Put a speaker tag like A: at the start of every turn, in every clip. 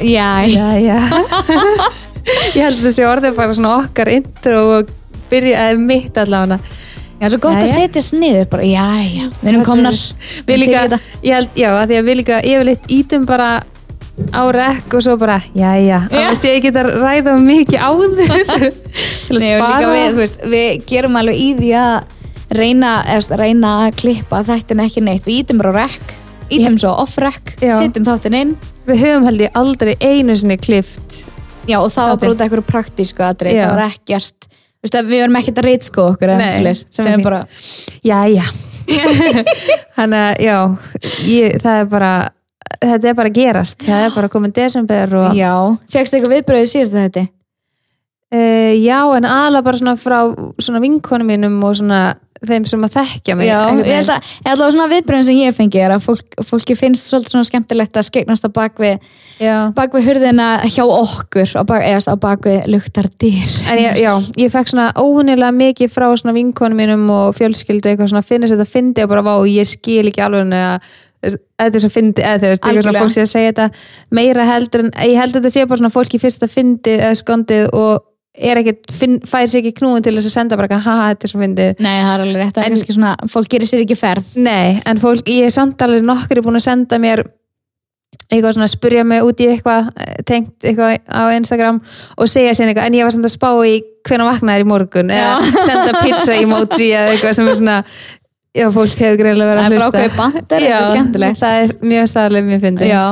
A: Já,
B: Já, já Ég held að þessi orðið bara svona okkar intro og byrja, eða mitt allavega.
A: Já, svo gott að
B: Jæja.
A: setja sniður bara, já, já, við erum komnar.
B: Við líka,
A: þetta.
B: ég held, já, að því að við líka yfirleitt ítum bara á rekk og svo bara, já, já,
A: Já.
B: að ég geta ræða mikið áður til að
A: Nei, og líka við, þú veist, við gerum alveg í því að reyna, eða, reyna að klippa þættin ekki neitt, við ítum bara á rek ítum svo off rek,
B: Já.
A: setjum þáttin inn.
B: Við höfum held ég aldrei einu sinni klift
A: já, og það var
B: Þáttinn.
A: bara út af eitthvað praktísku atrið,
B: Já.
A: það var ekkert að við verum ekkert að reytsko okkur
B: Nei,
A: svoleiðis,
B: sem er
A: bara,
B: Já, já. Þannig að, já, ég, það er bara þetta er bara gerast, það er bara komin desember og
A: já. Fegst eitthvað viðbröðið síðast þetta
B: Uh, já, en aðla bara svona frá svona vinkonum mínum og svona þeim sem að þekkja mig
A: Já, ég held að, ég held að svona viðbröðin sem ég fengi er að fólk, fólki finnst svolítið svona skemmtilegt að skegnast á bakvið bakvið hurðina hjá okkur á bak, eða á bakvið luktardyr.
B: En ég, já, ég fekk svona óhunilega mikið frá svona vinkonum mínum og fjölskyldu eitthvað svona finnst þetta fyndi og bara vá, ég skil ekki alveg að þetta er svo fyndi, eða þú veist, eitthvað svona
A: Algjörlega.
B: fólk að segja þetta meira heldur en, ég held að þetta sé bara svona fólki fyrst að fyndi eða skondið og er fær sér ekki knúin til þess að senda bara haha, þetta er svo fyndið.
A: Nei, það er alveg rétt, það er kannski svona fólk gerir sér ekki ferð.
B: Nei, en fólk, ég er samt alveg nokkur búin að senda mér eitthvað svona að spurja mig út í eitthvað eh, tengt eitthvað á Instagram og segja sér eitthvað, en ég var samt að spá í hvernig vaknaðir í morgun eða senda pizza emoji eða eitthvað sem er svona já, fólk hefur greinlega verið
A: Það
B: að
A: er bara
B: hlusta.
A: ákveðið bandir, þetta er skemmtilegt.
B: það er mjög staðlega mjög fyndið.
A: Já,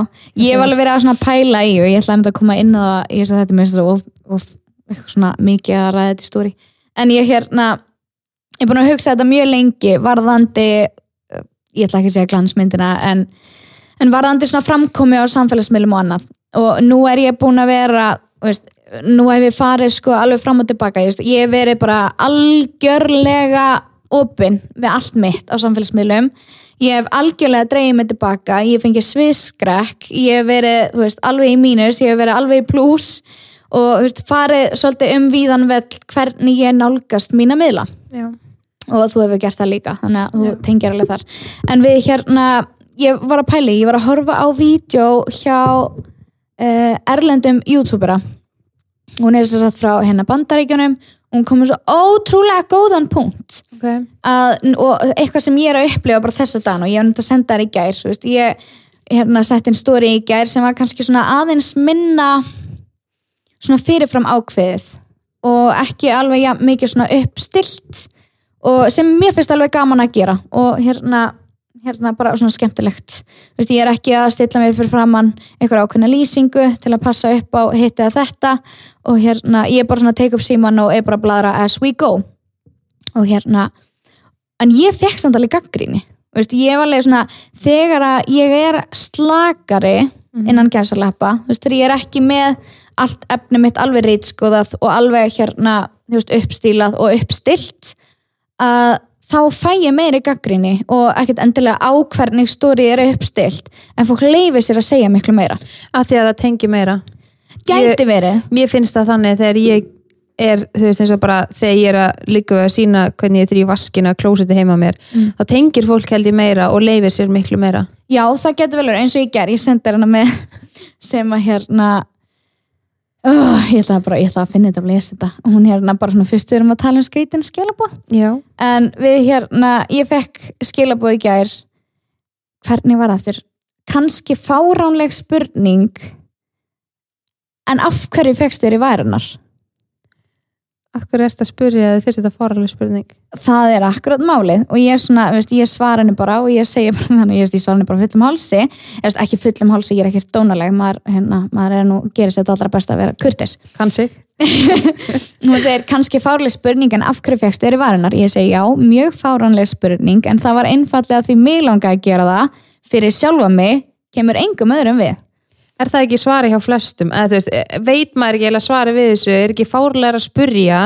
A: ég hef alveg verið að svona pæla í og ég ætla að koma inn á það ég veist að þetta er svo of, of, eitthvað svona mikið að ræða þetta stóri en ég hérna ég er búin að hugsa þetta mjög lengi varðandi eh, ég ætla ekki að segja glansmyndina en, en varðandi svona framkomi á samfélagsmiðlum og annað. Og nú er ég búin að vera veist, nú hef ég farið sko alveg fram og tilbaka ég, ég hef verið bara algjörlega opinn við allt mitt á samfélagsmiðlum. Ég hef algjörlega dreigið mig tilbaka ég hef fengið sviðskrekk ég hef verið, veist, alveg í mínus ég hef verið alveg í pluss og veist, farið svolítið um víðan vell hvernig ég nálgast mína miðla.
B: Já.
A: og þú hefur gert það líka þannig að þú tengir alveg þar. En við hérna, ég var að pæli ég var að horfa á vídeo hjá uh, erlendum youtubera. Hún er svo satt frá hérna bandaríkjunum. Hún komið svo ótrúlega góðan punkt.
B: Okay.
A: að, og eitthvað sem ég er að upplifa bara þessa dan og ég var náttúrulega að senda þær í gær veist, ég hérna sett inn stóri í gær sem var kannski svona aðeins minna svona fyrirfram ákveðið og ekki alveg ja, mikið svona uppstilt og sem mér finnst alveg gaman að gera og hérna, hérna bara svona skemmtilegt. Þú veist, ég er ekki að stilla mér fyrir framann einhver ákveðna lýsingu til að passa upp á hitt eða þetta og hérna ég er bara svona að take upp síman og er bara að bladra as we go. Og hérna en ég fekk samt alveg gaggríni Þú veist, ég var alveg svona þegar að ég er slakari innan gæsaleppa, þú veist, þegar ég er ekki með allt efni mitt alveg rítskoðað og alveg hérna veist, uppstílað og uppstilt að þá fæ ég meiri gaggrinni og ekkert endilega á hvernig stóri er uppstilt en fólk leifir sér að segja miklu meira.
B: Af því að það tengi meira.
A: Gæti verið.
B: Mér finnst það þannig þegar ég er, þú veist eins og bara þegar ég er að líka að sína hvernig ég þrý vaskina klósiti heima mér,
A: Mm.
B: þá tengir fólk held ég meira og leifir sér miklu meira.
A: Já, það getur vel verið eins og ég ger, ég sendi hérna með sem að hérna oh, ég ætla bara, ég ætla að finna þetta að lesa þetta. Hún hérna bara svona fyrst við erum að tala um skreitin skilabóð
B: já,
A: en við hérna, ég fekk skilabóð í gær. Hvernig var það aftur? Kannski fáránleg spurning en af hverju fekkstu þér í værunar?
B: Akkur erst að spyrja þið fyrst þetta fóralega spurning?
A: Það er akkurat málið og ég, svona, veist, ég svara henni bara og ég segja bara ég, veist, ég svara henni bara fullum hálsi. Veist, ekki fullum hálsi, ég er ekkert dónaleg maður, hérna, maður er nú, gerir sér þetta allra best að vera kurtis
B: kannski,
A: hún segir, kannski fárleg spurning en af hverju fegstu í varunar? Ég segi já, mjög fáránleg spurning en það var einfallega því mig langa að gera það fyrir sjálfa mig kemur engum öðrum við
B: er það ekki svari hjá flestum? Eða þú veist, veit maður ekki eða svari við þessu? Er ekki fárlega að spyrja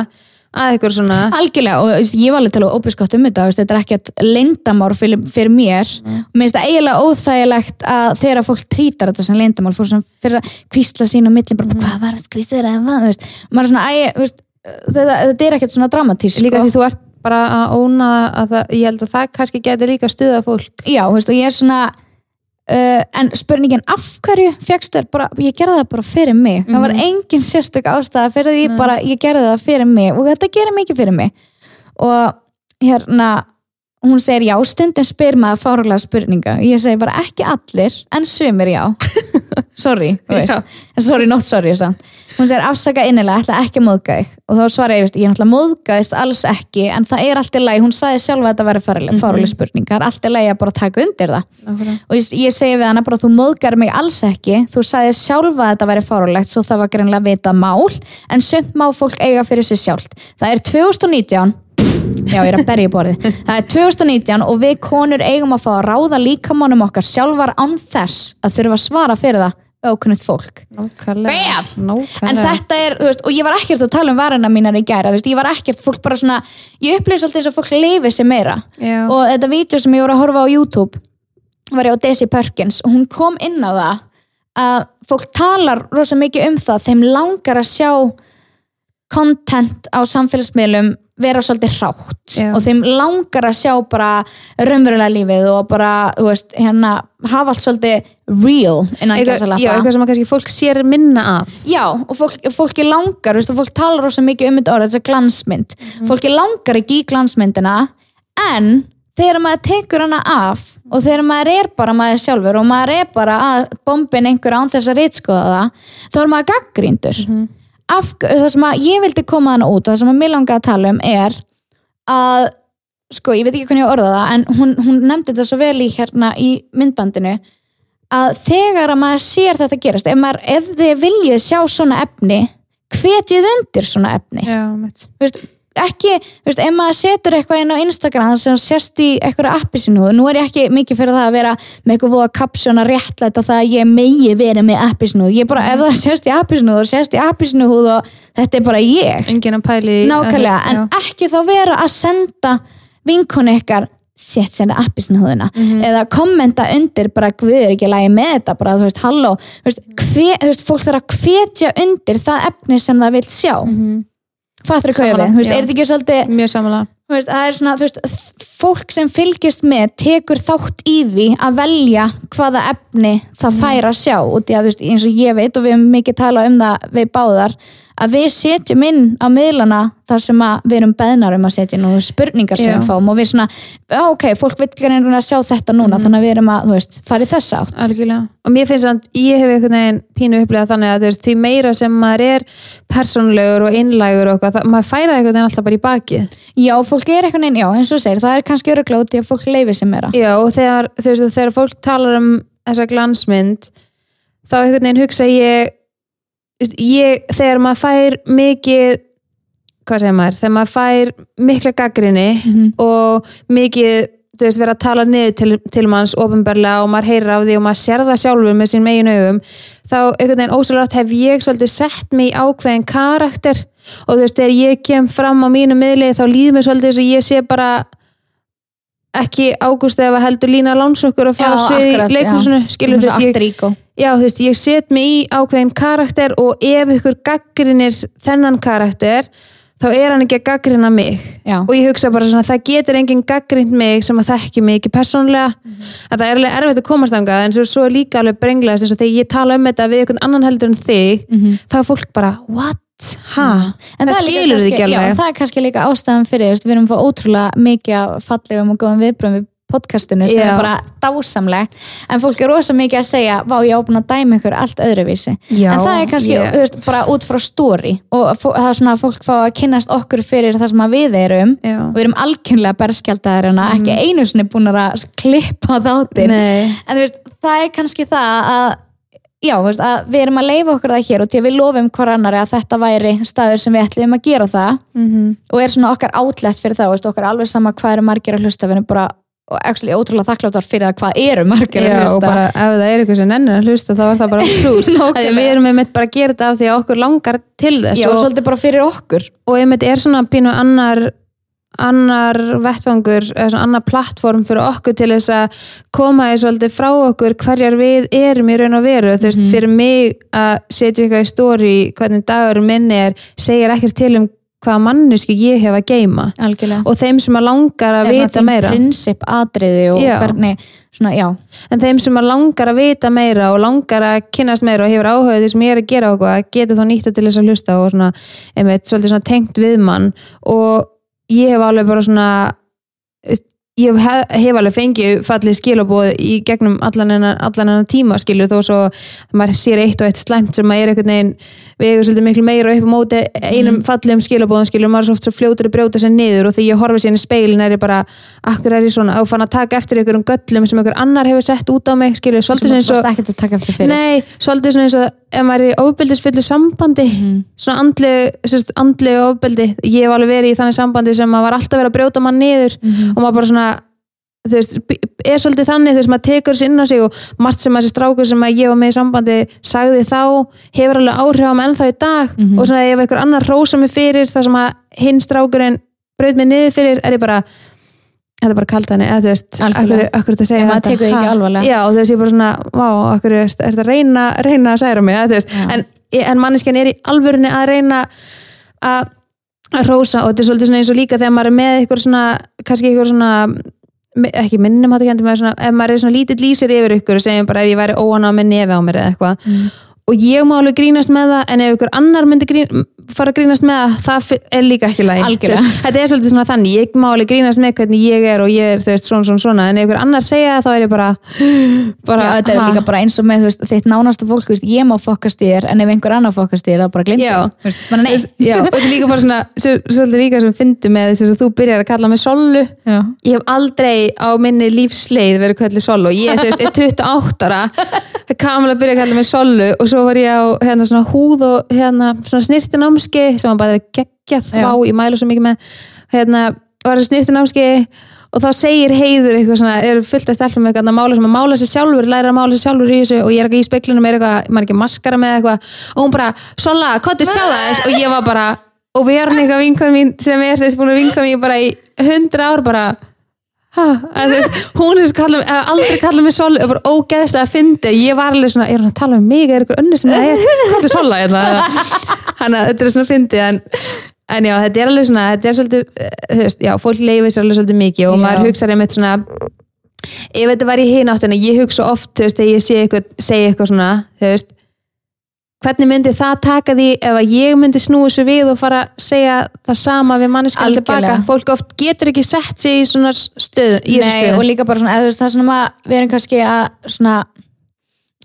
B: að ykkur svona
A: Algjörlega og þú veist, ég var alveg til að óbiskott um þetta þetta er ekkert leyndamár fyrir, fyrir mér. Og mér finnst það eiginlega óþægilegt að þegar fólk trítar þetta sem sem fyrir að kvísla sín á milli bara, hvað var þetta kvísla þér eða hvað? Þú veist, maður er svona, æ, þetta, þetta er ekkert svona dramatísk
B: líka
A: sko.
B: því þú ert bara að óna að það, ég held að það kannski geti líka stuða fólk.
A: Já, og ég er svona uh, en spurningin af hverju fegst þér bara, ég gerði það bara fyrir mig. Það var engin sérstök ástæða fyrir því bara ég gerði það fyrir mig og þetta gerir mikið fyrir mig. Og hérna hún segir já, stundum spyr maður fárulega spurninga, ég segi bara ekki allir en sumir já. Sorry, sorry not sorry hún segir afsaka innilega, ætla ekki að móðga þig. Og þá svara ég, ég náttúrulega móðgaðist alls ekki, en það er allt í lagi. Hún sagði sjálfa að þetta væri fárulega, fárulega spurning. Það er allt í lagi að bara taka undir það.
B: Nákvæmlega.
A: og ég, ég segi við hana bara þú móðgar mig alls ekki. Þú sagði sjálfa að þetta væri fárulegt svo það var greinlega vita mál en sumt má fólk eiga fyrir sig sjálft. Það er 2019 já ég er að berja í borðið það er 2019 og við konur eigum að fá að ráða líkamannum okkar sjálfar án þess að þurfa að svara fyrir það aukunnigt fólk
B: Nákvæmlega. Nákvæmlega.
A: en þetta er, þú veist, og ég var ekkert að tala um varina mínar í gæra, þú veist, ég var ekkert fólk bara svona, ég upplýði svolítið eins og fólk lifi sér meira
B: Já.
A: og þetta vídeo sem ég voru að horfa á YouTube var ég á Daisy Perkins og hún kom inn á það að fólk talar rosa mikið um það þeim langar að sjá content á samfélagsmiðlum vera svolítið hrátt
B: Já.
A: og þeim langar að sjá bara raunverulega lífið og bara, þú veist, hérna hafa allt svolítið real innan
B: eitthvað,
A: gæsalappa.
B: já, eitthvað sem að kannski fólk sér minna af
A: Já, og fólk, fólki langar, veist, og fólk talar rosa mikið um þetta orð, þess að glansmynd. Fólki langar ekki í glansmyndina, en þegar maður tekur hana af og þegar maður er bara maður sjálfur og maður er bara að bombin einhver án þess að rítskoða það, þá er maður gaggríndur. Af, það sem að ég vildi koma hana út og það sem að mér langar að tala um er að, sko, ég veit ekki hvernig ég orða það, en hún, hún nefndi þetta svo vel í hérna í myndbandinu að þegar að maður sér þetta gerast ef, maður, ef þið viljið sjá svona efni hvetjið undir svona efni. Veist, ekki, þú veist, ef maður setur eitthvað inn á Instagram sem sést í eitthvað appi sinu, nú er ég ekki mikið fyrir það að vera með eitthvað voða kapsjón að réttlæta það að ég megi verið með appi sinu ég bara, ef það sést í appi sinu og sést í appi sinu og þetta er bara ég. Nákvæmlega, en ekki þá vera að senda vinkonu ykkar sett senda appisnhúðuna eða kommenta undir bara guð er ekki lægi með þetta? Bara þú veist halló. Þú veist, hve, þú veist, fólk þarf að hvetja undir það efni sem það vil sjá. Mm -hmm. Fattur hvað ég við, þú veist,
B: já.
A: er þetta ekki svolítið
B: mjög samanlega
A: þú veist, það er svona, veist, fólk sem fylgist með tekur þátt í því að velja hvaða efni það fær að sjá og því að þú veist, eins og ég veit og við höfum mikið talað um það við báðar að við setjum inn á miðlana þar sem að við erum beðnar um að setja inn og spurningar sem við fáum og við svona, "Já, ok, fólk vil að sjá þetta núna þannig að við erum að, þú veist, fara í þessa átt
B: Algjörlega. Og mér finnst að ég hef einhvern veginn pínu upplegað þannig að þú veist, því meira sem maður er persónlegur og innlægur og eitthvað, það, maður færa einhvern veginn alltaf bara í bakið.
A: Já, fólk er eitthvað neinn, já, eins og segir, það er kannski öruglega út í að fólk leifi sem meira
B: Já, og þegar, þú veist, þegar ég, þegar maður fær mikið, hvað segir maður, þegar maður fær mikla gaggrinni
A: Mhm.
B: og mikið þú veist, vera að tala niður til, til manns ofinbarlega og maður heyrir af því og maður sér það sjálfur með sín megin augum þá einhvern veginn ósvöldrætt hef ég svolítið sett mig í ákveðin karakter og þú veist, þegar ég kem fram á mínu miðli þá líður mér svolítið þess að ég sé bara ekki ágúst eða heldur lína lánsokkur að fara svið í leikursinu skilur þú veist, veist, ég set mig í ákveðin karakter og ef ykkur gaggrinir þennan karakter þá er hann ekki að gaggrina mig.
A: Já.
B: og ég hugsa bara svona, það getur enginn gaggrind mig sem að þekki mig ekki persónlega en það er alveg erfitt að komast þangað en svo, er líka alveg brenglaðist eins og þegar ég tala um þetta við einhvern annan heldur en þig þá er fólk bara, what? Ha?
A: En
B: það
A: líka
B: skilur þið ekki alveg.
A: Já, það er kannski líka ástæðan fyrir, þú veist, við erum að fá ótrúlega mikið af fallegum og góðum viðbröðum við podcastinu sem
B: Já.
A: er bara dásamlegt. En fólk er rosa mikið að segja vá ég á búin að dæma ykkur allt öðruvísi.
B: Já,
A: en það er kannski, þú veist, bara út frá stóri og það er svona að fólk fá að kynnast okkur fyrir það sem að við erum.
B: Já.
A: og við erum algjörlega berskjaldæðir en ekki einu sinni búin að klippa þáttir
B: Nei.
A: en þú veist, það er kannski það að já, veist, að við erum að leifa okkur það hér og til að við lofum hver annari að þetta væri staður sem við ætlum að gera það
B: Mhm.
A: og er svona okkar átlegt fyrir það, veist, okkar alveg sama hvað eru margir að hlusta, við erum bara actually ótrúlega þakkláttar fyrir það hvað eru margir að
B: Já,
A: hlusta
B: og bara ef það er eitthvað sem nennir að hlusta þá er það bara trús
A: Nákvæmlega.
B: við erum einmitt bara að gera þetta af því að okkur langar til þess
A: já, og
B: og,
A: svolítið bara fyrir okkur
B: og einmitt er svona pínu annar annar vettvangur eða annar plattform fyrir okkur til þess að koma því svolítið frá okkur hverjar við erum í raun og veru. Þú veist, fyrir mig að setja eitthvað í stóri hvernig dagur minni er, segir ekkert til um hvaða mannesku ég hef að geima
A: algjörlega.
B: Og þeim sem að langar að vita meira.
A: prinsip atriði og
B: Já.
A: hvernig svona, já,
B: en þeim sem að langar að vita meira og langar að kynnast meira og hefur áhuga því sem ég er að gera eitthvað, getur þá nýtt til þess að hlusta og svona, einmitt, svolítið svona tengt við mann. Og ég hef alveg bara svona ég hef, hef alveg fengið fallið skilabóð í gegnum allan enn allan enn tíma skilur þó svo að maður sér eitt og eitt slæmt sem að er einhvern veginn við eigum svolítið miklu meira upp á móti einum mm. fallegum skilabóðum skilur maður er svo oft svo fljótur að brjóta sér niður og þegar ég horfi sér í speilin er ég bara akkur er ég svona og fann að taka eftir einhverjum göllum sem einhver annar hefur sett út á mig skilur svolítið
A: sem
B: eins og Nei, svolítið svona eins og ef maður er í ofbeldisfullu sambandi svona andlegu, andlegu ofbeldi ég hef alveg verið í þannig sambandi sem maður var alltaf verið að brjóta mann niður og maður bara svona þú veist, er svolítið þannig þú veist, maður tekur þessi inn á sig og margt sem þessi strákur sem ég var með í sambandi sagði þá, hefur alveg áhrif á mig ennþá í dag. Og svona ef einhver annar rósa mig fyrir það sem hinn strákurinn braut mig niður fyrir, er ég bara þetta er bara kalt henni, eða þú veist akkur, þetta segja þetta, já, og þú veist, ég bara svona, vá, akkur er þetta reyna, reyna að særa mig, eða þú veist.
A: Já.
B: en, en manneskjan er í alvörunni að reyna að að rósa og þetta er svolítið svona eins og líka þegar maður er með eitthvað svona, kannski eitthvað svona ekki minnum hætti kendi með svona ef maður er svona lítill lýsir yfir ykkur og segjum bara ef ég væri óana með nefi á mér eða eitthvað
A: Mm.
B: Og ég má alveg grínast með það en ef ykkur annar myndi grín, fara að grínast með það það er líka ekki læg þetta er svolítið svona þannig, ég má alveg grínast með hvernig ég er og ég er þú veist svona svona svona. En ef ykkur annar segja það þá er ég bara bara,
A: Já, þetta er
B: ha?
A: líka bara eins og með veist, þitt nánasta fólk, veist, ég má fokkast þér en ef einhver annar fokkast þér, þá bara glimta
B: og þetta er líka bara svona svo- svolítið líka sem fyndi með þess að þú byrjar að kalla mig Sollu.
A: Já.
B: ég hef aldrei á minni lífsleið verið kallið Sollu og ég þú veist, er 28 ára það kamala byrja að kalla mig Sollu og svo var ég á hérna svona húð og hérna svona snirtinámski sem var bara geggjað
A: Já.
B: þá, ég mælu svo mikið með hérna var það snirtinámski og þá segir heiður eitthvað svona, er fullt að stelpa með eitthvað að mála sem að mála sér sjálfur, læra að mála sér sjálfur í þessu og ég er ekki í speklunum með eitthvað, maður er ekki maskara með eitthvað og hún bara, Sola, kottu sjá það þess og ég var bara, og við erum eitthvað vinkon mín sem er þess búin að vinka mér bara í hundra ár bara að veist, hún er að kalla hef aldrei kallað mig Sola, og bara ógeðst að fyndi. Ég var alveg svona, er hún að tala um mig? Er eitthvað önnur sem það er, hvað er Sola þannig að þetta er svona fyndi en En já, þetta er alveg svona, þetta er svolítið, eh, þú veist, já, fólk leifir sér alveg svolítið mikið og
A: Já.
B: maður hugsa einmitt svona, ef þetta var í hináttina, ég hugsa oft, þú veist, þegar ég sé eitthvað, segi eitthvað svona, þú veist, hvernig myndi það taka því ef að ég myndi snúi þessu við og fara að segja það sama við manneskjum tilbaka, fólk oft getur ekki sett sig í svona stöðu, í þessu
A: Nei, og líka bara svona, eða, það er svona við erum kannski að svona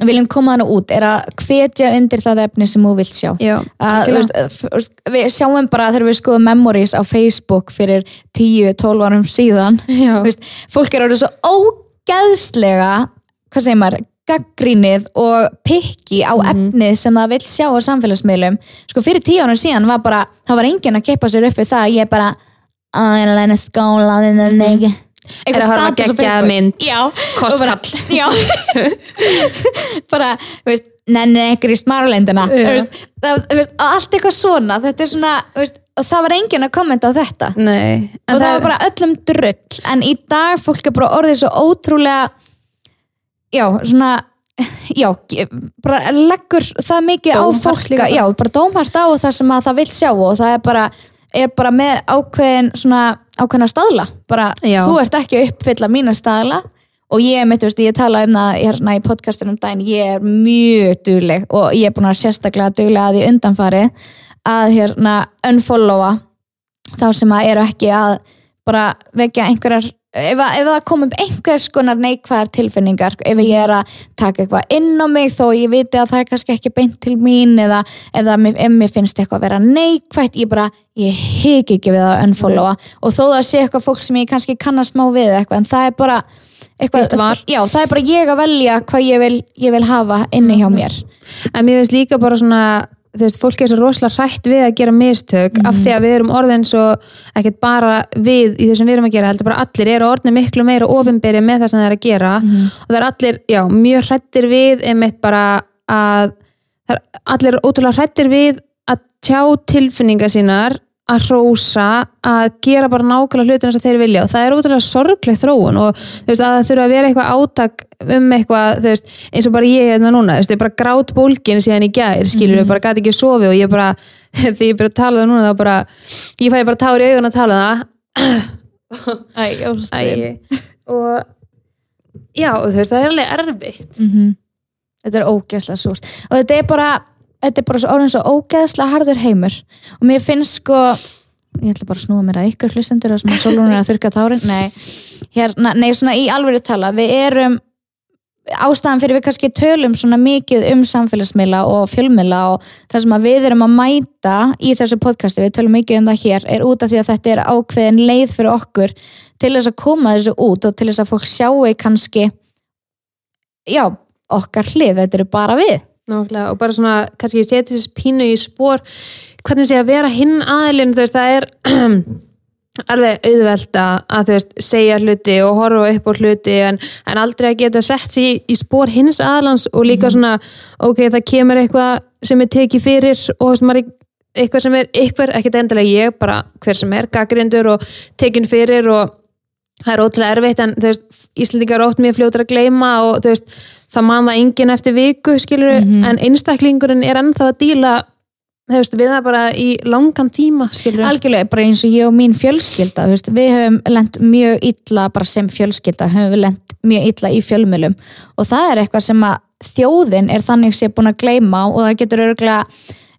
A: viljum koma hana út, er að hvetja undir það efni sem þú vilt sjá.
B: Já,
A: að, þú veist, við sjáum bara þegar við skoðum memories á Facebook fyrir 10-12 árum síðan veist, fólk er orðið svo ógeðslega hvað segir maður, gaggrínið og pikki á efnið sem það vill sjá á samfélagsmiðlum. Sko fyrir 10 árum síðan var bara það var enginn að keppa sér upp við það. Ég er bara að ég er læna skóla mm -hmm.
B: Er að horfa á geggjaða mynd, kostkall.
A: bara, veist nenni einhver í smarulendina það, allt eitthvað svona. Þetta er svona, veist, og það var enginn að kommenta á þetta.
B: Nei,
A: og það var bara öllum drull. En í dag fólk er bara orðið svo ótrúlega já, svona já, bara leggur það mikið á
B: Dómhart
A: fólk
B: líka bara.
A: já, bara dómhart á það sem að það vill sjá og það er bara, er bara með ákveðin svona ákveðina staðla bara,
B: Já.
A: þú ert ekki að uppfylla mína staðla og ég, mitt, veist, ég tala um það hérna í podcastunum daginn, ég er mjög dugleg og ég er búin að sérstaklega dugleg að því undanfari að hérna unfollowa þá sem að eru ekki að bara vekja einhverjar ef, ef það kom upp einhvers konar neikvæðar tilfinningar, ef ég er að taka eitthvað inn á mig þó ég viti að það er kannski ekki beint til mín eða, mér- ef mér finnst eitthvað að vera neikvætt ég bara, ég hik ekki við að unfollowa. Og þó það sé eitthvað fólk sem ég kannski kannast má við eitthvað en það er bara eitthvað, já, það er bara ég að velja hvað ég vil, ég vil hafa inni hjá mér.
B: En mér finnst líka bara svona þú veist, fólk er svo rosalega hrætt við að gera mistök af því að við erum orðin svo ekkert bara við í þessum við erum að gera heldur bara allir eru orðin miklu meira ofinberi með það sem það er að gera. Og það er allir, já, mjög hrættir við einmitt bara að allir ótrúlega hrættir við að tjá tilfinningar sínar að hrósa að gera bara nákvæmlega hlutina sem þeir vilja. Og það er ótrúlega sorgleg þróun og þú veist að það þurfa að vera eitthvað átak um eitthvað, þú veist, eins og bara ég hérna núna, þú veist, ég bara grát bólgin síðan í gær, skilur, ég bara gæti ekki sofi og ég bara, þegar ég bara tala það núna þá bara, ég fæ bara tár í augun að tala það.
A: Æ,
B: Æ, og já, og þú veist, það er alveg erfitt.
A: Mhm. Þetta er ógeðslega súrt. Og þetta er bara, þetta er bara svo orðin svo ógeðslega harður heimur. Og mér finnst sko ég ætla bara að snúa mér að ykkur hlustendur og svona sólunum er að þurka tárin. Nei, hérna, nei, svona í alveg tala við erum ástæðan fyrir við kannski tölum svona mikið um samfélagsmiðla og fjölmiðla og það sem að við erum að mæta í þessu podcasti, við tölum mikið um það hér er út af því að þetta er ákveðin leið fyrir okkur til þess að koma þessu út og til þess að fólk sjáu kannski já, okkar hlið, þetta eru bara við
B: Nákvæmlega, og bara svona, kannski ég seti þessi pínu í spór, hvernig sé að vera hinn aðilinn, þú veist, það er alveg auðvelt að, þú veist, segja hluti og horfa upp á hluti en, en aldrei að geta sett sér í, í spór hins aðalans og líka svona ok, það kemur eitthvað sem er tekið fyrir og þú veist, maður er eitthvað sem er ykkur, ekkert endilega ég, bara hver sem er, gaggrindur og tekin fyrir og það er ótrúlega erfitt en þú veist, Íslandingar er ótt mjög fljótur að gleyma og þú veist, það man það enginn eftir viku, skilur en einstaklingurinn er ennþá að díla veist, við það bara í langan tíma, skilur
A: algjörlega, bara eins og ég og mín fjölskylda veist, við höfum lent mjög illa bara sem fjölskylda, höfum við lent mjög illa í fjölmjölum og það er eitthvað sem að þjóðin er þannig sé búin að gleyma og það getur örgulega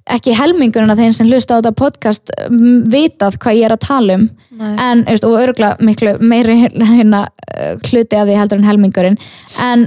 A: ekki helmingurinn af þeim sem hlusta á þetta podcast mm, vitað hvað ég er að tala um.
B: Nei.
A: en, veist, og örgulega miklu meiri hérna hluti af því heldur en helmingurinn. En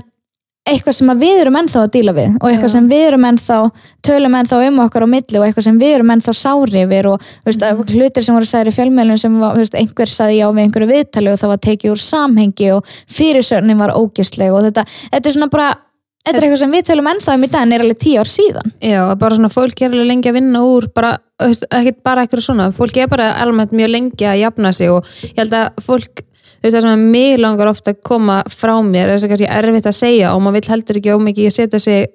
A: eitthvað sem við erum ennþá að díla við og eitthvað sem við erum ennþá tölum ennþá um okkar á milli og eitthvað sem við erum ennþá sári yfir og veist,
B: Mhm.
A: hlutir sem voru sagðir í fjölmjölum sem var, veist, einhver sagði já við einhverju viðtali og það var tekið úr samhengi og fyrirsörnin var ógisleg og þetta, þetta er svona bara þetta er eitthvað sem við tölum ennþá um í dag en er alveg tíu ár síðan
B: Já, bara svona fólk er alveg lengi að vinna úr bara, veist, ekkert bara eitthvað svona fólk er bara almennt mjög lengi að jafna sig og ég held að fólk þú veist það sem mig langar ofta að koma frá mér þess að kannski erfitt að segja og maður vill heldur ekki ómikið að setja sig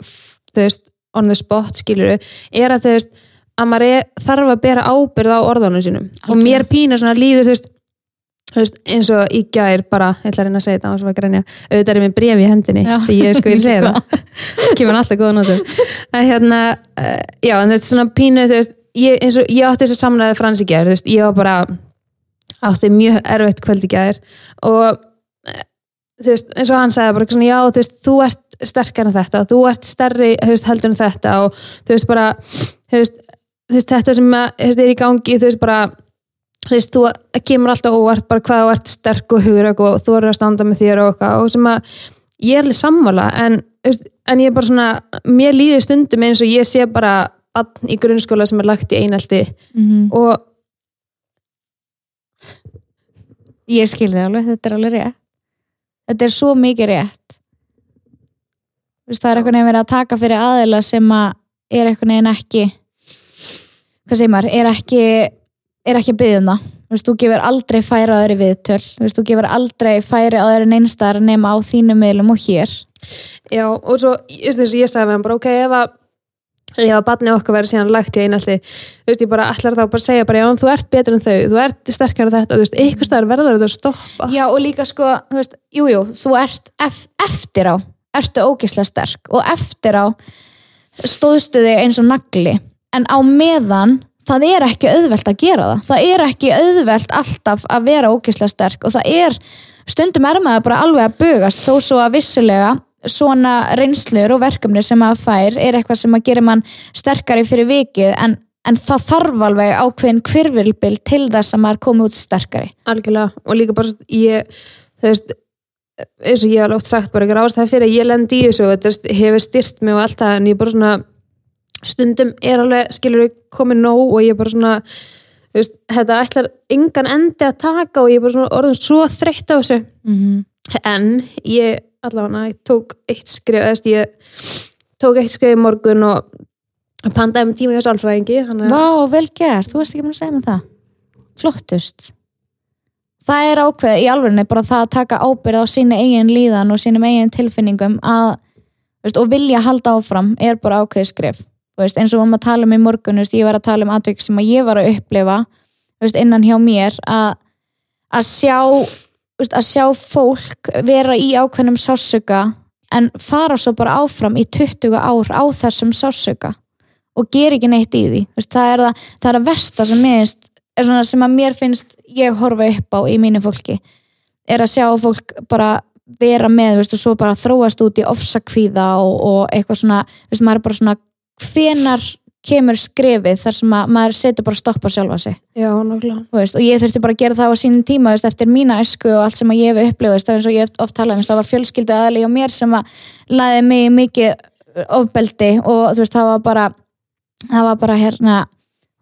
B: þú veist, on the spot skiluru er að þú veist, að maður er, þarf að bera ábyrð á orðunum sínum. Og mér pínur svona líður þú veist, þú veist eins og í gær bara, ég ætla að reyna að segja þetta á þess að grænja, auðvitað er mér bref í hendinni því ég sko ég segja það. Kemur alltaf góða nótum. Að hérna, uh, já en þú veist svona pínu þú veist, ég, og ég átti þess að samræði frans í gær, þú veist, ég var bara átti mjög erfitt kvöld í gær og eh, þú veist, eins og hann sagði bara svona, já, þú veist, þú ert sterkar en þetta og þú ert stærri, þú veist, heldur en þetta og þú veist, bara þú veist, þetta sem að, þú veist, er í gangi, þú veist, bara þú veist, þú kemur alltaf óvart bara hvað þú ert sterk og hugrök og þú eru að standa með þér og eitthvað og sem að ég er alveg sammála en, veist, en ég er bara svona, mér líður stundum eins og ég sé bara bann í grunnskóla sem er lagt í einaldi
A: mm
B: og
A: ég skil þig alveg, þetta er alveg rétt. Þetta er svo mikið rétt. Þú veist, það er eitthvað verið að taka fyrir aðila sem að er eitthvað neginn ekki hvað segir maður, er ekki er ekki að byggja um það. Þú veist, þú gefur aldrei færi á þeirri viðtöl. Þú veist, þú gefur aldrei færi á þeirri neinstar nema á þínum miðlum og hér.
B: Já, og svo, ég ég sagði með hann bara, ok, ef að að barnið okkar verið síðan lagt í einaldi þú veist, ég bara ætlar þá bara að segja bara, já, þú ert betur en þau, þú ert sterkar en þetta, þú veist, eitthvað staðar verður þetta að stoppa.
A: Já, og líka sko, þú veist, jú, jú, þú ert ef, eftir á, ertu ógislega sterk og eftir á stóðstu þig eins og nagli. En á meðan, það er ekki auðvelt að gera það, það er ekki auðvelt alltaf að vera ógislega sterk og það er, stundum er maður bara alveg að bugast, þó svo að vissulega svona reynslur og verkefni sem maður fær er eitthvað sem að gera mann sterkari fyrir vikið en, en það þarf alveg ákveðin kvirvilbil til þess að maður komi út sterkari
B: algjörlega, og líka bara ég, þú veist eins og ég hef oft sagt bara ykkur ástæði fyrir að ég lendi í þessu og þetta hefur styrt mig og allt það en ég bara svona stundum er alveg, skilur við komið nóg og ég bara svona veist, þetta ætlar engan endi að taka og ég bara svona orðin svo þreytt á þessu
A: mm -hmm.
B: en ég allavega ég tók eitt skrif eða ég tók eitt skrif í morgun og pandaði með tíma hjá sálfræðingi
A: Vá, vel gert, þú veist ekki búin að segja mér það. Flottust. Það er ákveð í alvegni bara það að taka ábyrð á sínu eigin líðan og sínum eigin tilfinningum að, veist, og vilja halda áfram er bara ákveð skrif veist, eins og að tala um í morgun veist, ég var að tala um atvik sem ég var að upplifa innan hjá mér að, að sjá veist, að sjá fólk vera í ákveðnum sásuga en fara svo bara áfram í 20 ár á þessum sásuga og gera ekki neitt í því. Veist, það er það, það er að versta sem, svona sem að mér finnst ég horfa upp á í mínu fólki er að sjá fólk bara vera með veist, og svo bara þróast út í ofsakvíða og, og eitthvað svona veist, maður er bara svona hvenar kemur skrefið þar sem að maður setur bara stopp á sjálfa sig.
B: Já,
A: veist, og ég þurfti bara að gera það á sínum tíma veist, eftir mína esku og allt sem ég hef veist, það er eins og ég hef oft talað um, það var fjölskyldu aðli og mér sem að laði mig mikið ofbeldi og þú veist, það var bara það var bara hérna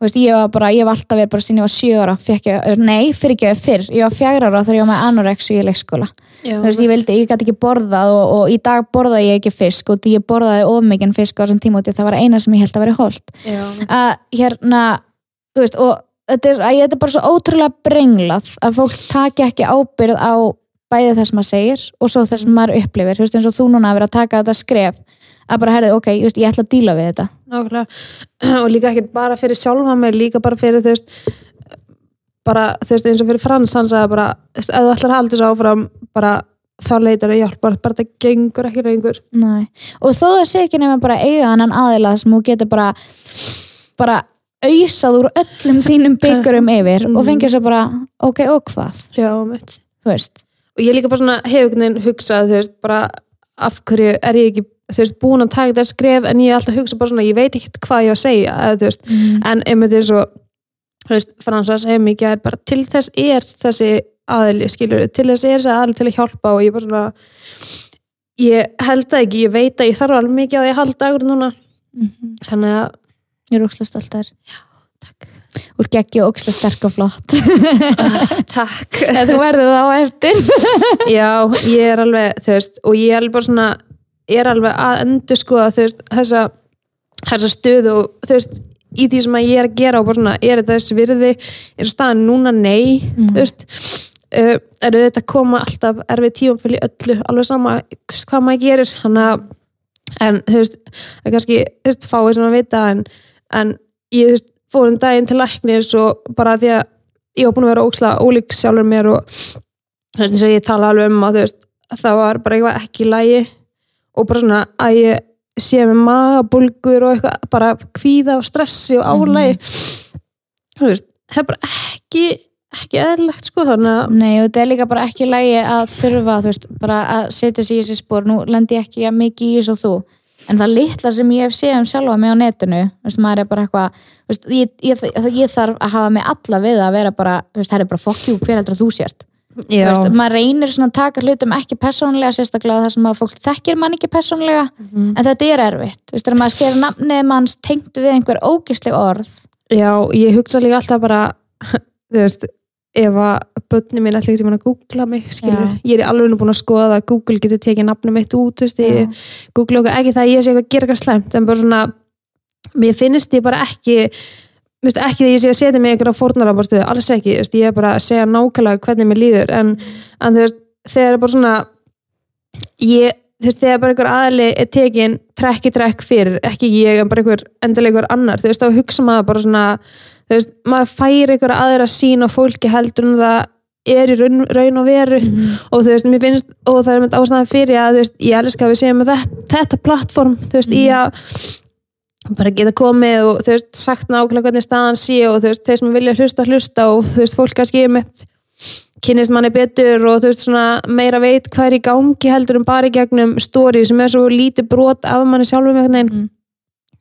A: veist, ég var bara, ég var alltaf verið bara sín ég var sjö ára, fekk ég, nei, fyrir ekki fyrr. Ég var fjagra ára þegar ég var með anorexu í leikskóla.
B: Já,
A: þú veist, ég vildi, ég gæti ekki borðað og, og í dag borðaði ég ekki fisk og því ég borðaði of mikinn fisk á þessum tíma og það var eina sem ég held að vera holt.
B: Já,
A: að hérna þú veist, og þetta er, að, þetta er bara svo ótrúlega brenglað að fólk taki ekki ábyrð á bæði það sem maður segir og svo það sem maður upplifir. Þú veist, eins og þú núna að vera að taka þetta skref að bara, herrið, ok, just, ég ætla að díla við þetta
B: nákvæmlega. Og líka ekki bara fyrir sjálfa mig, líka bara fyrir, þú veist, bara, þú veist, eins og fyrir Frans, hann sagði bara, þú veist, ef þú ætlar að halda þessu áfram, bara, þá leitar það hjálp, bara, bara það gengur ekki lengur.
A: Nei. og þó það sé ekki nema bara eiga annan aðila sem þú getur bara bara auðsað úr öllum þínum byggurum yfir og fengið svo bara, ok, og hvað
B: Já, mitt.
A: þú veist,
B: Og ég líka bara svona veginn hugsað, þú veist, bara af hverju er ég ekki, þú veist, búin að taka þetta skref en ég er alltaf að hugsa bara svona, ég veit ekkert hvað ég á að segja, eða, þú veist, en einmitt eins og, þú veist, Fransas hefur mikið bara til þess er þessi aðili, skilur, til þess er þessi aðili til að hjálpa og ég bara svona ég held það ekki, ég veit að ég þarf alveg mikið að ég halda agur núna. Þannig að,
A: ég er ókslega stolt þær takk. Úr geggi og ókslega sterk og flott.
B: Takk.
A: Eða þú verður það á eftir.
B: Já, ég er alveg, þú veist og ég er alveg bara svona, er alveg að endur skoða, veist, þessa þessa stöðu og þú veist í því sem ég er að gera og bara svona er þetta þessi virði, er staðan núna? Nei þú veist. Uh, er þetta koma alltaf erfið tímafél í öllu, alveg sama hvað maður gerir, þannig að en þú veist, það er kannski þú veist, fáið sem að vita en, en ég þú veist, fór um daginn til læknis og bara því að ég var búin að vera óksla ólík sjálfur mér og þú veist, eins og ég tala alveg um að þú veist, það var bara eitthvað ekki lægi og bara svona að ég sé með magabulgur og eitthvað bara kvíða og stressi og álægi þú veist, það er bara ekki ekki eðlilegt sko þannig að
A: Nei og þetta er líka bara ekki lægi að þurfa þú veist, bara að setja sig í þessi spór nú lendi ég ekki mikið í þessu og þú. En það litla sem ég hef séð um sjálfa mig á netinu, þú veist, maður er bara eitthvað þú veist, ég, ég, ég þarf að hafa mig alla við að vera bara, þú veist, það er bara fokkjú hver heldur að þú sért veist, maður reynir svona að taka hlutum ekki persónlega sérstaklega þar sem að fólk þekkir mann ekki persónlega en þetta er erfitt, þú veist, þegar maður sér nafnið manns tengt við einhver ógisleg orð.
B: Já, ég hugsa líka alltaf bara þú veist, ef að börni mín ætla ekki að googla mig ég er alveg nú búin að skoða að Google getur tekið nafnum mitt út þú veist, ég google okkur, ekki það að ég sé eitthvað að gera eitthvað slæmt, en bara svona mér finnst ég bara ekki veist, ekki þegar ég sé að setja mig einhverja fórnarabarstöðu, alls ekki, veist, ég er bara að segja nákvæmlega hvernig mér líður, en, en veist, þegar bara svona ég, þegar bara einhver aðli er tekin trekk í trekk fyrir, ekki ég en bara einhver endilega einhver annar, þú veist, þá hugsa maður bara svona, þú veist, maður fær einhver aðra sín á fólki heldur en það er í raun, raun og veru. Og þú veist, mér finnst, og það er mynd ástæðan fyrir að, þú veist, ég elska að við með þetta, þetta plattform, þú veist, í að bara geta komið og þú veist, sagt nákvæmlega hvernig staðan sé og þú veist, þeir sem vilja hlusta, hlusta og þú veist, fólk kannski mitt kynnist manni betur og þú veist, svona meira veit hvað er í gangi heldur en bara í gegnum story sem er svo lítið brot af manni sjálfum einhvern veginn
A: Mm.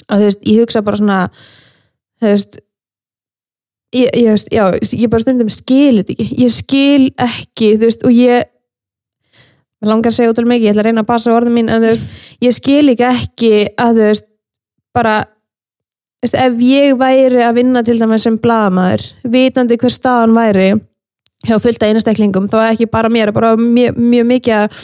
B: og þú veist, ég hugsa bara svona þú veist ég, ég, veist, já, ég bara stundum skil þetta ekki, ég skil ekki þú veist, og ég langar að segja út af mikið, ég ætla að reyna að passa orðin mín en þú veist, ég skil ekki ekki að þú veist, bara veist, ef ég væri að vinna til dæmis sem blaðamaður, vitandi hver staðan væri hjá fullta einstaklingum, þá ekki bara mér, bara mjög, mjög mikið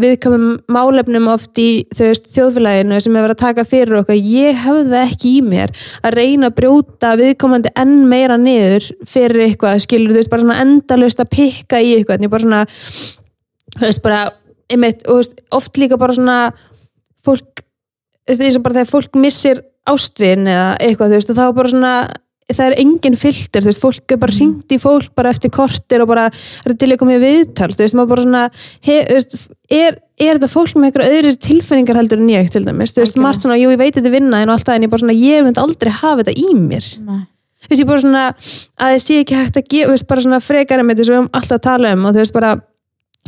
B: viðkomum málefnum oft í veist, þjóðfélaginu sem hefur að taka fyrir okkur. Ég hefði það ekki í mér að reyna að brjóta viðkomandi enn meira niður fyrir eitthvað, skilur þú veist, bara svona endalaust að pikka í eitthvað, en ég bara svona þú veist, bara einmitt, og, veist, oft líka bara svona fólk, eins og bara þegar fólk missir ástvin eða eitthvað, þú veist, og þá bara svona það er engin filter, þú veist, fólk er bara
A: Mm.
B: hringt í fólk bara eftir kortir og bara er til að koma í viðtal, þú veist, maður bara svona he, veist, er, er þetta fólk með einhverja öðru tilfinningar heldur en ég til dæmis, þú veist, margt svona, jú, ég veit þetta vinna en allt það, en ég bara svona, ég myndi aldrei hafa þetta í mér
A: Nei.
B: þú veist, ég bara svona að ég sé ekki hægt að gefa, þú veist, bara svona frekar með þessu við höfum alltaf að tala um og þú veist, bara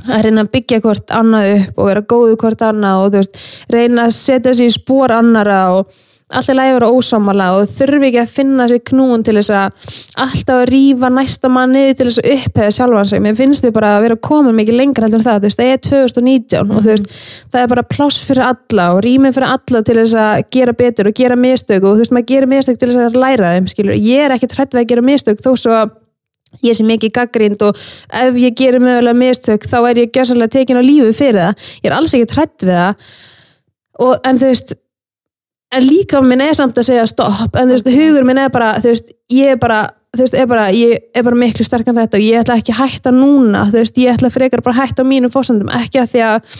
B: að reyna að byggja hvort annað upp og vera góðu hvort annað og veist, reyna að setja sig í spór annara og alltaf lægi vera ósámala og þurfi ekki að finna sér knúin til þess að alltaf að rífa næsta mann niður til þess að uppheða sjálfan sig, mér finnst þið bara að vera komin mikið lengra heldur en það, veist, það er 2019 og þú veist, það er bara pláss fyrir alla og rýmið fyrir alla til þess að gera betur og gera mistök og þú veist, maður gerir mistök til þess að læra þeim, skilur, ég er ekkert hrætt við að gera mistök þó svo að ég sé mikið gaggrind og ef ég gerir mögulega mistök þá er ég gjössanlega tekin á lífi fyrir það. Ég er alls ekki hrætt við það. Og, en þú veist en líka minn er samt að segja stopp. En þú veist, hugur minn er bara þú veist, ég er bara veist, er bara, ég er bara miklu sterkar en þetta. Og ég ætla ekki að hætta núna. Þú veist, ég ætla frekar bara að hætta mínum fórsendum ekki að því að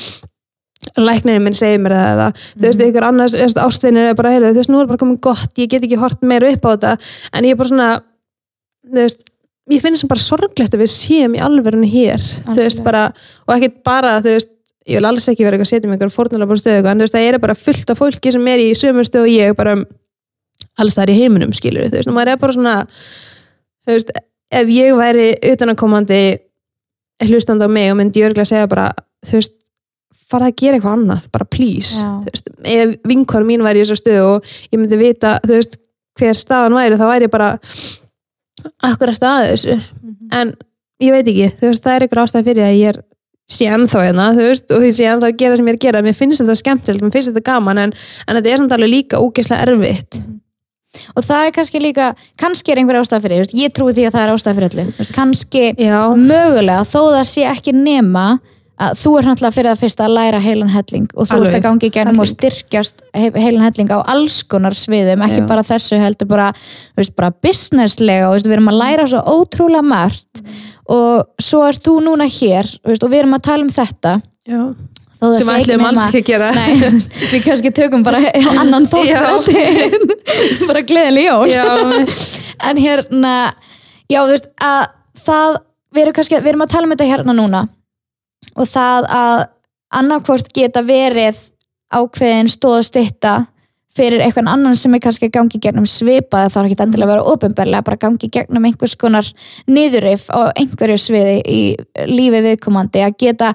B: læknirinn minn segir mér það eða þú veist, ykkur annars þú veist, ástvinir er bara, heyrðu, þú veist, nú er bara komin gott ég get ekki hort meira upp á þetta. En ég er bara svona, þú veist ég finnst sem bara sorglegt að við séum í alverðinu hér, þú veist, bara og ekkert bara, þú veist, ég vil alls ekki vera eitthvað að setja mig einhver fórnulega stöðu en þú veist, það er bara fullt af fólki sem er í sömu stöðu og ég bara alls það er í heiminum, skilur þú veist, og maður er bara svona þú veist, ef ég væri utanakomandi hlustandi á mig og myndi ég örgulega segja bara, þú veist fara að gera eitthvað annað, bara please
A: Já.
B: þú veist, ef vinkvar mín væri í þessu stöðu og ég myndi vita, þú veist akkur eftir að þessu? En ég veit ekki, þú veist, það er eitthvað ástæð fyrir að ég er sé ennþá hérna, þú veist, og ég sé ennþá að gera sem ég er að gera, mér finnst þetta skemmtilegt, mér finnst þetta gaman en, en þetta er samt alveg líka ógeðslega erfitt.
A: Og það er kannski líka kannski er einhver ástæð fyrir, þú veist, ég trúi því að það er ástæð fyrir öllu. Þú veist, kannski
B: Já,
A: mögulega þó það sé ekki nema að þú er náttúrulega fyrir það fyrst að læra heilan helling og þú
B: Alveg,
A: ert að gangi í gennum og styrkjast he- heilan helling á alls konar sviðum, ekki
B: Já.
A: bara þessu heldur bara, veist, bara businesslega og veist, við erum að læra svo ótrúlega margt og svo ert þú núna hér veist, og við erum að tala um þetta.
B: Já. Sem ætlum alls ekki að gera.
A: Nei, við kannski tökum bara annan fólk bara gleðileg jól.
B: Já,
A: en hérna já þú veist að það við erum, kannski, við erum að tala um þetta hérna núna og það að annarkvort geta verið ákveðin stóð að stytta fyrir eitthvað annan sem er kannski gangi gegnum svipa það þarf ekki endilega að vera ofinberlega bara gangi gegnum einhvers konar niðurif á einhverju sviði í lífi viðkomandi að geta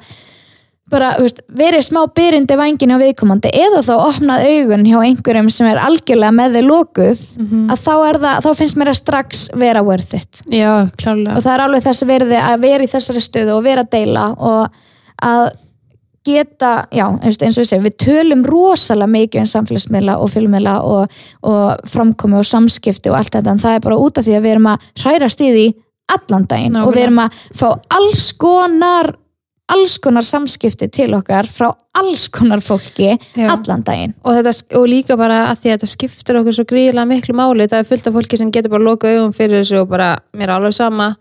A: bara, þú veist, verið smá byrjundi vængin hjá viðkomandi eða þá opnað augun hjá einhverjum sem er algjörlega með þið lokuð að þá, er það, þá finnst mér að strax vera worth it.
B: Já, klálega
A: og það er alveg þess verði að vera í þessari stöðu og vera að deila og að geta, já, eins og við segjum við tölum rosalega mikið um samfélagsmiðla og fjölmiðla og, og framkomi og samskipti og allt þetta en það er bara út af því að við erum að hrærast í því allan daginn.
B: Nákvæmlega.
A: og við erum að fá alls konar alls konar samskipti til okkar frá alls konar fólki
B: Já.
A: allan daginn.
B: Og, þetta, og líka bara að því að þetta skiptir okkur svo gríðilega miklu máli, það er fullt af fólki sem getur bara lokað augum fyrir þessu og bara mér er alveg sama,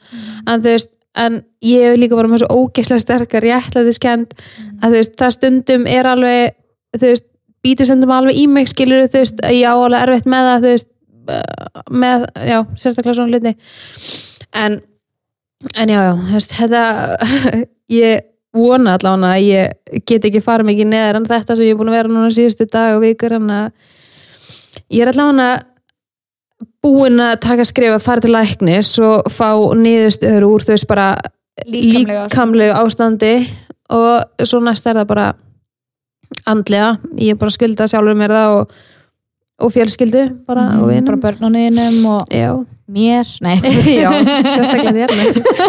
B: en þú veist en ég hef líka bara með svo ógeðslega sterkar réttlætiskend að þú veist það stundum er alveg þú veist, býtur stundum alveg í mig skilur þú veist, að ég á alveg erfitt með það þú veist, uh, með já, sérstaklega svona hluti. En, en já, já, þú veist þetta, ég vona allavega að ég get ekki farið mikið neðar en þetta sem ég er búin að vera núna síðustu dag og vikur en að ég er allavega búin að taka skrifa fara til læknis og fá niðurstöður úr veist bara
A: Líkamlegu
B: líkamlegu ástandi. Og svo næst er það bara andlega, ég er bara að skulda sjálfur mér það og, og fjölskyldu bara og
A: mm,
B: vinum.
A: Bara börnuninum og
B: já,
A: mér, nei.
B: Já, sérstaklega þér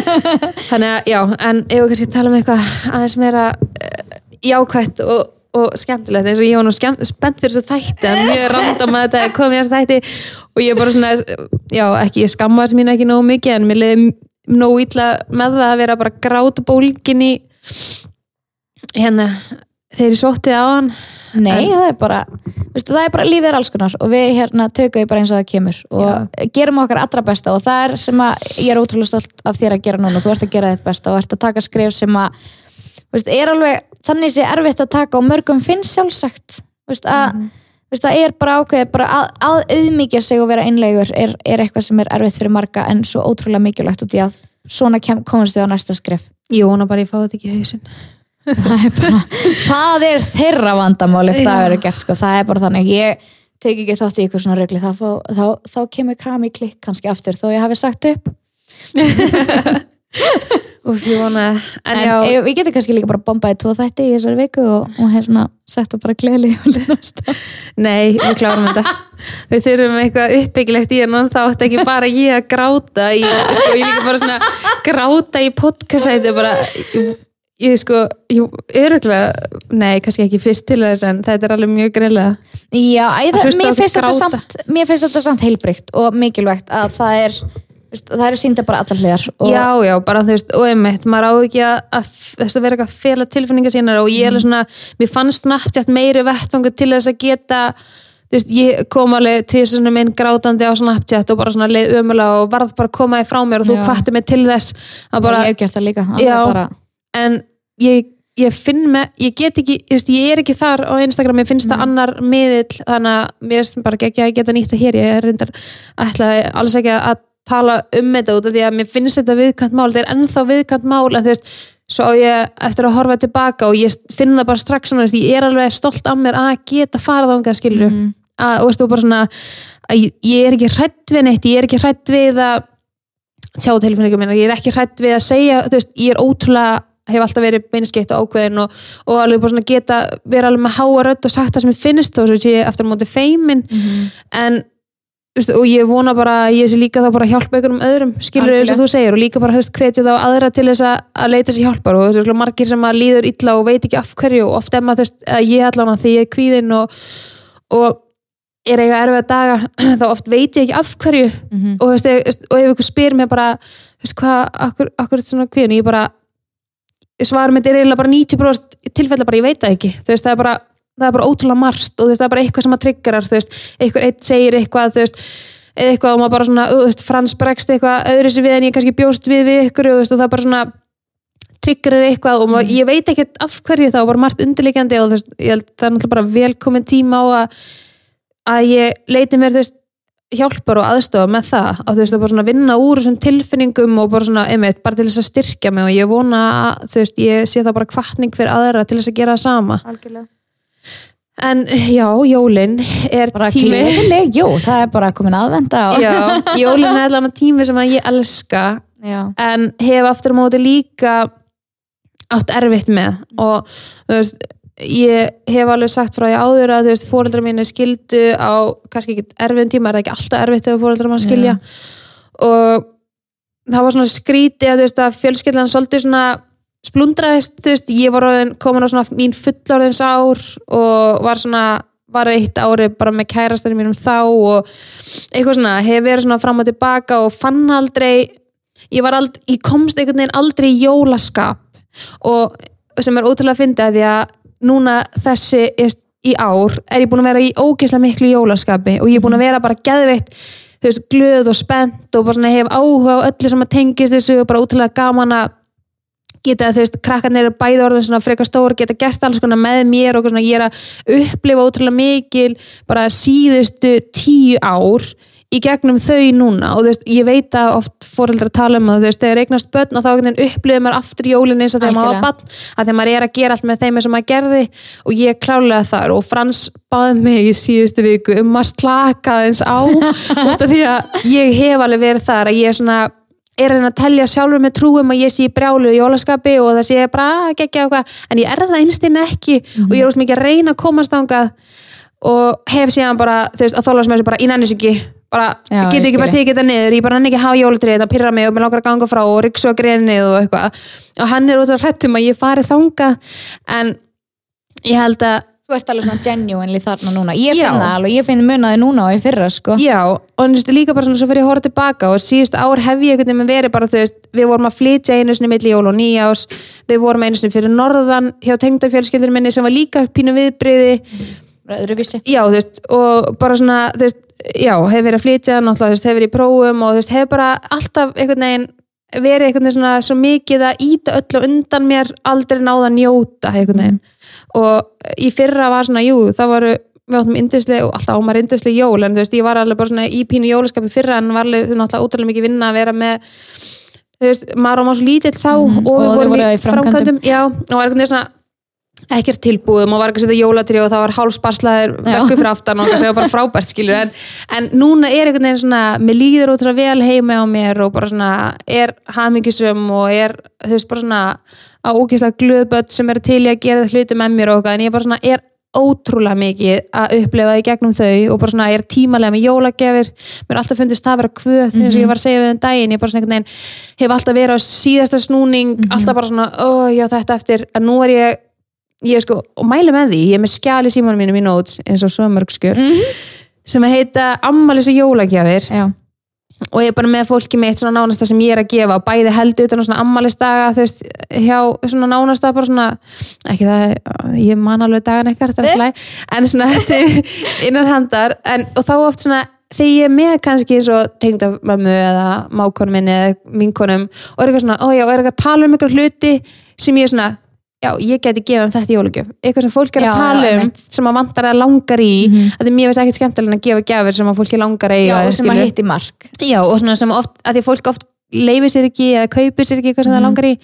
B: þannig að já, en ef við kannski tala um eitthvað aðeins meira uh, jákvætt og, og skemmtilegt eins og ég var nú skemmt, spennt fyrir þessu þætti en mjög random að þetta kom í þessu þætti og ég bara svona, já ekki ég skamma þess mín ekki nógu mikið en mér leiði nógu illa með það að vera bara grát bólgin í hérna þegar ég sótti á hann.
A: Nei, það er bara, veistu, það er bara lífið er alls konar og við hérna tökum við bara eins og það kemur og gerum okkar allra besta og það er sem að ég er ótrúlega stolt af þér að gera núna. Þú ert að gera þitt besta og ert að taka skrif sem að veist, er alveg, þannig sé erfitt að taka og mörgum finnst sjálfsagt veist, að, Þú veist, það er bara ákveðið bara að, að auðmíkja sig og vera einlegur er, er eitthvað sem er erfitt fyrir marga en svo ótrúlega mikilvægt út í að svona komast við á næsta skref.
B: Ég ég
A: það er, bara, það er þeirra vandamál ef það
B: Já.
A: verður gert sko, það er bara þannig. Ég tek ekki þátt í ykkur svona regli þá, fá- þá, þá kemur kami klikk kannski aftur þó ég hafi sagt upp.
B: Úf, ég vona. En,
A: en,
B: já,
A: en við getum kannski líka bara bombaði tvo þætti í þessari viku og, og hérna sett það bara gleðli
B: nei, við klárum þetta. Við þurfum eitthvað uppbyggilegt í hennan þá ætti ekki bara ég að gráta í, sko, ég líka bara svona gráta í podcast. Þetta er bara ég, ég sko, ég, öruglega nei, kannski ekki fyrst til þess en þetta er alveg mjög greiðlega
A: Já,
B: Að
A: það, mér, finnst samt, mér finnst þetta samt heilbrygt og mikilvægt að það er það eru sínda bara allar hliðar
B: Já, já, bara þú veist, og einmitt maður á ekki að, þess að vera eitthvað að fela tilfinningar sínar og ég er alveg svona mér fannst Snapchat meiri vettfangu til þess að geta þú veist, ég kom alveg til svona minn grátandi á Snapchat og bara svona leið ömulega og varð bara að koma þig frá mér og þú
A: Já.
B: hvatti mig til þess að bara,
A: ég hef gert það líka alveg
B: Já.
A: bara,
B: en ég, ég finn með, ég get ekki veist, ég er ekki þar á Instagram, ég finnst það annar miðill, þannig að mér finnst bara ekki að geta nýtt það hér, ég er reyndar ætla alls ekki að tala um þetta út af því að mér finnst þetta viðkant mál, þetta er ennþá viðkant mál en þú veist, svo ég eftir að horfa tilbaka og ég finn það bara strax veist, ég er alveg stolt af mér að geta farað ánga skilur,
A: Mhm.
B: að, og veistu, bara svona að ég, ég er ekki hrætt við neitt, ég er ekki hrætt við að sjá tilfinningum minna, ég er ekki hrætt við að segja, þú veist, ég er ótrúlega hef alltaf verið beinskeitt og ákveðin og, og alveg bara svona geta verið alveg með háa rödd og sagt það sem ég finnst og svo sé ég eftir á móti feimin.
A: Mhm.
B: en þú veist, og ég vona bara að ég sé líka þá bara að hjálpa ykkur um öðrum skilur eins og þú segir og líka bara hefst hvetja þá aðra til þess að, að leita sér hjálpar. Og þú veist, margir sem að líður illa og veit ekki af hverju og oft emma þú veist, að ég allan að því ég er kvíðin og, og er eiga erfiða daga þá oft veit ég ekki af hverju.
A: Mhm.
B: og, þú veist, og ef ykkur spyr mér bara veist hvað, akkur, akkur er svona kvíðin ég bara svarum mitt er eiginlega bara 90% tilfella bara ég veit það ekki. Veist það er bara, það er bara ótrúlega margt og veist það er bara eitthvað sem að triggerar eitthvað eitt segir eitthvað eitthvað og maður bara svona, þú veist, Frans bregst eitthvað öðru sér við en ég kannski bjóst við við ykkur og, og það bara svona triggerar eitthvað og maður, ég veit ekki af hverju það og bara margt undirleikjandi og það er náttúrulega bara velkomin tíma á að, að ég leiti mér þú veist, hjálpar og aðstofa með það að þú veist að bara svona vinna úr þessum tilfinningum og bara svona, einmitt, bara til þess að styrkja mig og ég vona að, þú veist, ég sé það bara kvartning fyrir aðra til þess að gera það sama
A: Algjörlega.
B: en já, jólin er
A: bara
B: tími
A: gleðileg, jú, það er bara komin aðvenda og...
B: já, jólin er allan tími sem að ég elska
A: Já.
B: en hef aftur á móti líka átt erfitt með og þú veist, ég hef alveg sagt frá því áður að þú veist, fóreldrar mínu skildu á kannski ekki erfiðum tíma, er það ekki alltaf erfitt þegar fóreldrar mann skilja? Og það var svona skríti að þú veist að fjölskyldan svolítið svona splundraðist, þú veist, ég var komin á svona mín fullorðins ár og var svona var eitt ári bara með kærastari mínum þá og eitthvað svona, hef verið svona fram og tilbaka og fann aldrei ég var aldrei, ég komst einhvern veginn aldrei í jólaskap. Og sem er ótrúlega að finna því að núna þessi í ár er ég búin að vera í ógeðslega miklu jólaskapi og ég er búin að vera bara geðveitt þú veist, glöð og spennt og bara svona hef áhuga á öllu sem að tengist þessu og bara ótrúlega gaman að geta, þú veist, krakkarnir eru bæði orðin svona frekar stór, geta gert alls konar með mér og svona, ég er að upplifa ótrúlega mikil bara síðustu tíu ár í gegnum þau núna og þú veist, ég veit að oft fóreldrar tala um að þú veist, þegar eignast börn og þá upplifir maður aftur jólin eins og þegar maður
A: Algjörlega.
B: barn að þegar maður er að gera allt með þeim eins og maður gerði og ég er klálega þar og Frans baði mig í síðustu viku um að slaka eins á út af því að ég hef alveg verið þar að ég er svona er að telja sjálfur með trúum að ég sé brjálu í jólaskapi og það sé bara að gegja eitthvað, en ég er það einstinn ekki og ég er úst mikið að reyna að komast þangað og ég þessu ekki bara,
A: Já,
B: get
A: ég
B: ekki bara
A: ég.
B: tekið þetta niður ég bara nenni ekki hafa jólatrið, það pyrra mig og mér langar að ganga frá og ryksu að grenið og eitthvað og hann er út af hrættum að ég fari þangað en ég held að
A: Þú ert alveg svona genuinely þarna núna Ég
B: Já.
A: finn það alveg, ég finn munaði núna og í fyrra sko.
B: Já, og þú veist, líka bara svona svo fyrir að horfa tilbaka og síðust ár hef ég einhvern veginn verið bara, þú veist, við vorum að flytja einu sinni milli jól og nýjás, við vorum einu sinni fyrir norðan hjá tengdafjölskyldur minni sem var líka pínu viðbriði,
A: Öðruvísi
B: já, þú veist, og bara svona, þú veist, já, hef verið að flytja, náttúrulega, þú veist, hef verið í prófum og þú veist, hef bara alltaf einhvern veginn verið einhvern veginn svona svo mikið að íta öllu á undan mér aldrei náða að njóta einhvern veginn og í fyrra var svona, jú, það voru við áttum indisli og alltaf ámar indisli jól en þú veist, ég var alveg bara svona í pínu jólaskapi fyrra en var alveg náttúrulega útrúlega mikið vinna að vera með þú veist, maður var svo lítill þá og
A: Mhm. og
B: við vorum í
A: framkvæmdum.
B: já, og var einhvern veginn svona ekkert tilbúðum og var ekki að setja jólatri og það var hálfsparslaður
A: Já.
B: vekku fyrir aftan og það var bara frábært skilur en, en núna er einhvern veginn svona mér líður útrúlega vel heima á mér og bara svona er hamingisum og er þú veist bara svona á ógeðslega glöðbött sem er til í að gera hluti með mér og eitthvað. En ég bara svona er ótrúlega mikið að upplefa í gegnum þau og bara svona ég er tímalega með jólagjafir. Mér er alltaf fundist það að vera kvöð eins og ég var að segja við þenn daginn, ég bara svona einhvern veginn hef alltaf verið á síðasta snúning alltaf bara svona, ó já þetta eftir. En nú er ég, ég er sko og mæli með því, ég er með skjali símanum mínum í notes eins og svo mörg skjör sem að heita ammalis og jólagjafir.
A: Já,
B: og ég er bara með fólki mitt svona nánasta sem ég er að gefa og bæði held utan á svona ammalistaga þú veist, hjá svona nánasta bara svona, ekki það, ég man alveg dagan eitthvað, þetta er alltaf læg en svona innan handar. En, og þá oft svona, þegar ég er með kannski eins og tengda mömmu eða mákonum minni eða vinkonum og er eitthvað svona, ó já, og er eitthvað að tala um eitthvað hluti sem ég er svona, já, ég geti gefið um þetta í jólugjöf, eitthvað sem fólk er
A: Já,
B: að tala
A: já,
B: um
A: einmitt.
B: sem að vantar að langar í mm
A: Mhm.
B: að mér veist ekkert skemmtilega að gefa gjafir sem að fólki langar að
A: já og sem að hitti mark.
B: Já, og svona sem oft, að því fólk oft leifir sér ekki eða kaupir sér ekki eitthvað sem það langar í.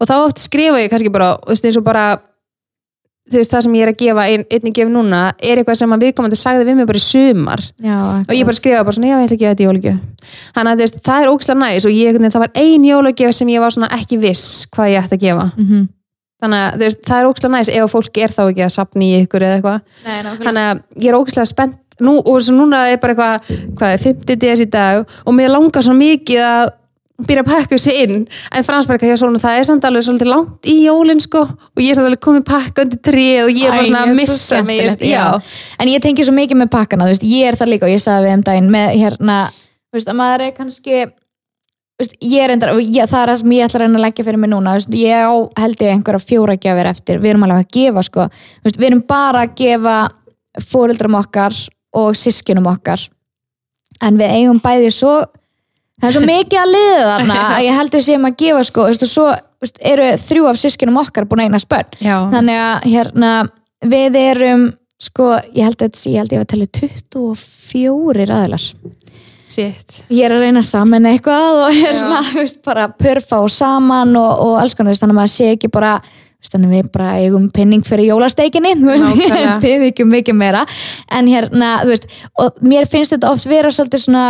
B: Og þá oft skrifa ég kannski bara, veist, eins og bara þú veist, það sem ég er að gefa ein, einnig gefa núna, er eitthvað sem að viðkomandi sagði við mig bara í sumar.
A: Já,
B: og ég bara skrifa bara svona, já, ég ætla að gefa þetta í jólugjöf þannig að veist, það er ógslag næs og ég, það var ein jólugjöf sem ég var svona ekki viss hvað ég ætti að gefa.
A: Mm
B: þannig að veist, það er ógslag næs ef fólk er þá ekki að sapna í ykkur eða eitthvað. Þannig að ég er ógæslega spennt. Nú, og svo núna er bara eitthvað hvað er 50 DS í dag og mér langar svo mikið að byrja að pakka þessu inn. En fransberga hjá svona það er samt alveg svolítið langt í jólinn sko og ég er samt alveg komið pakka undir tríð og ég er bara svona að missa mig já,
A: en ég tengi svo mikið með pakkana veist, ég er það líka og ég sagði við um daginn með hérna, veist, að maður er kannski ég er endar, ég, það er það sem ég ætla að reyna að leggja fyrir mig núna ég á held ég einhverja fjóra gjafir eftir. Við erum alveg að gefa sko. Við erum bara að gefa fóreldrum okkar og sískinum okkar. En við eigum bæði svo það er svo mikið að liða þarna að ég held við séum að gefa sko. Og svo eru þrjú af sískinum okkar búin að eigna spörn
B: já.
A: þannig að hérna við erum sko, ég held að ég held ég að tala 24 aðilar
B: Shit.
A: ég er að reyna saman eitthvað og hérna, veist, bara pörfa og saman og, og alls konar, veist, þannig að maður sé ekki bara veist, þannig að við bara eigum pinning fyrir jólasteikinni, við ekki mikið meira, en hérna, þú veist og mér finnst þetta oft vera svolítið svona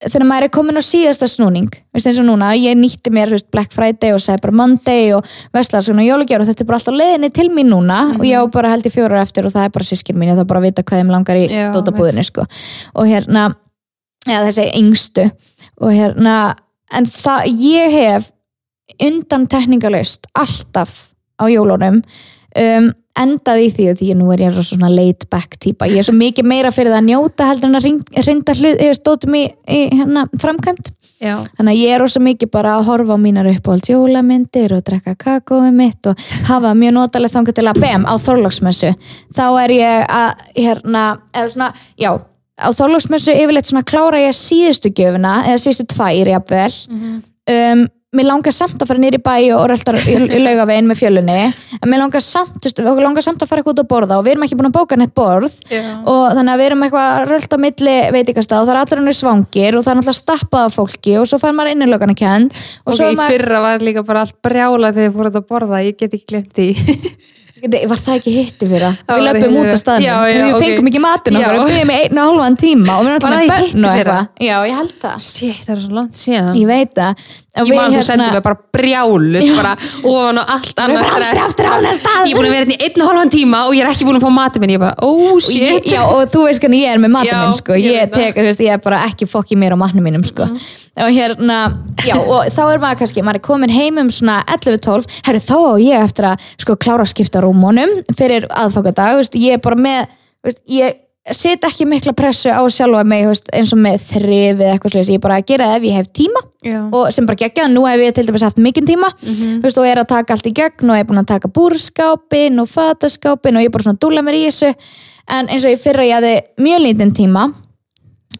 A: þegar maður er komin á síðasta snúning veist, eins og núna, ég nýtti mér veist, Black Friday og Cyber Monday og Vestlar svona jólagjör og þetta er bara alltaf leiðinni til mín núna og ég á bara held í fjórar eftir og það er bara sískin mín, ég þarf bara að vita hvað þeim langar í dótabúðinni sko. og hérna eða þessi yngstu. Og hérna, en það ég hef undan tekningalust alltaf á jólunum um, endað í því og því að nú er ég svo svona laid back típa, ég er svo mikið meira fyrir það að njóta heldur en að rinda hlut eða stótum í, í hérna, framkvæmt
B: Já.
A: þannig að ég er rosa mikið bara að horfa á mínar uppáhalds jólamyndir og drekka kakóið mitt og hafa mjög notalegt þangar til að bem á Þorlóksmessu þá er ég að hérna, eða svona, já á Þorlóksmessu yfirleitt svona klára ég síðustu gjöfuna, eða síðustu tvær jafnvel. Um, mér langar samt að fara nýri bæ og röltar í, í laugavegin með fjölunni. En mér langar samt, langar samt að fara eitthvað út að borða og við erum ekki búin að bóka neitt borð.
B: Já.
A: og þannig að við erum eitthvað að rölda milli veitingastað og það er allir hann svangir og það er náttúrulega stappað af fólki og svo fær maður innilögana kend og
B: og
A: svo
B: í
A: er maður,
B: fyrra var líka bara allt brjála þegar ég fór að borða, ég get ekki glemt því
A: var það ekki hitti fyrir það? Við löpum út og
B: já,
A: við fengum ekki matinn
B: Já.
A: okkar, við byggjum í einu og hálfan tíma og við erum alltaf með börn og eitthvað. Já, ég held það.
B: Shit, það er svo langt síðan.
A: Ég veit það. Og
B: Ég man að þú
A: hérna-
B: sendið mig bara brjáluð bara ofan og allt annað
A: á stað.
B: Ég er búin að vera hérna í einn og hálfan tíma og ég er ekki búin að fá matið minn. Ég bara, oh
A: Og
B: shit.
A: já, og þú veist hvernig ég er með matinn
B: Já,
A: minn sko.
B: ég
A: er bara ekki fokk í mér á matnum mínum sko. og hérna já, og þá er maður kannski, maður er komin heim um svona 11-12, herru þá á ég eftir að sko klára að skipta rúmónum fyrir veist, ég er bara með veist, ég set ekki mikla pressu á sjálfa mig, veist, eins og með þrif eða eitthvað slags, ég er bara að gera það ef ég hef tíma
B: Já.
A: og sem bara gegja, nú hef ég til dæmis haft mikinn tíma þú veist, og er að taka allt í gegn og er búin að taka búrskápin og fataskápin og ég er bara svona að dúlla mér í þessu. En eins og ég fyrra ég hafði mjög lítinn tíma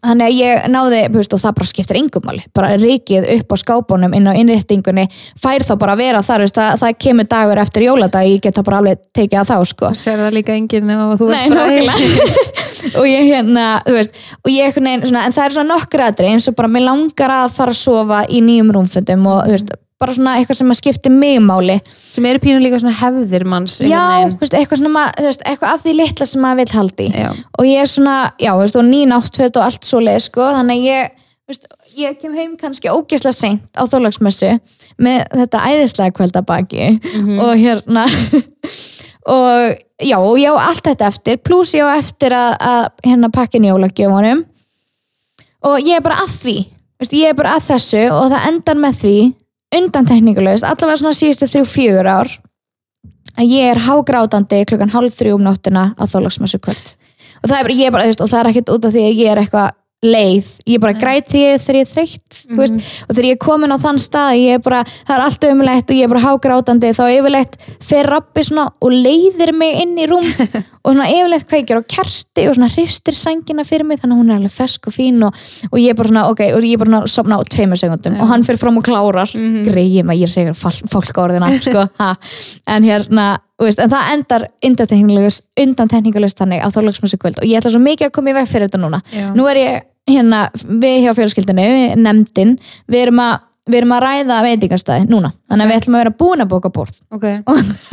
A: þannig að ég náði, veist, og það bara skiptir engum máli, bara ríkið upp á skápunum inn á innréttingunni, fær þá bara að vera þar, veist, það, það kemur dagur eftir jóladag, ég get það bara alveg tekið að þá, sko.
B: Sér það líka enginn og þú
A: Nei,
B: veist bara
A: nákvæmlega. Og ég hérna, veist og ég veginn, svona, en það er svona nokkur aðri eins og bara, mér langar að fara að sofa í nýjum rúmfundum og, þú veist, bara svona eitthvað sem að skipti mig máli
B: sem eru pínu líka svona hefðir manns
A: já, veist, eitthvað svona, veist, eitthvað af því litla sem maður vil haldi.
B: Já.
A: og ég er svona, já, veist, og nýn áttföt og allt svo leið, sko, þannig að ég veist, ég kem heim kannski ógeðslega seint á þólagsmessu með þetta æðislega kvöldabaki og hérna og já, og ég á allt þetta eftir pluss ég á eftir að, að hérna pakkin jólagjöfunum og ég er bara að því veist, ég er bara að þessu og það endar með því undan tekníkulegst, allavega svona síðustu þrjú fjögur ár að ég er hágrátandi klukkan hálf þrjú um nóttina á þólagsmessu kvöld. Og það er bara, ég er bara, þú veist, og það er ekkert út af því að ég er eitthvað leið, ég bara græt því þegar ég er þreytt, þú veist, og þegar ég er komin á þann stað, ég er bara, það er allt umlegt og ég er bara hágrátandi, þá yfirleitt fer rappi svona og leiðir mig inn í rúm og svona yfirleitt kveikir á kerti og svona hristir sængina fyrir mig þannig að hún er alveg fesk og fín og, og ég er bara svona, ok, og ég er bara svona að sopna á tveimur segundum og hann fyrir fram og klárar. Mm -hmm. greið maður, ég er segur fólk orðina sko, ha. en hérna veist, en það endar undan tekníkulust þannig á þorlagsmessu kvöld og ég ætla svo mikið að koma í veg fyrir þetta núna.
B: Já.
A: nú er ég hérna, við hjá fjölskyldinu nefndin, við erum að við erum að ræða veitingastæði núna. Þannig að við ætlum að vera búin að bóka borð
B: Ok,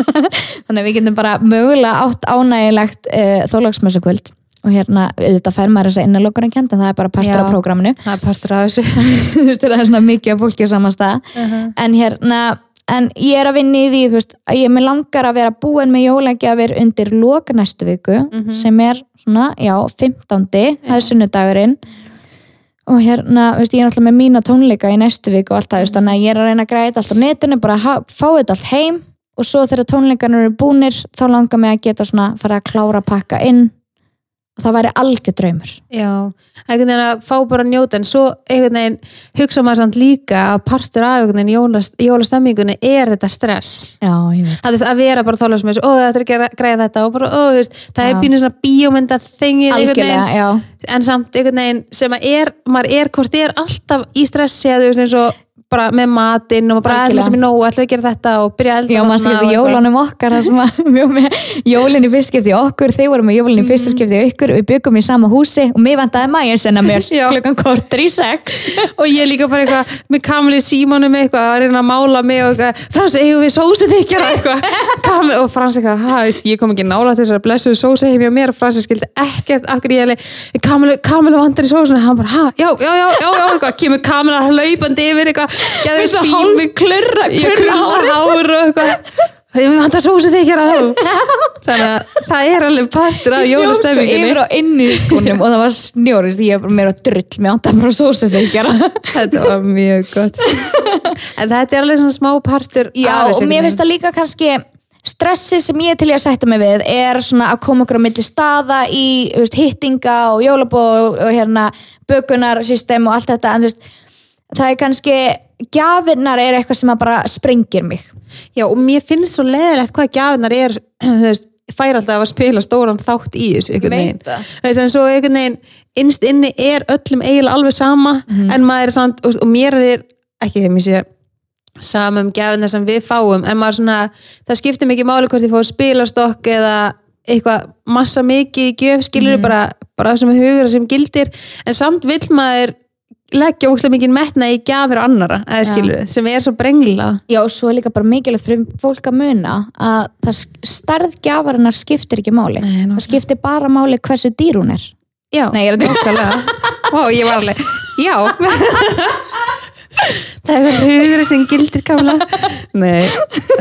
A: þannig að við getum bara mögulega átt ánægilegt uh, þólagsmessu kvöld og hérna, auðvitað fær maður þess að innalokurinn kent en það er bara partur
B: Já.
A: af prógraminu.
B: Það er partur af þessu.
A: Þú veist, það er svona mikið af fólki á saman stað. En hérna en ég er að vinna í því, veist, að ég langar að vera búin með jólagjafir undir loka næstu viku, sem er svona, já, 15. það er sunnudagurinn. Og hérna, veist, ég er alltaf með mína tónleika í næstu viku og allt það, þannig að ég er að reyna að græða þetta allt á netinu, bara að fá þetta allt heim. Og svo þegar tónleikarnir eru búnir þá langar mig að geta svona fara að klára að pakka inn og það væri algjör draumur.
B: Já, einhvern veginn að fá bara að njóta en svo einhvern veginn hugsa maður samt líka að partur af einhvern veginn jólast, jólastemmingunni er þetta stress.
A: Já, ég veit.
B: Það er að vera bara þólega sem þessu, ó þetta er ekki að græða þetta og bara, ó þú veist, það
A: Já.
B: er pínu svona bíómynda þengið einhvern veginn. En samt einhvern veginn sem að er, maður er hvort er alltaf í stressi að þú veist eins og bara með matinn og bara ætlum sem er nóg, ætlum við að gera þetta? Og byrja að elda
A: Já, maður skipti jólunum okkar það sem að við vorum með jólinn í fyrst skipti okkur, þeir voru með jólinn í fyrsta skipti ykkur, við byggum í sama húsi og mér vantaði maður senna mér klukkan kortur í sex.
B: Og ég líka bara eitthvað með kamli símónu með eitthvað að reyna að mála mig og eitthvað, Frans, eigum við sósu þykjara? Eitthvað Kamli, og Frans eitthvað, ha, veist, ég kom ekki nála þessar blessuðu sósu heim hjá mér og Frans skildi ekkert akkur ég hefði Kamli vantar í sósuna, hann bara, ha, já, já, já, já, já eitthvað, kemur Kamli hlaupandi yfir eitthvað,
A: og
B: fín með
A: klurra-
B: ég
A: klurra
B: krulla hár og eitthvað. Ég vantar sósu þykjara þannig að það er alveg partur af
A: Snjór, sko,
B: jólastemmingunni.
A: yfir á inni í skónum og það var snjór, veist, ég bara meira drull mér vantaði bara sósu gera
B: þetta var mjög gott. En þetta er alveg svona smá partur
A: Já, og mér finnst það líka kannski stressi sem ég er til í að sætta mig við er svona að koma okkur á milli staða í veist, hittinga og jólabó og, hérna bökunarsystem og allt þetta en þú veist, það er kannski gjafinnar er eitthvað sem að bara sprengir mig
B: Já, og mér finnst svo leðilegt hvað gjafinar er, þú veist, fær alltaf að spila stóran þátt í þessu einhvern veginn. Þess að svo einhvern veginn, innst inni er öllum eiginlega alveg sama,
A: Mhm.
B: en maður er samt, og, og mér er ekki þeim ég sé sama um gjafinar sem við fáum, en maður svona, það skiptir mikið máli hvort ég fá spilastokk eða eitthvað massa mikið í gjöf, skilur
A: Mhm.
B: bara, bara sem hugur sem gildir, en samt vill maður leggja ógstlega mikið metna í gjafir annara, eða skilur sem er svo brenglað.
A: Já, og svo er líka bara mikilvægt fyrir fólk að muna að það stærð gjafarinnar skiptir ekki máli.
B: Nei,
A: það skiptir bara máli hversu dýr hún er.
B: Já,
A: Nei, er að
B: nákvæmlega. Ó, ég var alveg, já Það er eitthvað hugur sem gildir kamla Nei,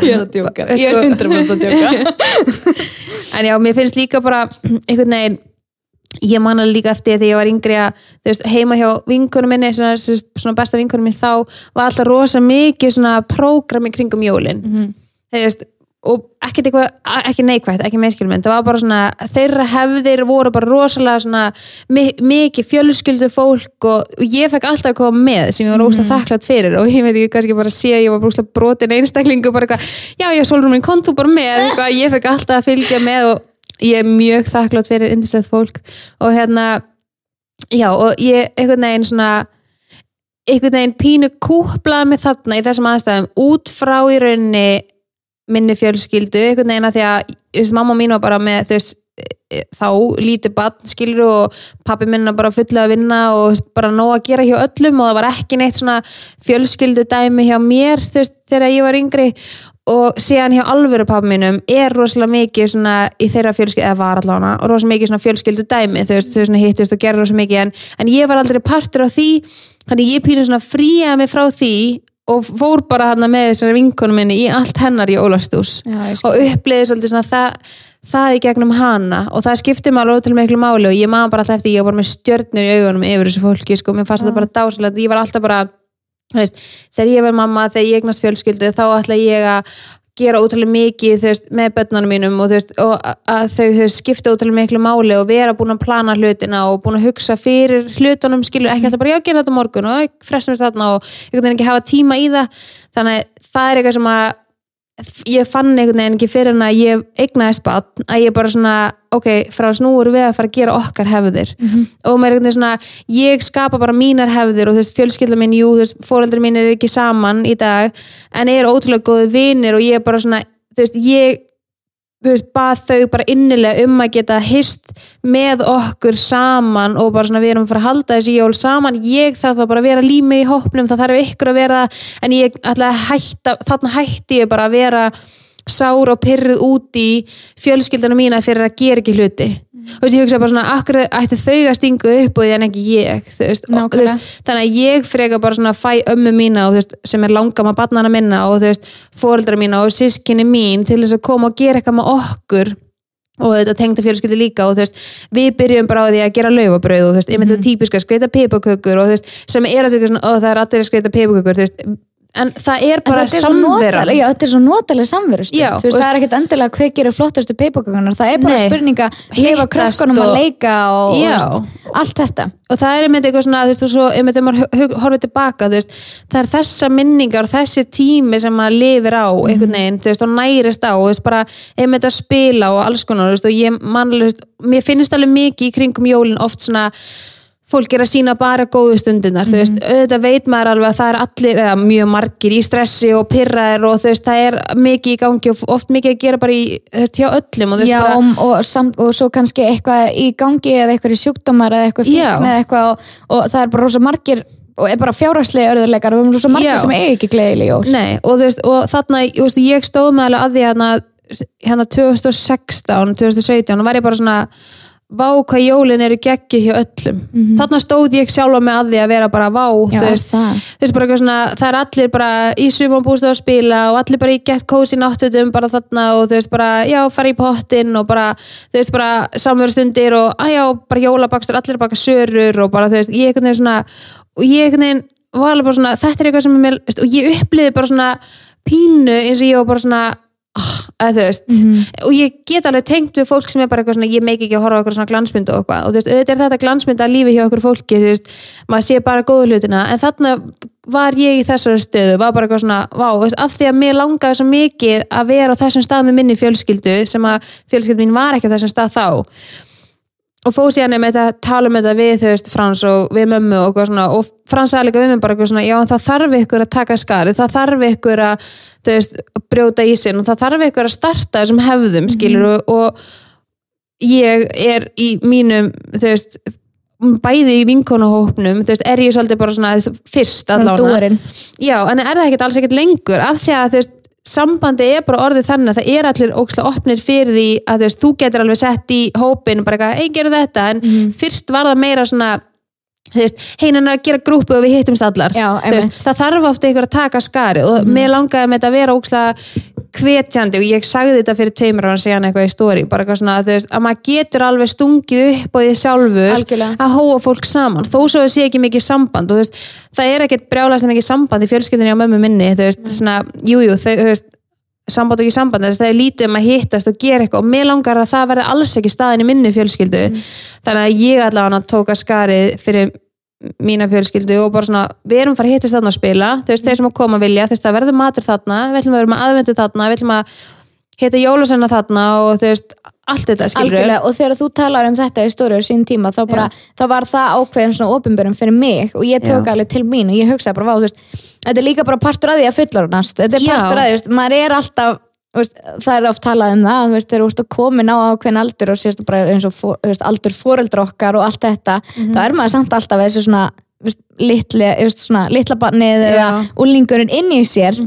A: Ég er að djóka,
B: ég er
A: 100% að djóka.
B: En já, mér finnst líka bara einhvern veginn ég man alveg líka eftir þegar ég var yngri að veist, heima hjá vinkunum minni svona, svona besta vinkunum minn þá var alltaf rosa mikið svona prógram í kringum jólin.
A: Mhm.
B: þú veist og ekkert eitthvað, ekki neikvægt, ekki meðskilmynd það var bara svona, þeirra hefðir voru bara rosalega svona mi mikið fjölskyldu fólk og, og ég fekk alltaf að koma með sem ég var óslega þakklátt fyrir og ég veit ekki kannski bara sé að ég var óslega brotin einstaklingu bara eitthvað, já ég sólrum minn kontu bara með eitthvað, ég fekk alltaf að fylgja með og ég er mjög þakklátt fyrir indislegt fólk. Og hérna já og ég einhvern veginn svona einhvern veginn pínu kúplaði mig þarna í þessum aðstæðum út frá í rauninni minni fjölskyldu einhvern veginn að því að veist, mamma mín var bara með veist, e, þá lítið barn skilur og pappi minna bara fulla að vinna og bara nóg að gera hjá öllum og það var ekki neitt svona fjölskyldu dæmi hjá mér veist, þegar ég var yngri. Og síðan hjá alvöru pappi mínum er rosalega mikið svona í þeirra fjölskyldu eða var allavega, og rosalega mikið svona fjölskyldu dæmi þau hittist og gerði rosalega mikið en, en ég var aldrei partur á því þannig ég pýnur svona fríaði mig frá því og fór bara hann með þessari vinkonum minni í allt hennar í Ólafstús
A: Já,
B: og uppliði svolítið svona það, það í gegnum hana. Og það skipti mig alveg til miklu máli. Og ég maður bara alltaf eftir ég var bara með stjörnur í augunum yfir þessu fólki sko, mér fannst þetta bara dásalegt ég var alltaf bara, veist, þegar ég var mamma þegar ég eignast fjölskyldu þá ætla ég að gera útrúlega mikið veist, með börnunum mínum og, veist, og að- þau veist, skipta útrúlega miklu máli og vera búin að plana hlutina og búin að hugsa fyrir hlutunum skilur ekki alltaf bara já, gera þetta morgun og frestum við þarna og ekki hafa tíma í það. Þannig að það er eitthvað sem að ég fann einhvern veginn ekki fyrir en að ég eignaðist bann að ég bara svona ok, frá erum við að fara að gera okkar hefðir. Og maður er einhvern veginn svona ég skapa bara mínar hefðir og þú veist fjölskylda mín, jú, þú veist, fóreldri mín er ekki saman í dag, en er ótrúlega góði vinir og ég er bara svona þú veist, ég veist, bað þau bara innilega um að geta hist með okkur saman og bara svona við erum fara að halda þessi jól saman, ég þarf þá bara að vera lími í hópnum, það þarf ykkur að vera en ég ætla að hætta þarna hætti ég bara að vera sár og pyrruð út í fjölskyldana mína fyrir að gera ekki hluti þú veist, ég hugsa bara svona, akkur ætti þau að stinga upp og en ekki ég veist, og, veist, þannig að ég freka bara svona fæ ömmu mína og veist, sem er langama barnana minna og fóreldra mína og sískinni mín til þess að koma og gera eitthvað með okkur og þetta tengda fjölskyldi líka og þú veist, við byrjum bara á því að gera laufabrauð og þú veist, ég myndi þetta típiska skreita pipakökur og þú veist, sem er að því svona, ó það er allir að skreita pipakökur, þú veist en það er bara
A: er notaleg, já, þetta er svo notaleg samveru
B: Já,
A: þú veist,
B: og-
A: það er ekkert endilega hver gerir flottustu peipakökunar, það er bara
B: Nei.
A: spurninga
B: Hittast
A: krökkunum
B: og-
A: að leika og, og allt þetta.
B: Og það er einmitt eitthvað svona þú veist, og svo einmitt þegar maður horfir tilbaka þú veist, það er þessa minningar og þessi tími sem maður lifir á einhvern veginn, þú veist, og nærist á og þú veist, bara einmitt að spila og alls konar þú veist, og ég þú veist, mér finnst alveg mikið í kringum jólin oft svona fólk er að sína bara góðu stundinar þú veist, auðvitað veit maður alveg að það er allir eða mjög margir í stressi og pyrraðir og þú veist, það er mikið í gangi og oft mikið að gera bara í, þú veist, hjá öllum og þú veist,
A: Já,
B: bara,
A: og, og, samt, og svo kannski eitthvað í gangi eða eitthvað í sjúkdómar eða eitthvað
B: Já.
A: fíkn eða eitthvað og, og það er bara rosa margir og er bara fjárhagslega örðuleikar og við erum rosa margir
B: Já.
A: sem eiga ekki gleðileg jól
B: Nei, og þú veist, og þarna veist, ég stóð með alveg að því hérna, hérna 2016, 2017 og var ég bara svona vá hvað jólin eru geggi hjá öllum þarna stóð ég sjálfa með að því að vera bara vá.
A: Já, er
B: veist,
A: það.
B: veist bara svona, það er allir bara í sumabústu að spila og allir bara í gett kósi náttutum bara þarna og þú veist bara, já, fara í pottin og bara, þú veist bara samverðstundir og, að já, bara jólabakstur allir baka sörur og bara, þú veist, ég veginn svona og ég bara svona, þetta er eitthvað sem er mér, og ég uppliði bara svona pínu eins og ég var bara svona ah, að þú veist, og ég get alveg tengt við fólk sem er bara eitthvað svona, ég meik ekki að horfa eitthvað svona glansmyndu og eitthvað, og þú veist, auðvitað er þetta glansmynda að lífi hjá okkur fólki, þú veist, maður sé bara góðu hlutina, en þarna var ég í þessari stöðu, var bara eitthvað svona vá, þú veist, af því að mér langaði svo mikið að vera á þessum stað með minni fjölskyldu sem að fjölskyldu mín var ekki á þessum stað þá og fóð síðan með þetta tala um þetta við þú veist Frans og við mömmu og, svona, og Frans sagði líka við mig bara eitthvað svona já en það þarf ykkur að taka skarið. Það þarf ykkur að þú veist, brjóta í sin og það þarf ykkur að starta þessum hefðum skilur og, og ég er í mínum þú veist bæði í vinkonahópnum, þú veist, er ég svolítið bara svona fyrst allavega. Já, en er það ekkert alls ekkert lengur. Af því að þú veist, sambandi er bara orðið þannig að það er allir ókslega opnir fyrir því að þú veist, þú getur alveg sett í hópin bara eitthvað, ei, gerum þetta. En fyrst var það meira svona heinan að gera grúpu og við hittumst allar.
A: Já,
B: veist, það þarf ofta ykkur að taka skari og mér langaði með þetta að vera ókslega hvetjandi og ég sagði þetta fyrir tveimur ára síðan eitthvað í stóri, bara eitthvað svona þú veist, að maður getur alveg stungið upp á því sjálfur
A: Algjörlega.
B: að hóa fólk saman. Þó svo að sé ekki mikið samband og, veist, það er ekkert brjálæst mikið samband í fjölskyldinni á mömmu minni veist, svona, jú, jú, þau, samband og ekki samband, að það er lítið um að hittast og gera eitthvað. Og mér langar að það verði alls ekki staðin í minni fjölskyldu. Þannig að ég allavega tók að skarið fyrir mína fjölskyldu og bara svona, við erum fara að hittast þarna að spila þú veist, þeir sem að koma vilja, þú veist, það verður matur þarna við ætlum að vera með aðvendu þarna, við ætlum að hitta jólasenna þarna og þú veist, allt þetta skilur
A: algjörlega og þegar þú talar um þetta í stóri á sín tíma þá bara, þá var það ákveðin svona opinberum fyrir mig og ég tók
C: Já.
A: alveg til mín og ég hugsaði bara, vá, þú veist þetta er líka bara partur að því að fullorðnast þetta er
B: Já.
A: partur að því, þú veist, maður er alltaf veist, það er oft talað um það veist, þegar þú ert að komin á ákveðin aldur og sést bara eins og fó- veist, aldur foreldra okkar og allt þetta,
B: Mhm.
A: þá er maður samt alltaf þessi svona, þú veist, litli, þú veist, svona litla barnið eða úlingurinn inn í sér.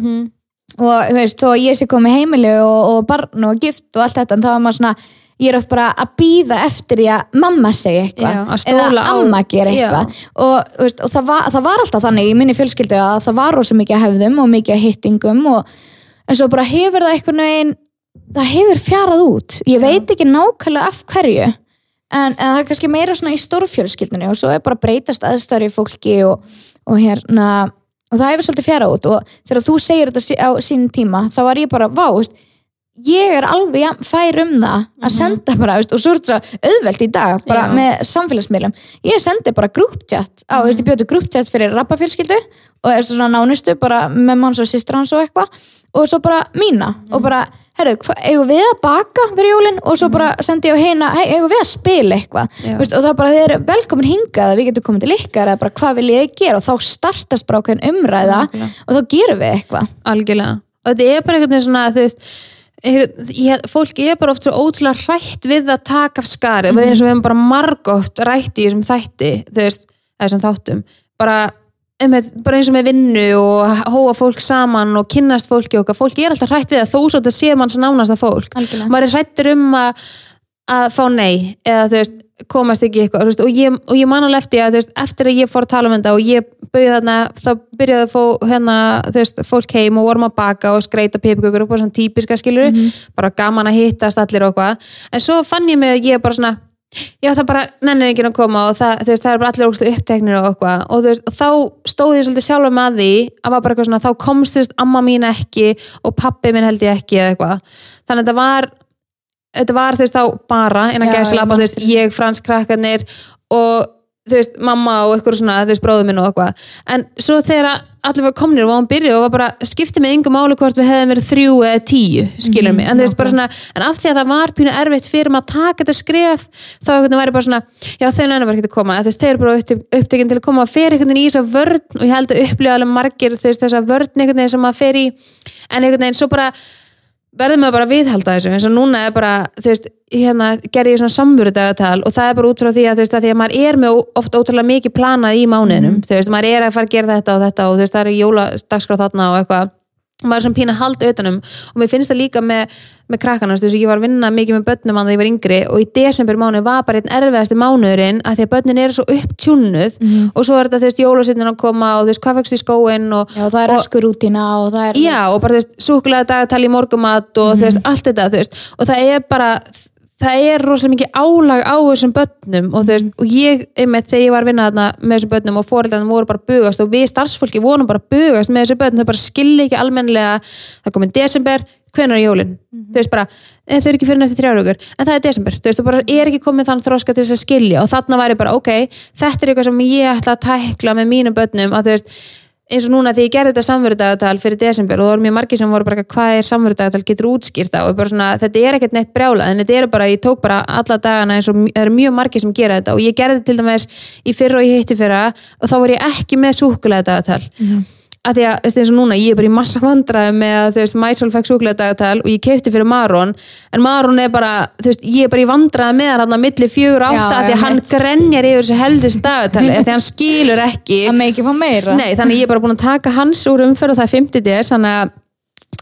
A: Og þú veist, þó að ég sé komið heimili og, og barn og gift og allt þetta en þá er maður svona, ég er oft bara að býða eftir því að mamma segi eitthvað
B: að
A: eða amma gera eitthvað. Og, og það, var, það var alltaf þannig í minni fjölskyldu að það var rosa mikið af hefðum og mikið af hittingum og, en svo bara hefur það einhvern veginn það hefur fjarað út. Ég veit ekki nákvæmlega af hverju en, en það er kannski meira svona í stórfjölskyldunni og svo er bara breytast aðstæður í fólki og, og hérna og það hefur svolítið fjarað út. Og þegar þú segir þetta á sín tíma þá var ég bara, vá, veist, ég er alveg fær um það að senda bara, veist, og svo er þetta auðvelt í dag bara
B: Já.
A: með samfélagsmiðlum. Ég sendi bara grúptjatt á, veist, ég bjóti grúptjatt fyrir rappafjölskyldu og þessu svona nánustu bara með manns og sýstra hans og eitthvað og svo bara mína og bara, herru, eigum við að baka fyrir jólin? Og svo bara sendi ég á heina hey, eigum við að spila eitthvað? Veist, og er bara, þið eru velkomin hingað við getum komið til ykkar eða bara hvað vil ég gera? Og þá startast bara ákveðin umræða og þá gerum við eitthvað
B: þetta er bara er oft svo ótrúlega hrætt við að taka af skari mm -hmm. eins og við hefum bara margótt rætt í þessum þætti veist, þessum þáttum bara, einmitt, bara eins og með vinnu og hóa fólk saman og kynnast fólki okkar, fólk er alltaf hrætt við að þó svo þetta sé manns nánasta fólk
A: Algjörlega.
B: maður er hrættur um að að fá nei eða þú veist, komast ekki eitthvað veist, og, ég, ég man alveg eftir að veist, eftir að ég fór að tala um þetta og ég bauði þarna þá byrjaði að fá hérna veist, fólk heim og vorum að baka og skreita pipikökur og bara svona típiska skilur bara gaman að hittast allir og eitthvað. En svo fann ég mig að ég bara svona já það bara nennir enginn að koma og það, það er bara allir ógstu uppteknir og eitthvað. Og, og þá stóð ég svolítið sjálfa með því að var bara eitthvað svona, þá komst þú veist, amma mín ekki og pappi minn held ég ekki eða eitthvað. Þannig að þetta var þetta var þú veist þá bara gæsa
A: ég
B: labba,
A: man
B: þú veist, ég, fransk krakkarnir og þú veist, mamma og eitthvað svona, þú veist, bróður minn og eitthvað. En svo þegar allir var komnir og var hann byrju og var bara, skipti mig yngu máli hvort við hefðum verið þrjú eða tíu, skilur mig. En þú veist, bara svona, en af því að það var pínu erfitt fyrir maður að taka þetta skref þá veginn væri bara svona, já þau nennar bara ekki að koma. Þú veist, þeir eru bara upptek- upptekin til að koma að fer einhvern veginn í þessa vörn og ég held að upplifa alveg margir, veist, þessa vörn einhvern veginn sem verður maður bara að viðhalda þessu eins og núna er bara, þú veist, hérna gerði ég svona samverudagatal og það er bara út frá því að þú veist, að því að maður er með ó- oft ótrúlega mikið planað í mánuðinum, þú veist, maður er að fara að gera þetta og þetta og þú veist, það er jóladagskrá þarna og eitthvað maður svona pína að halda utanum og mér finnst það líka með, með krakkana þú veist, ég var að vinna mikið með börnum að ég var yngri og í desember mánuð var bara einn erfiðasti mánuðurinn að því að börnin eru svo upptjúnuð og svo er þetta, þú veist, jólasittin að koma og þú veist, hvað fækst í skóin og,
A: Já, það er
B: og-
A: öskurútína og það er
B: Já, og bara þú veist, súkulega dagatali í morgumat og þú veist, allt þetta, þú veist. Og það er bara, það er rosalega mikið álag á þessum börnum og veist, og ég, einmitt, þegar ég var að vinna þarna með þessum börnum og fóreldarnir voru bara bugast og við starfsfólki vorum bara bugast með þessu börnum, þau bara skilja ekki almennilega það komið desember, hvenær er jólin? Þú veist bara, "Eh, þau eru ekki fyrir næstu þrjárugur en það er desember, þú veist, þú bara er ekki komið þann þroska til þess að skilja og þarna væri bara ok, þetta er eitthvað sem ég ætla að tækla með mínum börnum, að þú veist eins og núna því ég gerði þetta samverudagatal fyrir desember og það voru mjög margir sem voru bara hvað er samverudagatal getur útskýrt á og svona, þetta er ekkert neitt brjála en þetta eru bara, ég tók bara alla dagana eins og það eru mjög margir sem gera þetta. Og ég gerði til dæmis í fyrra og ég hitti fyrra og þá var ég ekki með súkulega dagatal að því að, þú veist, eins og núna, ég er bara í massa vandræði með að, þú veist, Mæsól fekk súkulega dagatal og ég keipti fyrir Maron en Maron er bara, þú veist, ég er bara í vandræði með hann að milli fjögur átta af því að hann grenjar yfir þessu heldist dagatali af því að hann skilur ekki.
A: Að
B: Nei, þannig ég er bara búin að taka hans úr umferð og það er 50 DS þannig að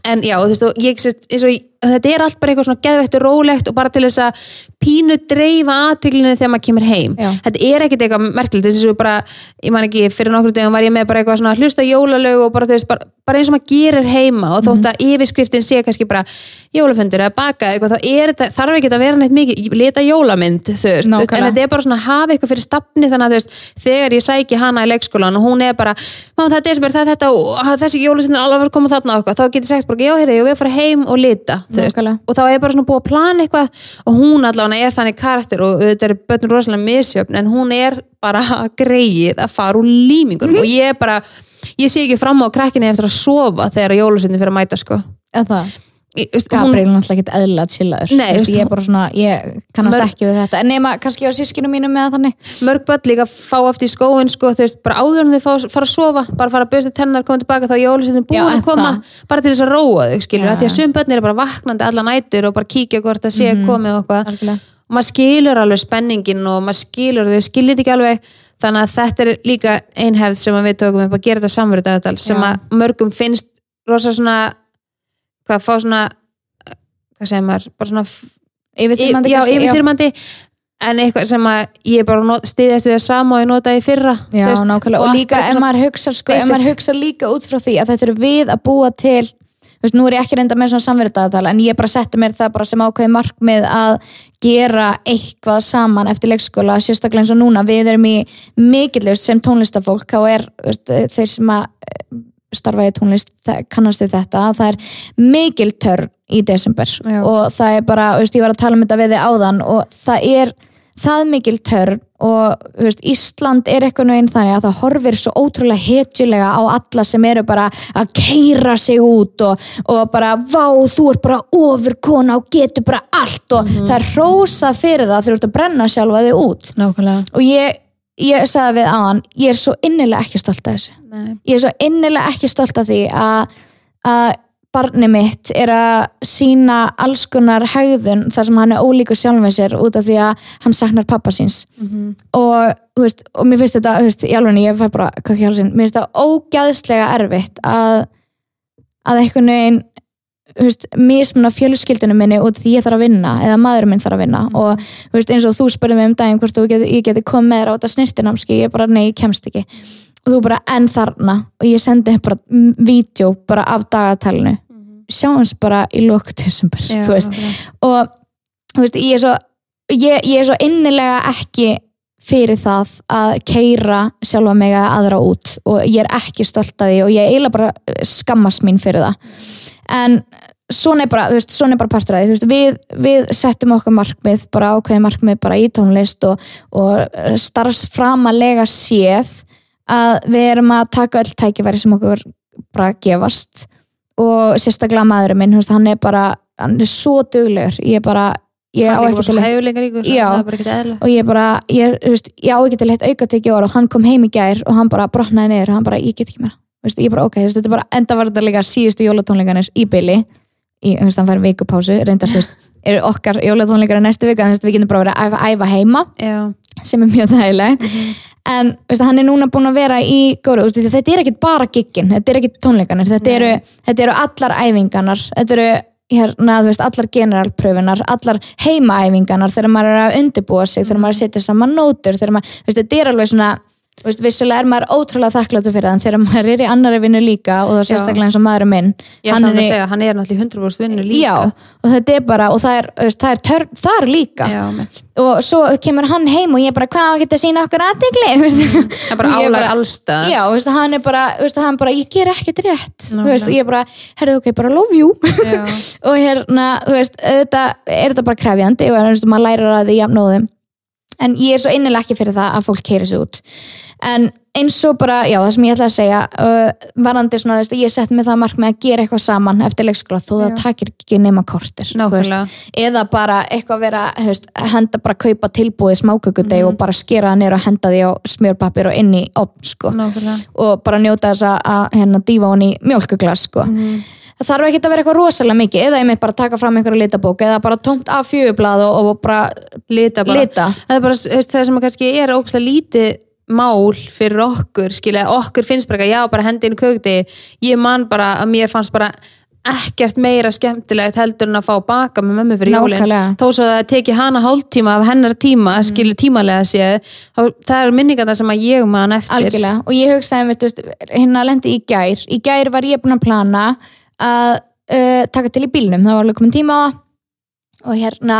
B: en já, þú veist, og ég eins og ég, þetta er allt bara eitthvað svona geðveitt og rólegt og bara til þess að pínu dreifa aðtöklinu þegar maður kemur heim
A: Já.
B: þetta er ekkert eitthvað merkilegt þess að bara, ég man ekki, fyrir nokkur degum var ég með bara eitthvað svona hlusta jólalög og bara þú veist, bara, bara eins og maður gerir heima og þótt að yfirskriftin sé kannski bara jólafundur eða baka eitthvað, þá er þetta, þarf ekki að vera neitt mikið, leta jólamynd þú veist, en
A: Nákvæmlega.
B: þetta er bara svona að hafa eitthvað fyrir stafni þannig að þú veist, þegar ég sæki hana í leikskólan og hún er bara, mamma það er desember, það er þetta og ah, þessi jólasyndir alveg var að koma þarna eitthvað, þá getur sagt bara, já heyrðu, ég vil fara heim og lita þú veist, og þá er bara svona búið að plana eitthvað og hún allavega er þannig karakter og þetta er börnur rosalega misjöfn en hún er bara greið að fara úr límingunum og ég er bara, ég sé ekki fram á krakkinni eftir að sofa þegar jólasyndir fyrir að mæta sko.
A: En það, Gabriel er náttúrulega chillaður.
B: Nei,
A: Þú veist,
B: veist,
A: ég er bara svona, ég kannast
B: Mörg-
A: ekki við þetta. En nema kannski á sískinu mínu með þannig.
B: Mörg börn líka fá oft í skóin sko, þú veist, bara áður en þau fara að sofa bara fara að byrja tennar, koma tilbaka þá jólusveitin búin
A: Já,
B: að koma,
A: það-
B: bara til þess að róa þau skilur, því að sum börn eru bara vaknandi alla nætur og bara kíkja hvort það sé komið og eitthvað.
A: Algjörlega.
B: og maður skilur alveg spenningin og maður skilur þau skilir þetta ekki alveg þannig að þetta er líka einhefð sem við tökum upp að gera þetta samverðu sem
A: Já.
B: að mörgum finnst rosa svona hvað fá svona hvað segir maður, bara svona
A: Yfirþyrmandi
B: já, yfirþyrmandi en eitthvað sem að ég bara stiðist við að sama og ég notaði í fyrra
A: Já,
B: veist,
A: og líka ef maður hugsa sko, ef maður hugsa líka út frá því að þetta eru við að búa til þú veist, nú er ég ekki reynda með svona samverðdagatala en ég bara setti mér það bara sem ákveði markmið að gera eitthvað saman eftir leikskóla, sérstaklega eins og núna við erum í mikillust sem tónlistafólk þá er veist, þeir sem að eh, starfa í tónlist, það- kannast við þetta að það er mikil törn í desember
B: Já.
A: og það er bara, þú veist, ég var að tala um þetta við þig áðan og það er það mikil törn og veist, Ísland er eitthvað einn þannig að það horfir svo ótrúlega hetjulega á alla sem eru bara að keira sig út og, og bara vá, þú ert bara ofurkona og getur bara allt. Og það er rósað fyrir það þegar þú ert að brenna sjálfa þig út.
B: Nákvæmlega.
A: Og ég, ég sagði við aðan ég er svo innilega ekki stolt af þessu.
B: Nei.
A: ég er svo innilega ekki stolt af því að barni mitt er að sína alls konar hegðun þar sem hann er ólíku sjálfum sér út af því að hann saknar pappa síns. Og, þú veist, og mér finnst þetta veist, í alveg ég fæ bara kakki hálsinn. Mér finnst þetta ógæðslega erfitt að að þú veist, mismunna fjölskyldunum minni út því ég þarf að vinna eða maðurinn minn þarf að vinna. Og þú veist, eins og þú spurði mig um daginn hvort þú geti, ég geti komið með þér á þetta snirtinámski ég bara, nei, ég kemst ekki og þú bara, enn þarna og ég sendi bara mm, vídeo bara af dagatalinu. Sjáumst bara í lók desember,
B: Já,
A: þú veist.
B: nákvæmlega.
A: og þú veist, ég er svo ég, ég er svo innilega ekki fyrir það að keira sjálfa mig að aðra út og ég er ekki stolt að því og ég eiginlega bara skammast mín fyrir það. En svona er bara, veist, svona er bara þú veist, við, við settum okkur markmið bara ákveðið markmið bara í tónlist og, og starfsframalega séð að við erum að taka öll tækifæri sem okkur bara gefast. Og sérstaklega maðurinn minn, hann er bara hann er svo duglegur, ég er bara ég á
B: er
A: ekki til Já.
B: það er bara
A: og ég ég, veist, ég á ekki til eitt auka tekið orð. Og hann kom heim í gær og hann bara brotnaði niður. Og hann bara, ég get ekki Þú veist, ég bara, ok, veist, þetta er bara, enda var þetta líka síðustu jólatónleikanir í byli í, hann fær vikupásu, reyndar, eru okkar jólatónleikar næstu vika, við getum bara verið að æfa, æfa heima.
B: Já,
A: sem er mjög þægilegt en veist, hann er núna búin að vera í góru, veist, þetta er ekkit bara giggin þetta er ekkit tónleikanir, þetta eru, þetta eru allar æfinganar, þetta eru hérna, veist, allar generalpröfunar allar heimaæfinganar þegar maður er að undirbúa sig, þegar maður að setja saman nótur þegar maður, þetta er alveg svona veist, vissulega er maður ótrúlega þakkláttu fyrir það en þegar maður er í annari vinnu líka og þá sérstaklega eins og maðurinn minn
B: ég
A: hann er
B: að
A: í-
B: segja, hann er náttúrulega 100% vinnu líka.
A: Já, og þetta er bara, og það er, veist, það er törn þar líka.
B: Já
A: og svo kemur hann heim og ég bara, hvað á að sína okkur aðtegli
B: það er bara
A: bara-
B: allstað
A: já, veist, hann er bara, hann bara ég ger ekkert rétt. Veist, ég bara, herðu ok, bara love you.
B: Já.
A: og hérna, þú veist, þetta er þetta bara krefjandi og maður lærir að því jafnóðum. En ég er svo innilega ekki fyrir það að fólk keiri sig út en eins og bara, já, það sem ég ætla að segja uh, varandi svona, þú veist, ég sett mig það markmið að gera eitthvað saman eftir leikskóla þó það takir ekki nema kortir eða bara eitthvað vera veist, henda bara kaupa tilbúið smákökudeg og bara skera það niður og henda því á smjörpappir og inn í opn sko. Og bara njóta þess að- að hérna dífa hann í mjölkuglas sko. það þarf ekki að vera eitthvað rosalega mikið eða ég með bara taka fram einhverja litabók eða bara tómt af fjögublað og, og bara
B: lita bara.
A: lita.
B: Það er bara þú mál fyrir okkur skilja, okkur finnst bara já bara hendi inn kökti ég man bara að mér fannst bara ekkert meira skemmtilegt heldur en að fá baka með mömmu fyrir jólin.
A: Nákvæmlega.
B: þó svo að það teki hana hálftíma af hennar tíma, mm. skilja tímalega þá, það er minningar það sem að ég man eftir.
A: Algjörlega. Og ég hugsaði veist, hérna lendi í gær. Í gær var ég búin að plana að uh, taka til í bílnum. Það var alveg komin tíma á og hérna,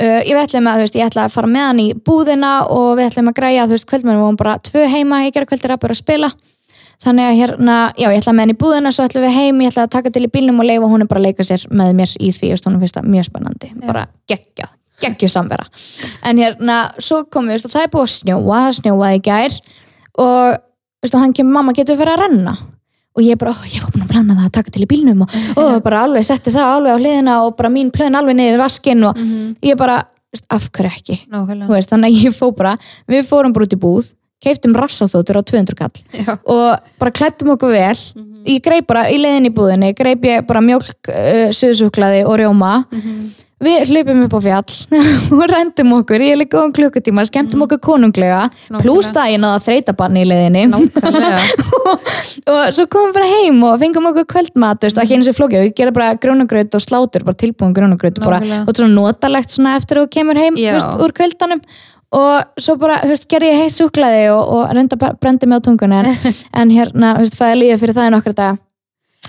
A: uh, ég með að veist, ég ætlaði að fara með hann í búðina og við ætlaðum að græja, þú veist, kvöldmenn vorum bara tvö heima, ég gera kvöldir að bara að spila. Þannig að hérna, já, ég ætlaði með hann í búðina svo ætlaði við heim, ég ætlaði að taka til í bílnum og leifa hún bara að leika sér með mér í því og stónum finnst það mjög spennandi, bara geggja geggju samvera. En hérna, svo komum við, það er búið að snjóa það snjóaði gær og veist, og hann kemur, mamma, getur við fyrir að renna og ég bara, ó, ég var búin að plana það að taka til í bílnum og, og bara alveg setti það alveg á hliðina og bara mín plön alveg niður vaskinn og ég bara, þú veist, af hverju ekki? Veist, þannig að ég fó bara við fórum bara út í búð, keiftum rassaþóttur á 200 kall
B: Já.
A: og bara klættum okkur vel. Ég greip bara í leiðin í búðinni greip ég bara mjólk, uh, suðsúklaði og rjóma við hlupum upp á fjall og rendum okkur. Í líka um klukkutíma, skemmtum okkur konunglega. Pluss það ég náða þreitabanni í leiðinni.
B: Nákvæmlega.
A: Og svo komum við bara heim og fengum okkur kvöldmat þú veist, og ekki eins og flókið, við gerum bara grjónagraut og slátur, bara tilbúin grjónagraut og bara, og svona notalegt svona eftir að þú kemur heim, þú veist, úr kvöldanum. Og svo bara, þú veist, gerði ég heitt súklaði og, og reynda brendi mig á tungunni en, en hérna, þú veist, fæði líða fyrir það í nokkra daga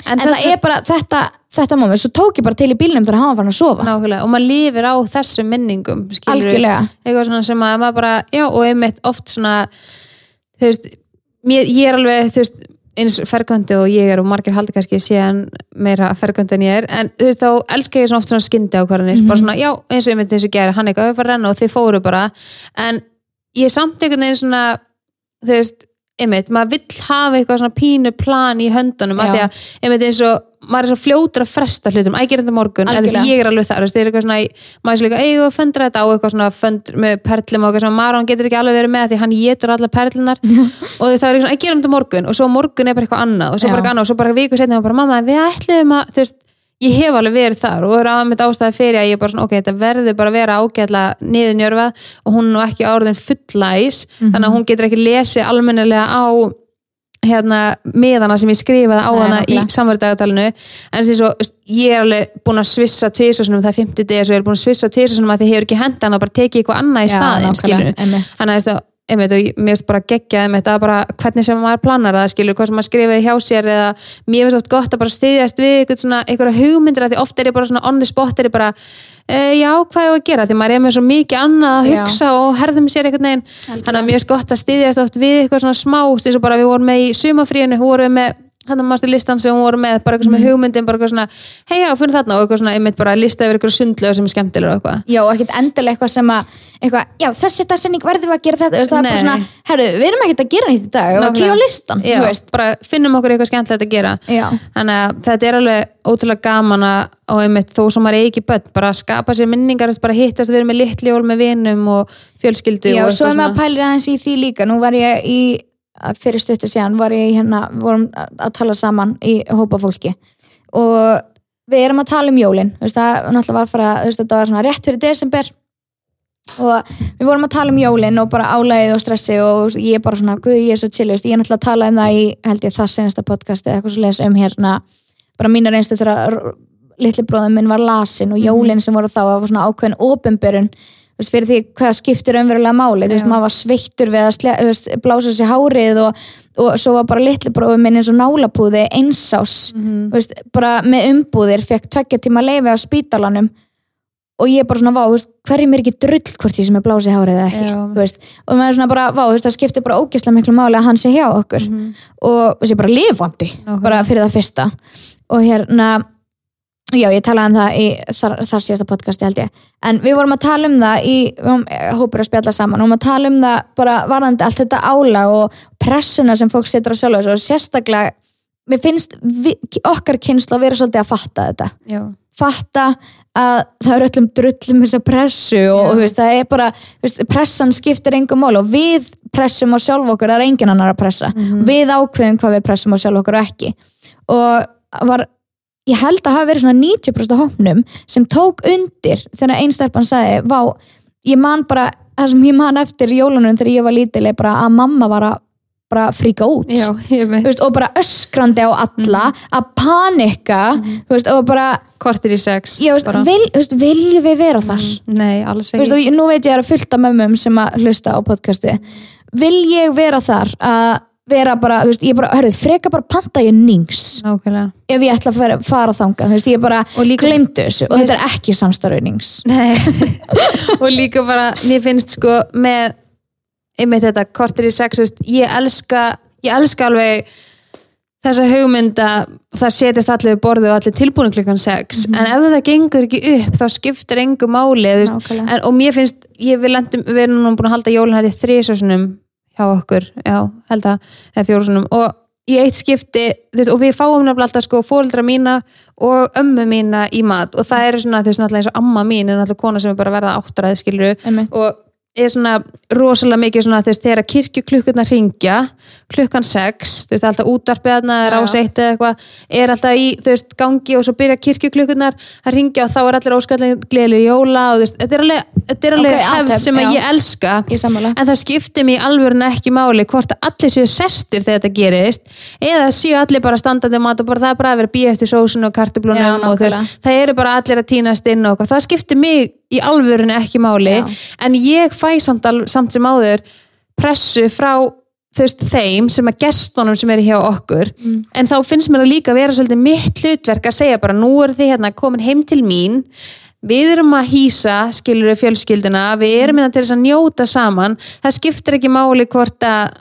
B: en,
A: en það er bara þetta, þetta moment, svo tók ég bara til í bílnum þegar hann var farin að sofa.
B: Nákvæmlega og maður lifir á þessum minningum
A: algjörlega,
B: eitthvað svona sem að maður bara, já og einmitt oft svona þú veist, mér, ég er alveg þú veist, eins fergandi og ég er og margir haldi kannski síðan meira fergandi en ég er, en þú veist, þá elska ég svona oft svona skyndi ákvarðanir, bara svona, já eins og einmitt þessu gera, hann eitthvað, að renna og þið fóru bara. En ég samt einhvern veginn svona þú veist, einmitt, maður vill hafa eitthvað svona pínu plan í höndunum af því að, einmitt eins og maður er svo fljótur að fresta hlutum, að gera þetta morgun eða
A: Algjörlega.
B: ég er alveg þar, það er eitthvað svona maður er svo líka, eigum við að föndra þetta á eitthvað svona fönd með perlum og eitthvað svona, Maron getur ekki alveg verið með því hann getur allar perlunar og það er eitthvað svona, að gera þetta morgun. Og svo morgun er bara eitthvað annað og svo bara eitthvað annað og svo bara viku setna bara, mamma, við ætlum að, þú veist ég hef alveg verið þar og er aðeins ástæði fyrir að ég bara svona, ok, þetta verður bara að vera ágætlega niðurnjörfað og hún er nú ekki áriðin fullæs þannig að hún getur ekki lesið almennilega á hérna miðana sem ég skrifaði á
A: Nei,
B: hana í
A: nákvæmlega.
B: samverðdagatalinu en svo, veist, ég er alveg búin að svissa tvisasunum, það er 50 degi og ég er búin að svissa tvisasunum að þið hefur ekki henda hann og bara tekið eitthvað annað í staðin þannig að einmitt, og ég- mér finnst bara geggja einmitt, að bara hvernig sem maður planar það skilur, hvað sem maður skrifaði hjá sér eða mér finnst oft gott að bara styðjast við eitthvað svona, einhverja hugmyndir að því oft er ég bara svona on the spot er ég bara, e, já, hvað er að gera? Því maður er með svo mikið annað að
A: Já.
B: hugsa og herðum sér einhvern veginn. Þannig að mér finnst gott að styðjast oft við eitthvað svona smá eins og bara við vorum með í sumafríinu vorum við með að maður listan sem hún voru með bara eitthvað
A: Mhm.
B: sem mm. hugmyndin, bara eitthvað svona hei já, fyrir þarna og eitthvað svona, einmitt bara lista yfir eitthvað sundlega sem er skemmtilega og eitthvað
A: Já, og ekkert endilega eitthvað sem að eitthvað, já, þessi dagsetning verðum við að gera þetta þú veist, það er bara
B: Nei.
A: svona, herru, við erum ekkert að gera nýtt í dag og
B: Nákvæmlega.
A: kífa listan,
B: já,
A: þú veist
B: bara finnum okkur eitthvað skemmtilegt að gera
A: Já,
B: þannig að þetta er alveg ótrúlega gaman að og einmitt þó sem maður er ekki börn bara að skapa sér minningar, bara hittast við erum með litli jól með vinum og fjölskyldu
A: já
B: og
A: svo er
B: eitthvað
A: maður að pælir aðeins í því líka nú var ég í, fyrir stuttu síðan var ég hérna, vorum að tala saman í hópa fólki. Og við erum að tala um jólin veist, það náttúrulega var fara, veist, þetta var svona rétt fyrir desember. Og við vorum að tala um jólin og bara álægið og stressi og ég er bara svona, guð, ég er svo chill veist, ég er náttúrulega að tala um það í, held ég, það senasta podcast eða eitthvað svo les um hérna bara mínar einstu þegar litli bróðum minn var lasin og jólin sem voru þá var svona ákveðin opinberun þú veist, fyrir því hvað skiptir umverulega máli þú veist, maður var sveittur við að sle, veist, blása sér hárið og, og svo var bara litli bróðum minn eins og nálapúði einsás
B: Mhm.
A: þú veist, bara með umbúðir fekk tveggja tíma leifi á spítalanum og ég bara svona, vá, hverjum er ekki drull hvort ég sem er blásið hárið eða ekki og maður er svona bara, vá, það skiptir bara ógeðslega miklu máli að hann sé hjá okkur
B: Mhm.
A: og þessi bara lifandi
B: Nákvæmlega.
A: bara fyrir það fyrsta og hérna já, ég talaði um það í þar, þar síðasta podcasti held ég. En við vorum að tala um það í við vorum eh, hópur að spjalla saman og vorum að tala um það bara varðandi allt þetta álag og pressuna sem fólk setur á sjálf og sérstaklega mér finnst vi, okkar kynslu að vera svolítið að fatta þetta.
B: Já,
A: fatta að það er öllum drullum þessa pressu og, og veist, það er bara, veist, pressan skiptir engum mál og við pressum á sjálf okkur það er engin annar að pressa. Við ákveðum hvað við pressum á sjálf okkur og ekki. Og var ég held að hafa verið svona 90% af hópnum sem tók undir þegar einstelpan sagði, vá, ég man bara það sem ég man eftir jólunum þegar ég var lítil er bara að mamma var að bara fríka út.
B: Já,
A: veist, og bara öskrandi á alla að panika þú veist, og bara,
B: kortir í sex
A: vil, viljum við vera þar?
B: Nei, alls
A: Þú veist, og nú veit ég að það eru fullt af mömmum sem að hlusta á podcasti vil ég vera þar? Að vera bara, þú veist, ég bara, hörðu, freka bara panta ég nings
B: nákvæmlega.
A: ef ég ætla að fara, fara þangað, þú veist, ég bara glemdu þessu og þetta er ekki samstarfið nings
B: Nei. og líka bara, mér finnst sko með einmitt þetta kortir í sex, veist, ég elska ég elska alveg þessa hugmynd að það setjast allir við borðu og allir tilbúinu klukkan sex en ef það gengur ekki upp þá skiptir engu máli veist, en, og mér finnst, ég vil endum við erum nú búin að halda jólinn hætti þrísvarsunum hjá okkur, já, held að fjórusunum. Og í eitt skipti veist, og við fáum nefnilega alltaf sko fóreldra mína og ömmu mína í mat. Og það er svona, þú veist, náttúrulega eins og amma mín er náttúrulega kona sem er bara að verða áttræði skilur
A: Einmitt.
B: og er svona rosalega mikið svona þú veist, þegar kirkjuklukkurnar ringja klukkan sex, þú veist, alltaf útvarpið þarna er
A: Já.
B: áseitt eða eitthvað er alltaf í, þú veist, gangi og svo byrja kirkjuklukkurnar að ringja og þá er allir óskallega gleðileg jóla og þú veist, þetta er alveg, þetta er alveg
A: Ok,
B: hefð
A: athöfn,
B: sem
A: já.
B: ég elska en það skiptir mig alveg ekki máli hvort að allir séu sestir þegar þetta gerist eða séu allir bara standandi mat og bara það er bara að vera býja eftir sósun og
A: Já,
B: kartublunum og þú veist, það eru bara allir að týnast inn og það skiptir mig í alvörunni ekki máli
A: Já.
B: en ég fæ samt, samt sem áður pressu frá veist, þeim sem að gestunum sem eru hjá okkur
A: Mm.
B: en þá finnst mér það líka að vera svolítið mitt hlutverk að segja bara nú eru þið hérna komin heim til mín við erum að hýsa skilur við fjölskylduna, við erum hérna til þess að njóta saman, það skiptir ekki máli hvort að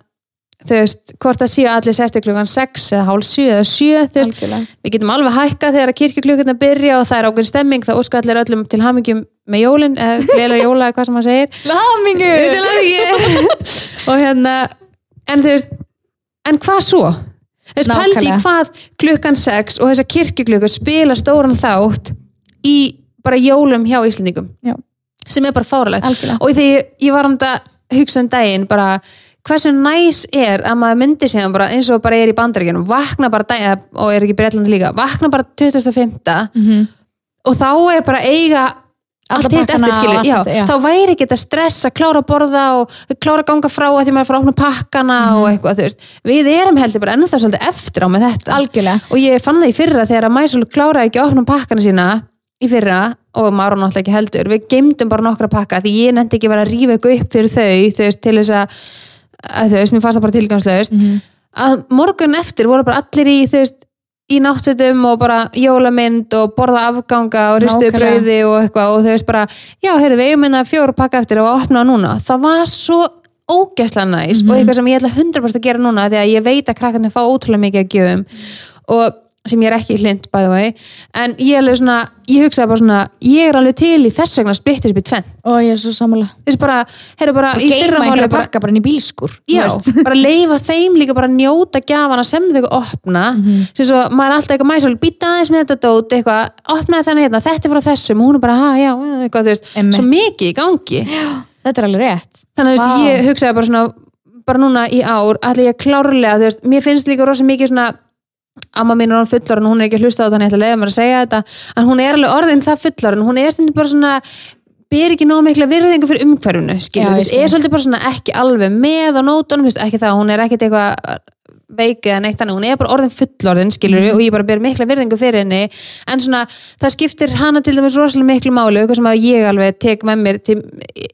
B: þú veist, hvort að séu allir sesti klukkan 6 eða hálf 7 eða 7 þú veist,
A: Algjörlega.
B: við getum alveg hækka þegar að kirkjuklukkurna byrja og það er ákveðin stemming, það óska allir öllum til hamingjum með jólin, eða jóla eða hvað sem maður segir hamingju og hérna en þú veist, en hvað svo? veist, pældi hvað klukkan 6 og þessar kirkjuklukkur spila stóran þátt í bara jólum hjá Íslendingum
A: Já.
B: sem er bara fáralegt
A: Algjörlega.
B: og þegar ég, var um þetta hugsa um daginn bara hversu næs er að maður myndi síðan bara eins og bara er í bandaríkjunum vakna bara daginn, og er ekki í Breitlandi líka vakna bara 2005
A: Mhm.
B: og þá er bara eiga allt hitt eftir skilur, já,
A: já.
B: þá væri ekki þetta stress að klára að borða og klára að ganga frá að því maður er að fara að opna pakkana
A: Mhm.
B: og eitthvað, þú veist, við erum heldur bara ennþá svolítið eftir á með þetta
A: Algjörlega.
B: og ég fann það í fyrra þegar að Mæsul kláraði ekki opna pakkana sína í fyrra og Máron náttúrulega ekki heldur við geymdum bara nokkra pakka því ég nefndi ekki vera að rífa eitthvað upp fyrir þau veist, til þess að, að veist, mér fannst það bara tilgangslaust
A: Mhm.
B: að morgun eftir voru bara allir í veist, í náttsetum og bara jólamynd og borða afganga og ristu brauði og eitthvað og þau veist bara, já, heyrðu, við eigum minna fjóra pakka eftir og opna núna. Það var svo ógæslega næs og eitthvað sem ég ætla 100% að gera núna því að ég veit að krakkarnir fá ótrúlega mikið að gjöfum. Og sem ég er ekki hlind by the way en ég er alveg svona, ég hugsaði bara svona ég er alveg til í þess vegna splittis upp í tvenn
A: Og ég er svo sammála.
B: þess bara, heyrðu bara
A: Og
B: í fyrra máli bara
A: pakka bara inn í bílskur.
B: Já,
A: veist.
B: bara leifa þeim líka bara njóta gjafana sem þau opna sem svo maður er alltaf eitthvað mæsal býta aðeins með þetta dót, eitthvað, opnaði þennan hérna þetta er frá þessum, og hún er bara, ha, já, eitthvað þú veist,
A: Einmitt.
B: svo mikið í gangi
A: Þetta er alveg rétt.
B: þannig að veist, ég hugsaði bara svona bara núna í ár, allir ég klárlega þú veist, mér finnst líka rosa mikið svona amma mín er hann fullorinn, hún er ekki að hlusta á þetta þannig ég ætla að leiða mér að segja þetta en hún er alveg orðin það fullorinn, hún er stundum bara svona ber ekki nóg mikla virðingu fyrir umhverfinu
A: Já,
B: skilur, þú er svolítið bara svona ekki alveg með á nótunum, ekki það, hún er ekkit eitthvað veik eða neitt þannig, hún er bara orðin fullorðin skilur
A: Mhm.
B: og ég bara ber mikla virðingu fyrir henni. En svona, það skiptir hana til dæmis rosalega miklu máli, eitthvað sem að ég alveg tek með mér til,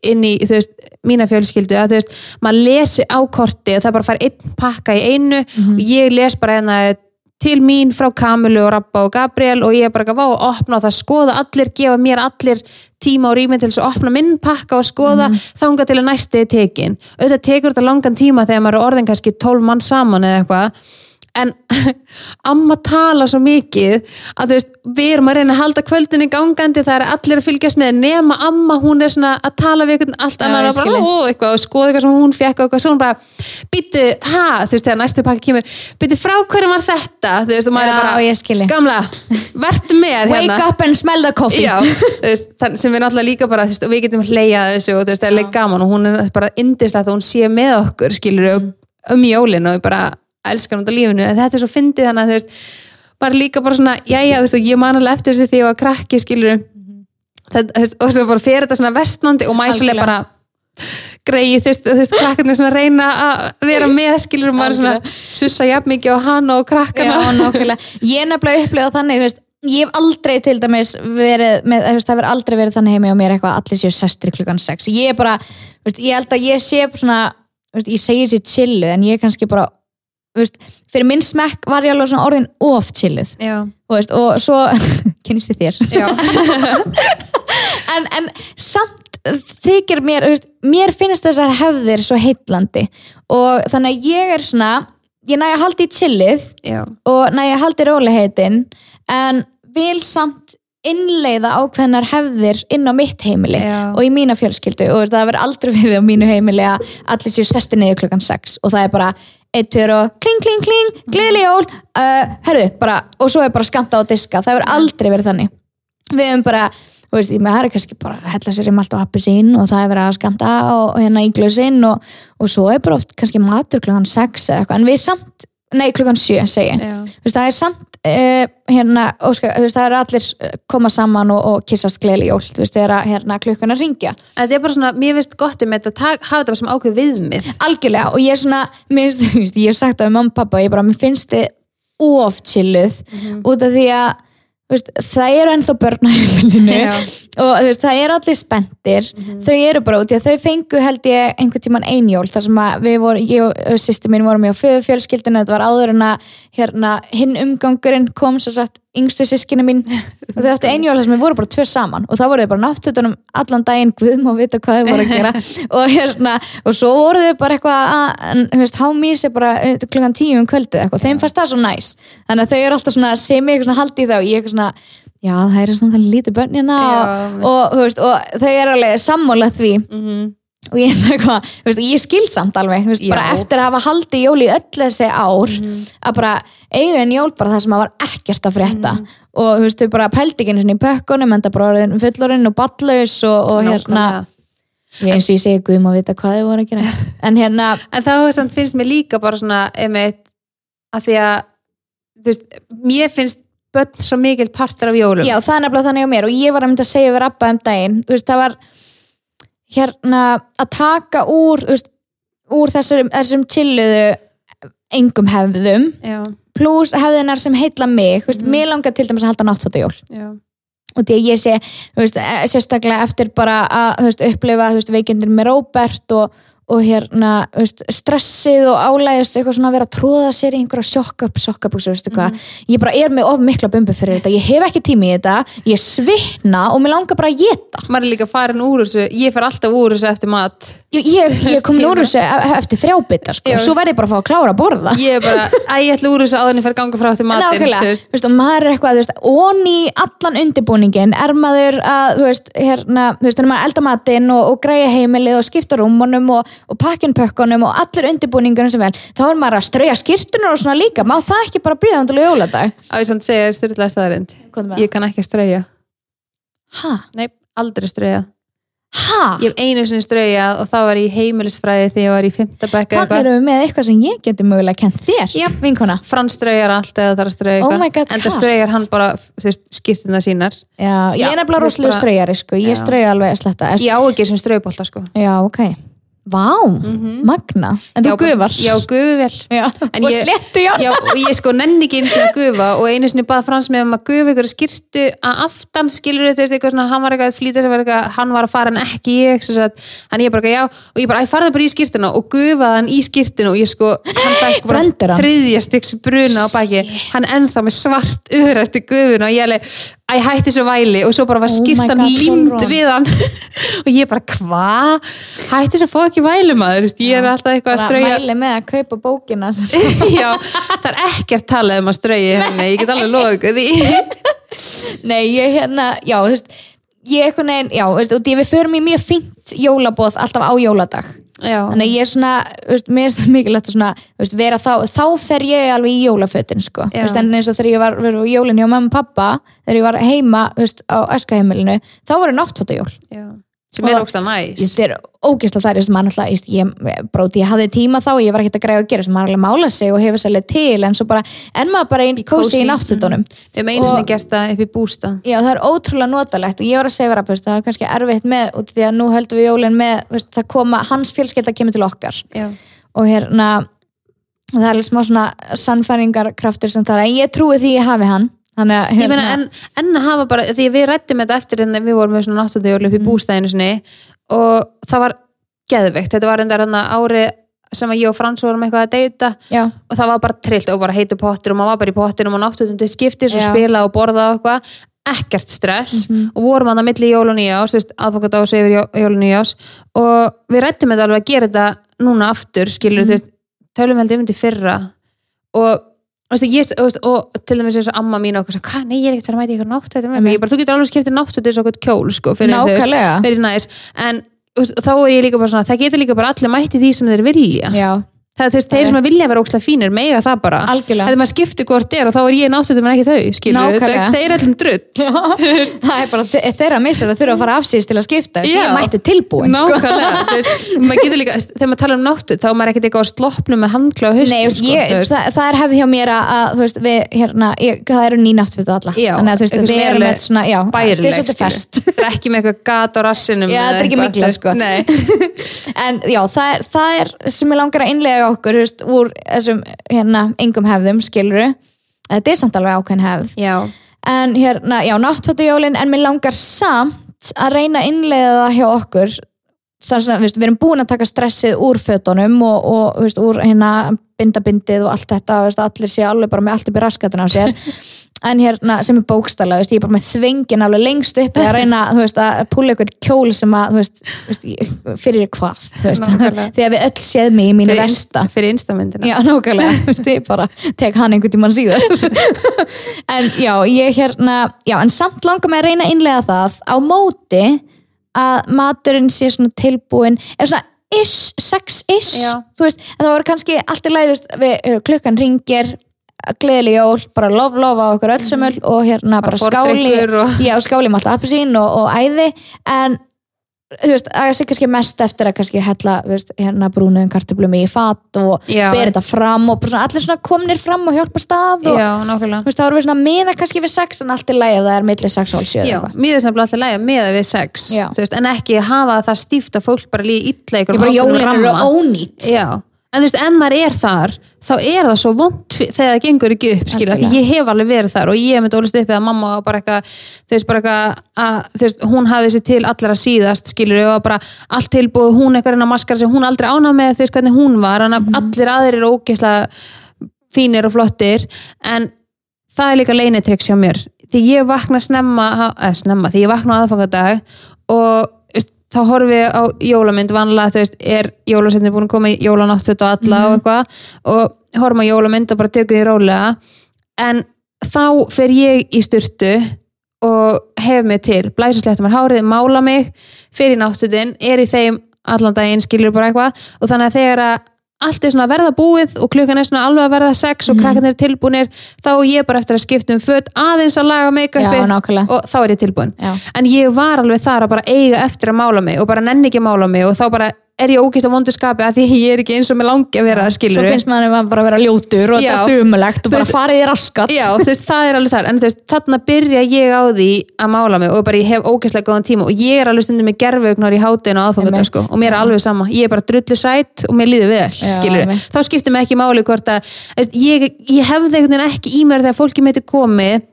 B: inn í þú veist, mína fjölskyldu, að þú veist maður lesi á korti og það bara fær einn pakka í einu.
A: Mhm.
B: og ég les bara hérna til mín frá Kamilu og Rappa og Gabriel og ég er bara að vá að opna og það skoða allir, gefa mér allir tíma og rými til þess að opna minn pakka og skoða
A: Mhm.
B: þanga til að næsti er tekin auðvitað tekur þetta langan tíma þegar maður er orðin kannski 12 mann saman eða eitthvað en amma tala svo mikið að þú veist, við erum að reyna að halda kvöldinni gangandi, það er allir að fylgjast með nema amma, hún er svona að tala við einhvern allt annar og bara, ó, eitthvað, og skoða eitthvað sem hún fekk og eitthvað, svo hún bara, býtu, ha? Þú veist, þegar næstu pakki kemur, býtu, frá hverjum var þetta, þú veist, og maður er bara gamla, vertu með
A: Wake
B: hérna
A: up and smell the coffee.
B: Já, þú veist, þann, sem er náttúrulega líka bara veist, og við getum hleyjað þessu og þú veist, það er leik gaman og hún er bara indist að hún sé með okkur skilur um jólin og bara elskar hún út á lífinu. En þetta er svo fyndið þannig að þú veist bara líka bara svona, jæja, þú veist, ég man alveg eftir þessu því ég var krakki skilur þetta, þú veist, og svo bara fer þetta svona vestnandi og mæsuleg bara greið, þú veist, veist, krakkarnir svona reyna að vera með skilur og maður svona sussa jafn mikið á hann og krakkana.
A: Já. Ég nefnilega upplegað þannig, þú veist, ég hef aldrei til dæmis verið, með, veist, það verið aldrei verið þannig heimi og mér eitthvað allir séu sestri klukkan sex. Ég er bara, veist, ég held að ég sé svona, veist, ég segi sér chilluð en ég er kannski bara, veist, fyrir minn smekk var ég alveg svona orðin of chilluð, og svo, kynnist þið þér. en, en samt þykir mér, veist, mér finnst þessar hefðir svo heitlandi og þannig að ég er svona, ég næ að halda í chillið
B: já,
A: og næ að haldi róliheitin en vil samt innleiða ákveðnar hefðir inn á mitt heimili
B: Já.
A: og í mína fjölskyldu. Og það verður aldrei verið á mínu heimili að allir séu sesti niður klukkan 6 og það er bara eitt, tveir og kling, kling, kling, gleðileg jól uh, herðu, bara, og svo er bara skamta á diska það hefur aldrei verið þannig við hefum bara, þú veist, það er kannski bara að hella sér í malt og appi sín og það er verið að skamta og, hérna í glöðsinn og, og svo er bara oft kannski matur klukkan 6 eða eitthvað, en við samt nei, klukkan 7 segi ég.
B: Já.
A: Þú veist, það er samt uh, hérna, óskar, þú veist, það er allir eh, koma saman og, og kissast gleðileg jól þú veist, þegar hérna, klukkan að ringja
B: Þetta er bara svona, mér finnst gott um þetta hafa þetta bara sem ákveð viðmið.
A: Algjörlega og ég er svona mér finnst, ég hef sagt það við mamma og pappa ég bara, mér finnst þið of chilluð út af því að veist, það eru ennþá börn á heimilinu og veist, það eru allir spenntir. Þau eru bara út í að þau fengu held ég einhvern tíman einjól þar sem við vorum, ég og sýsti mín vorum í á föðu fjölskyldinu, þetta var áður en að hérna, hinn umgangurinn kom svo sagt yngstu sískinu mín. Og þau áttu einjól þar sem við vorum bara tvö saman. Og þá voru þau bara náttútunum allan daginn guðum og vita hvað þau voru að gera. Og hérna, og svo voru þau bara eitthvað hámísi bara eh, klukkan tíu um kvöldið eitthvað, þeim fannst það svo næs. Þannig að þau eru alltaf svona sem ég eitthvað svona haldi í þá ég eitthvað svona já, það er svona það lítið börnina
B: Já,
A: og, og, veist, og þau eru alveg sammála því og ég, eitthvað, veist, ég skil samt alveg veist, bara eftir að hafa haldið jól í öll þessi ár að bara eiga en jól bara það sem að var ekkert að frétta. Og þú veist, þau bara pældi ekki í pökkunum en það bara orðin fullorinn og ballaus og, og hérna, ég eins og ég segi guðum að vita hvað þau voru að gera. En hérna,
B: En samt finnst mér líka bara svona einmitt, að því að veist, mér finnst börn svo mikil partur af jólum.
A: Já, það er nefnilega þannig á mér. Og ég var að mynda að segja við rappa um daginn þú veist, það var hérna að taka úr veist, úr þessum, þessum chilluðu engum hefðum
B: já,
A: pluss hefðinar sem heilla mig veist,
B: Mhm.
A: mér langar til dæmis að halda náttfóttajól
B: já.
A: og því að ég sé veist, eh, sérstaklega eftir bara að upplifa veikindir með Róbert og, og hérna veist, stressið og álæðist eitthvað svona að vera að tróða sér í einhverja sjokk upp sjokk upp, veistu hvað, ég bara er með of mikla bumbu fyrir þetta, ég hef ekki tími í þetta. Ég svitna og mér langar bara að geta
B: maður er líka farin úr þessu. Ég fer alltaf úr þessu eftir mat.
A: Ég, ég, ég kom úr þessu e- eftir þrjábita sko,
B: Já,
A: svo verð ég bara að fá að klára að borða.
B: Ég er bara, að ég ætla úr þessu áður en ég fer ganga frá eftir
A: og maður er eitthvað, onni allan undirbúningin, er maður að, þú veist, hérna, þú veist, og, heimilið og allir undirbúningunum sem vel, þá er maður að strauja skýrtunar og svona líka, má það ekki bara býða undir jóladag?
B: á ég samt segja styrlaði staðarind ég kann ekki strauja
A: Ha?
B: nei, aldrei strauja
A: Ha?
B: ég hef einu sinni straujað og það var í heimilisfræði þegar ég var í fymta bekka
A: Þannig erum við með eitthvað sem ég geti mögulega kent þér,
B: Já.
A: vinkona.
B: Frans straujar allt eða það er að strauja
A: Oh my God,
B: en það straujar hann bara þú veist, skýrtina sínar
A: Já, ég er nefnilega rosalega
B: bara-
A: straujari, sko, ég strauja alveg að sletta.
B: ég á ekki sem straujbólta sko
A: Já, ok. Vá, magna. En þú
B: Já,
A: gufar.
B: já, gufu vel.
A: Já,
B: En
A: og
B: ég-
A: sléttu, já.
B: Já, og ég sko nenni ekki eins og að gufa og einu sinni bað Frans með um að gufa ykkur skýrtu að aftan skilur þú veist eitthvað svona, hann var eitthvað að flýta sem var eitthvað, hann var að fara en ekki ég hann ég bara eitthvað já og ég bara, æ, farðu bara í skýrtuna og gufaði hann í skýrtuna og ég sko, hann
A: Brendur
B: bara þriðja styggs bruna á baki. Hann ennþá með svart eftir gufuna og ég alveg, æ, hætti svo væli og svo bara var
A: Oh
B: skýrtan límd
A: Sólrún.
B: við hann og ég bara, hva? hætti svo fóð ekki væli maður, ég er alltaf eitthvað að strauja
A: mæli með að kaupa bókina
B: Já, það er ekkert talað um að strauji henni, ég get alveg því.
A: nei, ég hérna, já, þú veist ég eitthvað neginn, já, þú veist, og því við förum í mjög fínt jólabóð alltaf á jóladag
B: Já,
A: þannig að ég er svona, veist, mér er það mikilvægt að svona, veist, vera þá, þá fer ég alveg í jólafötin, sko, veist, en eins og þegar ég var, var jólinn hjá mamma og pappa, þegar ég var heima, veist, á æskaheimilinu, þá voru náttfóttajól
B: já. Sem er
A: Og-
B: ógst að næs.
A: þetta er ógeðslega þær, þú veist, maður alltaf, ég, bróti, ég hafði tíma þá, ég var ekkert að græða að gera, sem maður alveg mála sig og hefur sérlega til, en bara, en maður bara einn kósi í náttfötunum.
B: Við hefum einu
A: Og-
B: sinni gert það upp í bústa.
A: Já, það er ótrúlega notalegt og ég var að segja vera, það er kannski erfitt með út af því að nú höldum við jólinn með veist, það koma, hans fjölskylda kemur til okkar
B: Já.
A: og hérna og það er smá svona sannfæringarkraftur sem það er, en ég trúi því ég hafi hann að
B: Ég meina, en, en að hafa bara, því við rættum þetta eftir en við vorum með svona náttúrulega upp í bústæðinu sinni og það var geðveikt, þetta var enda ári sem að ég og Frans vorum eitthvað að deyta
A: já,
B: og það var bara trillt og bara heitu pottur og maður var bara í pottinum og náttutum til skiptis og spila og borða og eitthvað. Ekkert stress. Og vorum hann að milli jól og nýjás, aðfangat á sig yfir jó- jól og nýjás og við rættum þetta alveg að gera þetta núna aftur skilur þú veist, tölum heldur um í fyrra. Og veist, ég, veist, og til dæmis eins og amma mín og hvað, hvað, nei, ég er ekkert að mæta ykkur náttu þetta með mig, ég bara, þú getur alveg skiptið náttu þetta okkur kjól, sko, fyrir,
A: nákvæmlega.
B: Fyrir næs en veist, þá er ég líka bara svona, það getur líka bara allir mætti því sem þeir vilja.
A: Já,
B: það er þeir sem að vilja vera ókslega fínir mega það bara, þegar maður skiptir hvort er og þá er ég náttutum en ekki þau, skilur
A: Nákvæmlega.
B: þeir er allum drull.
A: Það er bara þe- þeirra missar að þurfa að fara afsýðist til að skipta.
B: Já.
A: ég mætti tilbúin sko.
B: nákvæmlega, þú veist, maður getur líka þegar maður tala um náttu, þá er maður ekkert eitthvað á sloppnum með handkla á haustum
A: Nei,
B: sko,
A: ég, það, það er hefði hjá mér að, að þú veist, við, hérna, ég, það eru nýnátt fyrir alla.
B: Já,
A: þannig að þú veist,
B: eitthvað
A: við
B: sem er
A: erum
B: alveg
A: með svona, já, þetta er svolítið
B: skilur.
A: fest
B: Það er ekki með eitthvað gat á rassinum
A: Já,
B: eða
A: þetta er ekki
B: eitthvað,
A: miklað,
B: þú veist,
A: sko.
B: Nei,
A: en já, það er, það er sem ég langar að innlega okkur, þú veist, úr þessum, hérna, engum hefðum, skiluru þetta er samt alveg ákveðin hefð.
B: Já,
A: en hérna, já, náttfættujólin en mér langar samt að reyna að innlega það hjá okkur. Þar sem, við, erum búin að taka stressið úr fötunum og, og veist, úr hérna bindabindið og allt þetta veist, allir sé alveg bara með allt upp í raskatina á sér. En hérna, sem er bókstala veist, ég er bara með þvengin alveg lengst upp að reyna, veist, að púla ykkur kjól sem að, veist, fyrir hvað, því að við öll séð mig í mínu
B: fyrir,
A: versta.
B: inst, fyrir instamyndina.
A: Já, nákvæmlega, ég bara tek hann einhvern tímann síðar. En já, ég hérna já, en samt langar mig að reyna að innlega það á móti að maturinn sé svona tilbúin eða svona ish, sex ish þú veist, en það voru kannski allt í við, uh, klukkan ringir gleðileg jól, bara lof lof á okkur öll sömul og hérna bara,
B: Bara
A: skáli
B: og-
A: já, skáli um alltaf appelsín og, og æði en þú veist, það sé kannski mest eftir að kannski hella, þú veist, hérna brúnuðum kartöflum í fat og bera þetta fram og bara svona, allir svona komnir fram og hjálpa stað og
B: já, nákvæmlega.
A: þú veist, þá erum við svona miða kannski við sex en allt í lagi ef það er milli sex og hálf sjö eða
B: Já, mér er snabbt alltaf lægja með við sex
A: Já.
B: þú veist, en ekki hafa það stíft að fólk bara líði illa í
A: ég
B: einhverjum
A: bara
B: ákveðnum
A: jólin eru
B: ramma.
A: ónýtt
B: Já, en þú veist, ef maður er þar þá er það svo vond þegar það gengur ekki upp, skilja, ég hef alveg verið þar og ég hef með dólist upp eða mamma bara eitthvað, þú veist, bara eitthvað að, veist, hún hafði sér til allra síðast skilur, og bara allt tilbúið hún eitthvað reyna maskara sem hún aldrei ána með þú veist hvernig hún var, en
A: Mhm.
B: allir aðrir eru ógeðslega fínir og flottir en það er líka leinitryggs hjá mér því ég vakna snemma, eða snemma því ég vakna aðfangadag og þá horfi ég á jólamynd vanlega, þú veist, er jólasetni búin að koma í jólanáttföt og alla og eitthvað og horfum á jólamynd og bara tökum því rólega en þá fer ég í styrtu og hef mig til, blæsa slettum mér hárið, mála mig fyrir náttfötin, er í þeim allan daginn, skilur bara eitthvað og þannig að þegar að allt er svona að verða búið og klukkan er svona alveg að verða sex og krakkarnir er tilbúinir þá er ég bara eftir að skipta um föt aðeins að laga
A: nákvæmlega.
B: og þá er ég tilbúin
A: Já.
B: en ég var alveg þar að bara eiga eftir að mála mig og bara nenni ekki að mála mig og þá bara er ég ógist á vondu skapi að því ég er ekki eins og mig langi að vera skilur
A: svo finnst maður bara að vera ljótur og
B: Já.
A: þetta er umulegt og bara farið í raskat.
B: Já, veist, það er alveg þar en veist, þarna byrja ég á því að mála mig og bara ég hef ógeðslega góðan tíma og ég er alveg stundum með gerfugnar í hátinu og aðfangat sko, og mér er alveg sama. Ég er bara drullu sætt og mér líður vel
A: Já,
B: skilur,
A: einmitt.
B: þá skiptir mig ekki máli hvort að veist, ég, ég hefði ekki í mér þegar fólki mitt er komið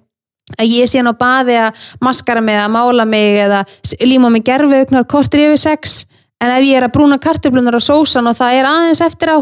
B: að ég sé hann á baði að maskara mig eða mála mig eða líma mig gerfugnar kortir yfir sex en ef ég er að brúna kartöflunar og sósan og það er aðeins eftir á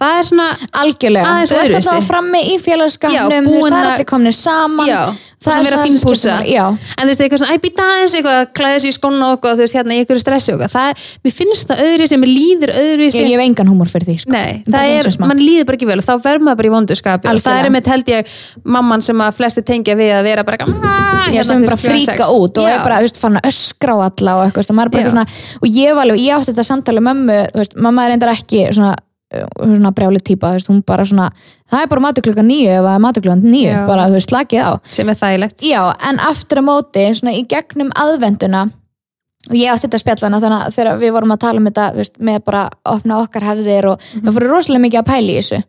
B: það er svona
A: algjörlega,
B: Aðeins
A: þú ert
B: öðruvísi.
A: alltaf frammi í félagskapnum þú veist, það er
B: að-
A: allir komnir saman.
B: Já,
A: það
B: er
A: er
B: vera
A: það sem skiptir máli. já,
B: en þú veist, eitthvað svona, æ, býta aðeins eitthvað að klæða sér í skóna og eitthvað, þú veist, hérna einhverju stressi og eitthvað, það er, mér finnst það öðru sem mér líður öðru
A: ég, ég hef engan húmor fyrir því sko.
B: Nei,
A: Það
B: það
A: er
B: er, mann líður bara ekki vel og þá verður maður bara í vonduskapi og það er með held ég mamman sem að flesti tengja við að vera bara eitthvað,
A: Já,
B: hérna,
A: sem er bara fríka út og er bara, þú veist, fann að öskra á alla og eitthvað, og er eitthvað svona ég var alveg, ég átti þetta samtali mömmu þú veist, mamma er endar ekki svona svona brjáli típa, þú veist, hún bara svona það er bara matur klukkan nýju það er matur klukkan nýju bara, þú veist, slakið á.
B: Sem er þægilegt.
A: Já, en aftur á móti, svona í gegnum aðvenduna og ég átti þetta spjallana þannig að þegar við vorum að tala um þetta veist, með bara að opna okkar hefðir og við fórum rosalega mikið að pæla í þessu.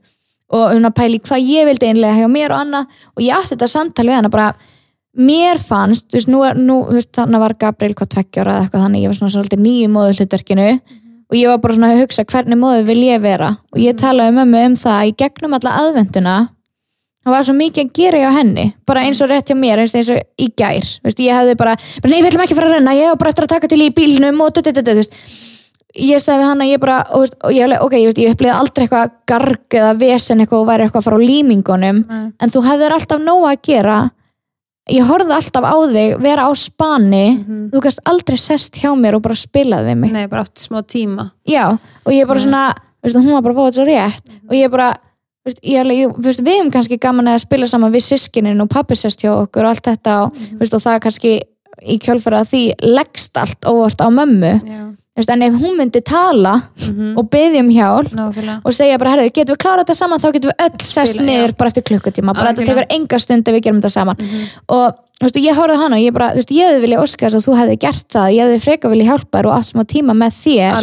A: Og um að pæla í hvað ég vildi einlega hjá mér og annað og ég átti þetta samtal við hana bara mér fannst, þú veist, nú, nú veist, þannig var Gabriel hvað tveggjóra eða eitthvað þannig, ég var svona svolítið nýju móðu hlutverkinu og ég var bara svona að hugsa hvernig móðu vil ég vera og ég talaði með mömmu um það að í gegnum alla aðvenduna það var svo mikið að gera hjá henni bara eins og rétt hjá mér, eins, og í gær veist, ég hefði bara, bara nei við ætlum ekki að fara að renna ég hef bara eftir að taka til í bílnum og dutt, dutt, dutt. ég sagði hann að ég bara og, og ég, ok, ég, ég upplýði aldrei eitthvað garg eða vesen eitthvað og væri eitthvað að fara á límingunum
B: Nei.
A: en þú hefðir alltaf nóg að gera ég horfði alltaf á þig vera á spani. Þú gæst aldrei sest hjá mér og bara spilaði við mig.
B: Nei, bara átt smá tíma.
A: Já, og ég bara svona veist, hún var bara bóðið svo rétt. Og ég bara veist, ég, alveg, ég, veist, við hefum kannski gaman að spila saman við sískinin og pappi sest hjá okkur og allt þetta og, veist, og það kannski í kjölfæra því leggst allt óvart á mömmu.
B: Já,
A: veist, en ef hún myndi tala og byggja um hjálp og segja bara, herðu, getum við klárað þetta saman? Þá getum við öll sest niður bara eftir klukkutíma, bara þetta tekur enga stund ef við gerum þetta saman.
B: Mhm.
A: og þú veist, ég horfði hana og ég bara, þú veist, ég hefði vilja óska þess að þú hefði gert það, ég hefði freka vilja hjálpa þér og átt smá tíma með þér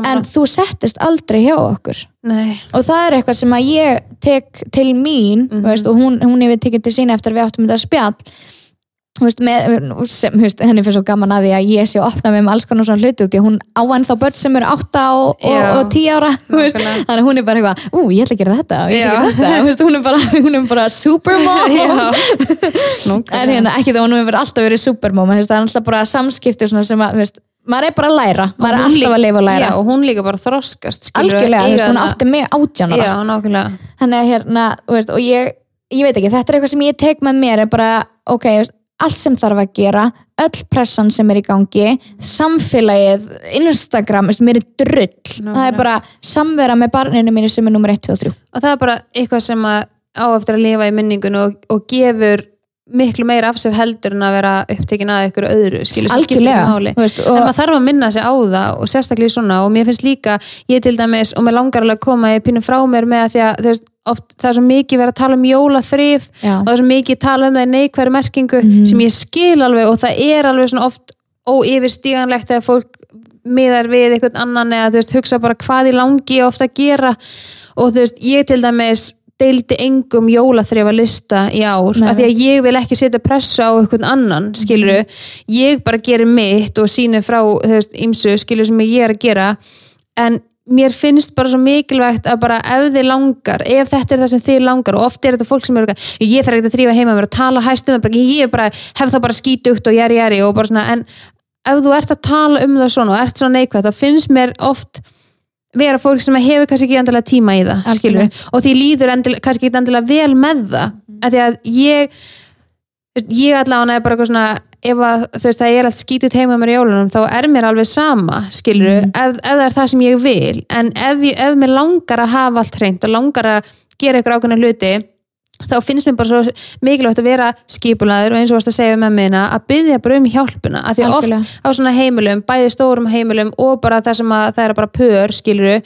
A: en þú settist aldrei hjá okkur.
B: Nei,
A: og það er eitthvað sem að ég tek til mín
B: Mhm.
A: þú veist, og hún, hún hefur tekið til sína eftir við áttum þetta spjall veist, með, sem, veist, henni fyrir svo gaman að því að ég sé að opna með alls konar svona hluti út í að hún á enn þá börn sem eru 8 og, og,
B: Já.
A: og 10 ára veist, þannig að hún er bara eitthvað, ú, ég ætla að gera þetta og ég ætla að gera þetta, hún er bara, hún er bara supermom. En hérna, ekki þá hún hefur alltaf verið supermom það er alltaf bara samskipti sem að, maður er bara að læra. Maður er alltaf
B: líka-
A: að lifa og læra.
B: Já, og hún líka bara þroskast
A: algjörlega, hún átti mig
B: nákvæmlega.
A: Þannig að hérna, og ég ég veit ekki, þetta er eitthvað sem ég tek með mér er bara, ok, allt sem þarf að gera öll pressan sem er í gangi samfélagið, Instagram mér er drull, það er bara samvera með barninu mínu sem er nummer 1, 2 og 3
B: og það er bara eitthvað sem á eftir að lifa í minningun og, og gefur miklu meira af sér heldur en að vera upptekin að ykkur öðru skilur sem skiptir ekki máli.
A: veist,
B: en maður þarf að minna sig á það og sérstaklega í svona og mér finnst líka, ég til dæmis og mér langar alveg að koma ég pínu frá mér með að því að þú veist, oft, það er svo mikið verið að tala um jólaþrif
A: já,
B: og það er svo mikið tala um það í neikværi merkingu
A: Mhm.
B: sem ég skil alveg og það er alveg svona oft óyfirstíganlegt þegar fólk miðar við einhvern annan eða þú veist, hugsa bara hvað í langi ofta að gera. Og þú veist, ég til dæmis deildi engum jólaþrefa lista í ár
A: Nei.
B: af því að ég vil ekki setja pressu á einhvern annan, skiluru ég bara gerir mitt og sínu frá þú veist, ímsu, skiluru sem ég er að gera. En mér finnst bara svo mikilvægt að bara ef þið langar ef þetta er það sem þið langar og oft er þetta fólk sem eru ég þarf ekki að þrýfa heima mér og tala hæst um það, bara, ég bara, hef það bara skítugt og jæri jæri og bara svona en ef þú ert að tala um það svona og ert svona neikvægt þá finnst mér oft vera fólk sem hefur kannski ekki endilega tíma í það skilur, og því líður endilega, kannski ekki endilega vel með það af því að ég ég allavega er bara eitthvað svona ef að, þú veist, það er allt skítið heima mér í jólunum þá er mér alveg sama skilur, ef, ef það er það sem ég vil. En ef, ég, ef mér langar að hafa allt hreint og langar að gera ykkur ákveðna hluti þá finnst mér bara svo mikilvægt að vera skipulaður og eins og varst að segja með minna að byggja bara um hjálpuna af því að oft
A: Algjörlega.
B: á svona heimilum, bæði stórum heimilum og bara það sem að það er bara pör skiluru,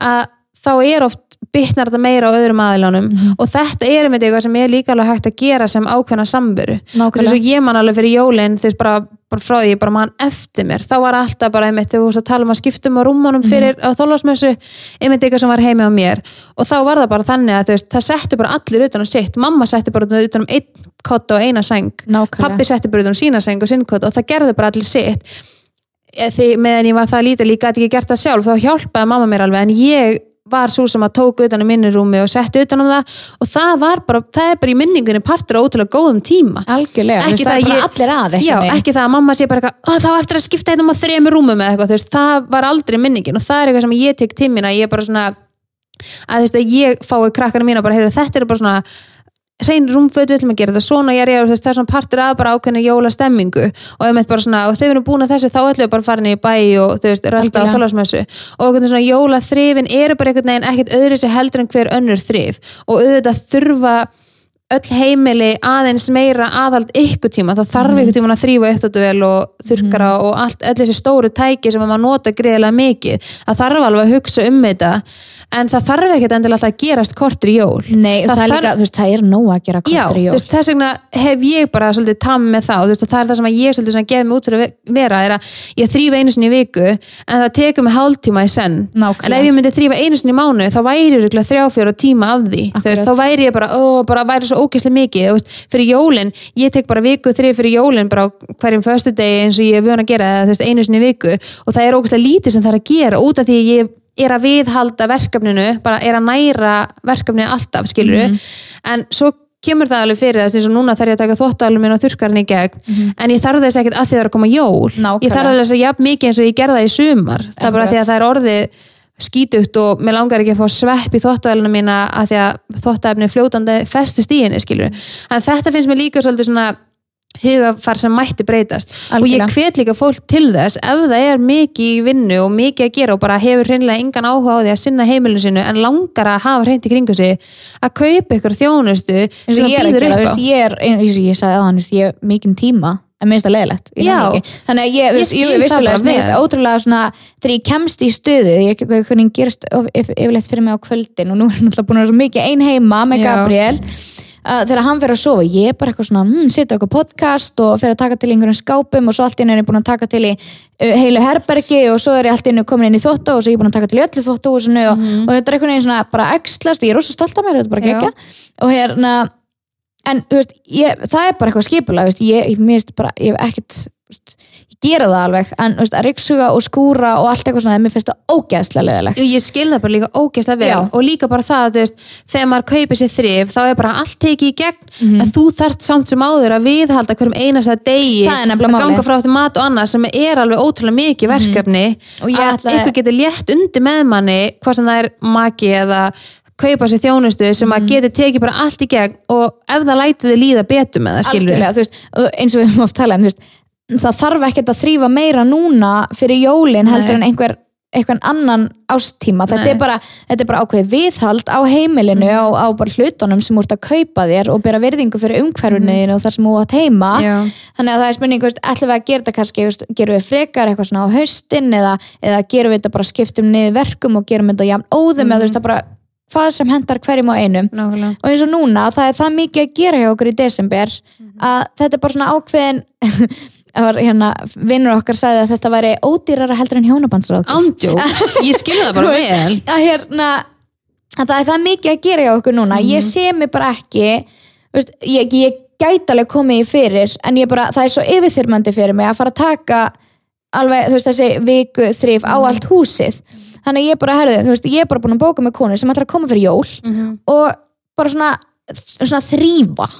B: að þá er oft bitnar þetta meira á öðrum aðilánum
A: Mhm.
B: og þetta er einmitt eitthvað sem er líka alveg hægt að gera sem ákveðna samveru. Þess að ég man alveg fyrir jólin þú veist bara, bara frá því, ég bara man eftir mér. Þá var alltaf bara einmitt, þegar þú veist að tala um að skiptum á rúmunum
A: Mhm.
B: fyrir á þólasmessu einmitt eitthvað sem var heimi á mér. Og þá var það bara þannig að veist, það setti bara allir utan á sitt, mamma setti bara utan um einn kott og eina sæng
A: nákvæmlega.
B: Pappi setti bara utan um sína sæng og sinn kott og það gerði bara allir sitt. Eh, því meðan ég var það lítið líka að ekki gert það sjálf þá hjálpaði mamma mér alveg. En ég var svo sem að tók utan um minni rúmi og setti utan um það. Og það var bara, það er bara í minningunni partur á ótrúlega góðum tíma.
A: Algjörlega,
B: Ekki
A: það
B: það
A: er bara
B: ég-
A: allir að
B: Já, ekki það að mamma sé bara eitthvað "Ó, þá á eftir að skipta hérna á þremur rúmum eða eitthvað, þú veist, það var aldrei minningin. Og það er eitthvað sem ég tek til mín að ég er bara svona að þú veist að ég fái krakkana mína bara, heyrðu, þetta er bara svona hrein rúmföt, við ætlum að gera þetta svona ég er, veist, það er svona partur af bara ákveðna jólastemmingu og ef bara svona, og þegar við erum búin að þessu þá ætlum við bara að fara niður í bæ og þú veist, rölda á þólasmessu og veginn svona jólaþrifin eru bara einhvern veginn ekkert öðru sér heldur en hver önnur þrif. Og auðvitað þurfa öll heimili aðeins meira aðhald ykkur tíma, þá þarf ykkur tíma að þrýfa upptötuvel og þurrkara og allt, öll þessi stóru tæki sem maður nota greiðlega mikið, það þarf alveg að hugsa um þetta en það þarf ekkert endilega alltaf að gerast kortur í jól.
A: Nei, það,
B: Það þarf-
A: líka, veist, það er nóg að gera
B: Já,
A: kortur jól.
B: veist, þess vegna hef ég bara svolítið tam með þú veist, það er það sem ég svolítið gefið mig út fyrir að ve- vera er að ég þrýfa einu sinni í viku en það tekur mig hálftíma í senn.
A: Nákvæmlega.
B: en ef ég myndi þrýfa einu sinni í mánu þá væri ógeðslega mikið veist, fyrir jólin, ég tek bara viku þrýf fyrir jólin bara hverjum föstudegi eins og ég er vön að gera það, einu sinni viku og það er ógeðslega lítið sem það er að gera út af því að ég er að viðhalda verkefninu bara er að næra verkefninu alltaf skilur
A: Mhm.
B: en svo kemur það alveg fyrir þess og núna þarf ég að taka þvóttælum minn á þurrkarinn í gegn en ég þarf þess ekkert að því það er að koma jól.
A: Nákvæmlega.
B: ég þarf þess að jafn mikið eins og ég gerði það í sumar það er bara því að það er orðið skítugt og mér langar ekki að fá svepp í þvóttæluna mína að því að þvóttæfni fljótandi festist í henni skilur en þetta finnst mér líka svolítið svona hugafar sem mætti breytast. Og
A: Algjörlega.
B: ég hvet líka fólk til þess ef það er mikið í vinnu og mikið að gera og bara hefur hreinlega engan áhuga á því að sinna heimilinu sinu en langar að hafa hreint í kringu sig að kaupa ykkur þjónustu sem
A: og ég er að
B: býður upp á.
A: ég er eins og ég sagði að hann, ég hef mikinn tíma en minnst það leðilegt
B: Já.
A: þannig að ég,
B: Ég
A: ég, ég
B: það
A: vissulega
B: vel.
A: það ótrúlega svona þegar ég kemst í stuði ég, hvernig gerist of- yf- yfirleitt fyrir mig á kvöldin og nú er náttúrulega búin að vera svo mikið ein heima með. Gabriel uh, þegar hann fer að sofa, ég er bara eitthvað svona hm, setja okkur podcast og fer að taka til einhverjum skápum og svo allt einu er ég búin að taka til í uh, heilu herbergi og svo er ég allt einu komin inn í þvótta og svo er ég búin að taka til í öllu þvóttahúsinu og, og ég stolt af mér, þetta er bara en veist, ég, það er bara eitthvað skipulag veist, ég, ég, ég hef ekkert ég gera það alveg en veist, að ryksuga og skúra og allt eitthvað svona mér finnst það ógeðslega leðilegt
B: ég skil það bara líka ógeðslega vel.
A: Já.
B: og líka bara það, þú veist, þegar maður kaupir sér þrif, þá er bara allt tekið í gegn.
A: Mhm.
B: að þú þarft samt sem áður að viðhalda hverjum einasta degi
A: Það er
B: að ganga frá eftir mat og annað sem er alveg ótrúlega mikið verkefni
A: Og ég
B: að ykkur getur létt undir með manni hvað sem það er maki eða kaupa sér þjónustu sem
A: Mhm.
B: að getur tekið bara allt í gegn og ef það lætur þið líða betur með það skilur
A: algjörlega, þú veist, og eins og við höfum oft talað um, þú veist, það þarf ekkert að þrýfa meira núna fyrir jólin heldur en einhver einhvern annan ástíma, þetta er bara þetta er bara ákveðið viðhald á heimilinu
B: Mhm.
A: á, á bara hlutunum sem úr að kaupa þér og bera virðingu fyrir umhverfinu og þar sem þú átt heima
B: Mhm. Já.
A: þannig að það er spurning, ætlum við að gera þetta kannski, gerum við frekar eitthvað svona á haustin eða, eða gerum við þetta bara skiptum niður verkum og gerum þetta jafn óðum eða þú veist, það bara hvað sem hendar hverjum á einum.
B: Nákvæmlega.
A: og eins og núna, það er það mikið að gera hjá okkur í desember að þetta er bara svona ákveðin hérna, vinnur okkar sagði að þetta væri ódýrara heldur en hjónabandsráð.
B: Ándjóks, ég skil það bara vel.
A: að hérna að það er það mikið að gera hjá okkur núna. Ég sé mig bara ekki veist, ég, ég gæti alveg komið í fyrir en ég bara, það er svo yfirþyrmandi fyrir mig að fara að taka alveg, veist, þessi viku þrif á allt húsið þannig ég bara, herðu, þú veist, ég er bara búin að bóka með konu sem ætlar að koma fyrir jól og bara svona, svona þrýfa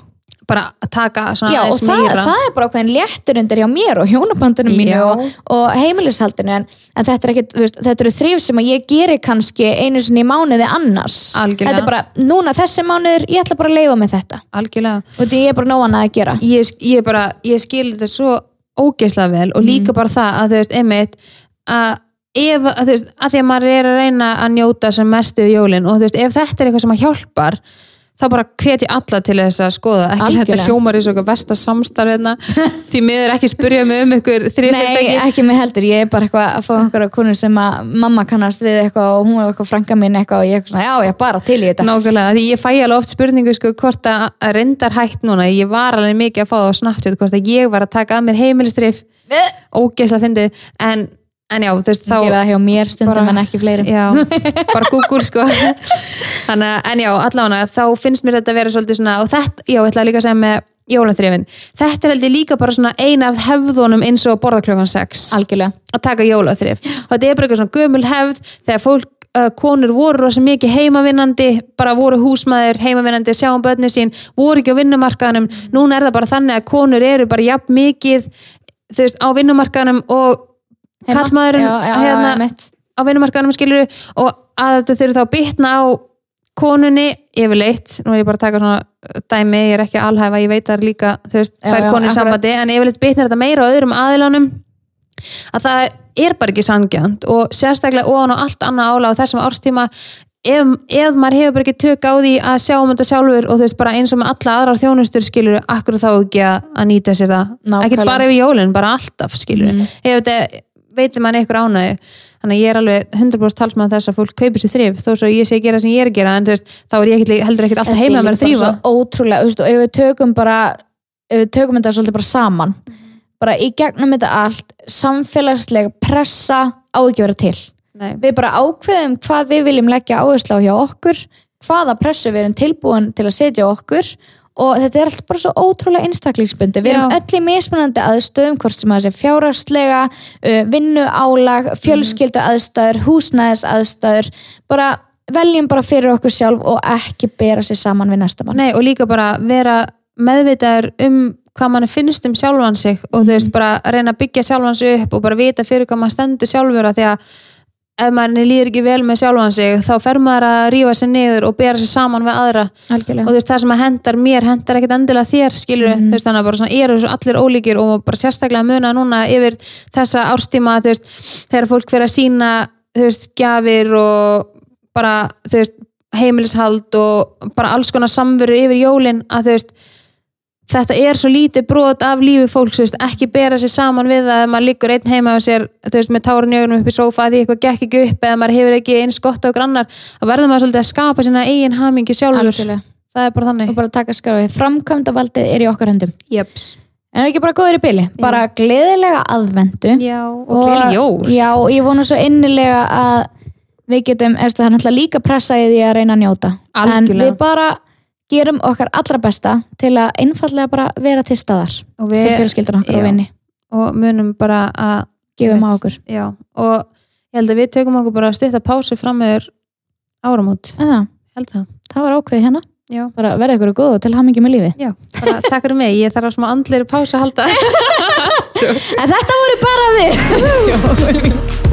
B: bara að taka svona
A: Já, og
B: aðeins
A: það,
B: meira
A: það er bara ákveðin léttur undir hjá mér og hjónabandinu mínu og, og heimilishaldinu en, en þetta, er ekkit, þú veist, þetta eru þrif sem að ég geri kannski einu sinni í mánuði annars.
B: Algjörlega.
A: þetta er bara, núna þessi mánuður ég ætla bara að leifa með þetta.
B: Algjörlega.
A: Og því ég er bara nógan að gera.
B: Ég, ég, bara, ég skil þetta svo ógeðslega vel og líka bara það að þú veist, einmitt að ef, að, þú veist, að því að maður er að reyna að njóta sem mestu við jólin og þú veist, ef þetta er eitthvað sem að hjálpar þá bara hvet ég alla til þess að skoða. Ekki
A: Algjörlega.
B: þetta hljómar í svo eitthvað versta samstarf hérna, því miður ekki spurja mig um ykkur
A: Nei,
B: þrifyrirtæki
A: ekki mig heldur, ég er bara eitthvað að fá einhverja konur sem að mamma kannast við eitthvað og hún er eitthvað frænka mín eitthvað og ég er svona, já, ég er bara til í þetta.
B: Nákvæmlega, því ég fæ alveg oft spurningu sko, hvort að reyndar hægt núna ég var alveg mikið að fá það á snabbt hvort að ég var að taka að mér heimilistrif ógeðslega fyndið en, en já, þú veist,
A: þá gera
B: þá
A: það hjá mér stundum
B: bara-
A: en ekki fleiri
B: já, bara Google sko. Þannig að, en já, allavega þá finnst mér þetta að vera svolítið svona og þetta, já, ég ætla líka að segja með jólaþrifin. Þetta er heldur líka bara svona eina af hefðunum eins og að borða klokkan 6
A: algjörlega.
B: Að taka jólaþrif. Og þetta er bara eitthvað svona gömul hefð þegar fólk, uh, konur voru rosa mikið heimavinnandi, bara voru húsmaður heimavinnandi, sjáum börni sín voru ekki á vinnumarkaðanum, núna er það bara þannig að konur eru bara jafn mikið þú veist, á vinnumarkaðanum og? Kallmaðurinn hérna, á vinnumarkaðanum skilur og að þetta þurfi þá að bitna á konunni yfirleitt. Nú er ég bara að taka svona dæmi ég er ekki alhæfa, ég veit það er líka þú veist, tvær konur sambandi en yfirleitt bitnar þetta meira á öðrum aðilánum að það er bara ekki sangjant og sérstaklega ofan á allt annað ála á þessum árstíma. Ef, ef maður hefur bara ekki tök á því að sjá um þetta sjálfur og þú veist bara eins og með alla aðrar þjónustur skilur, akkur þá ekki að, nýta sér það?
A: Nákvæmlega.
B: ekki bara yfir jólinn, bara alltaf skilur mm. ef þetta veitir mann eitthvað ánægju. Þannig að ég er alveg 100% talsmaður þess að fólk kaupir sér þrif. Þó svo ég sé að gera sem ég er að gera en þú veist, þá er ég ekki, heldur ekkert alltaf heima að
A: líka bara
B: þrýfa
A: ótrúlega, þú veist, og ef við tökum bara ef við tökum þetta svolítið bara saman bara í gegnum þetta allt samfélagslega pressa á ekki að vera til.
B: Nei.
A: við bara ákveðum hvað við viljum leggja áherslu á hjá okkur hvaða pressu við erum tilbúin til að setja okkur og þetta er alltaf bara svo ótrúlega einstaklingsbundi við erum öll í mismunandi aðstöðum hvort sem það sé fjárhagslega uh, vinnuálag, fjölskyldu aðstæður húsnæðis aðstæður bara veljum bara fyrir okkur sjálf og ekki bera sér saman við næsta mann.
B: Nei, og líka bara vera meðvitaður um hvað mann finnst um sjálfan sig og þú veist bara reyna að byggja sjálfan sig upp og bara vita fyrir hvað maður stendur sjálfur að því að ef maður líður ekki vel með sjálfan sig þá fer maður að rífa sig niður og bera sig saman við aðra. Og
A: algjörlega
B: þú veist það sem að hendar mér hendar ekkert endilega þér skilur þú veist þannig að bara svona eru svo allir ólíkir og bara sérstaklega muna núna yfir þessa árstíma þú veist þegar fólk fyrir að sína þú veist gjafir og bara þú veist heimilishald og bara alls konar samveru yfir jólin að þú veist þetta er svo lítið brot af lífi fólks, veist, ekki bera sér saman við ef maður liggur einn heima á sér þú veist, með augunum upp í sófa því eitthvað gekk ekki upp eða maður hefur ekki eins gott á grannar þá verður maður svolítið að skapa sína eigin hamingju sjálfur.
A: Algjörlega.
B: Það er bara þannig.
A: Og bara taka skarfið, framkvæmda valdið er í okkar höndum.
B: Jöps.
A: en ekki bara góður í byli, bara gleðilega aðvendu
B: Já, og gleðileg jól.
A: Já, og ég vona svo innilega að við getum, það er náttúrulega líka pressa í því að reyna að njóta. En
B: Algjörlega.
A: við bara gerum okkar allra besta til að einfallega bara vera til staðar
B: og
A: til
B: við
A: fjölskyldur okkar
B: já.
A: og vinni
B: og munum bara að
A: gefum á okkur.
B: já, og ég held að við tökum okkur bara að styrta pásu fram meður áramót.
A: Það,
B: það.
A: Það var ákveðið hérna.
B: Já.
A: bara verða ykkur góð og til hamingi með lífi
B: Já, bara takk fyrir mig, ég þarf að smá andlir pásu að halda.
A: En þetta voru bara við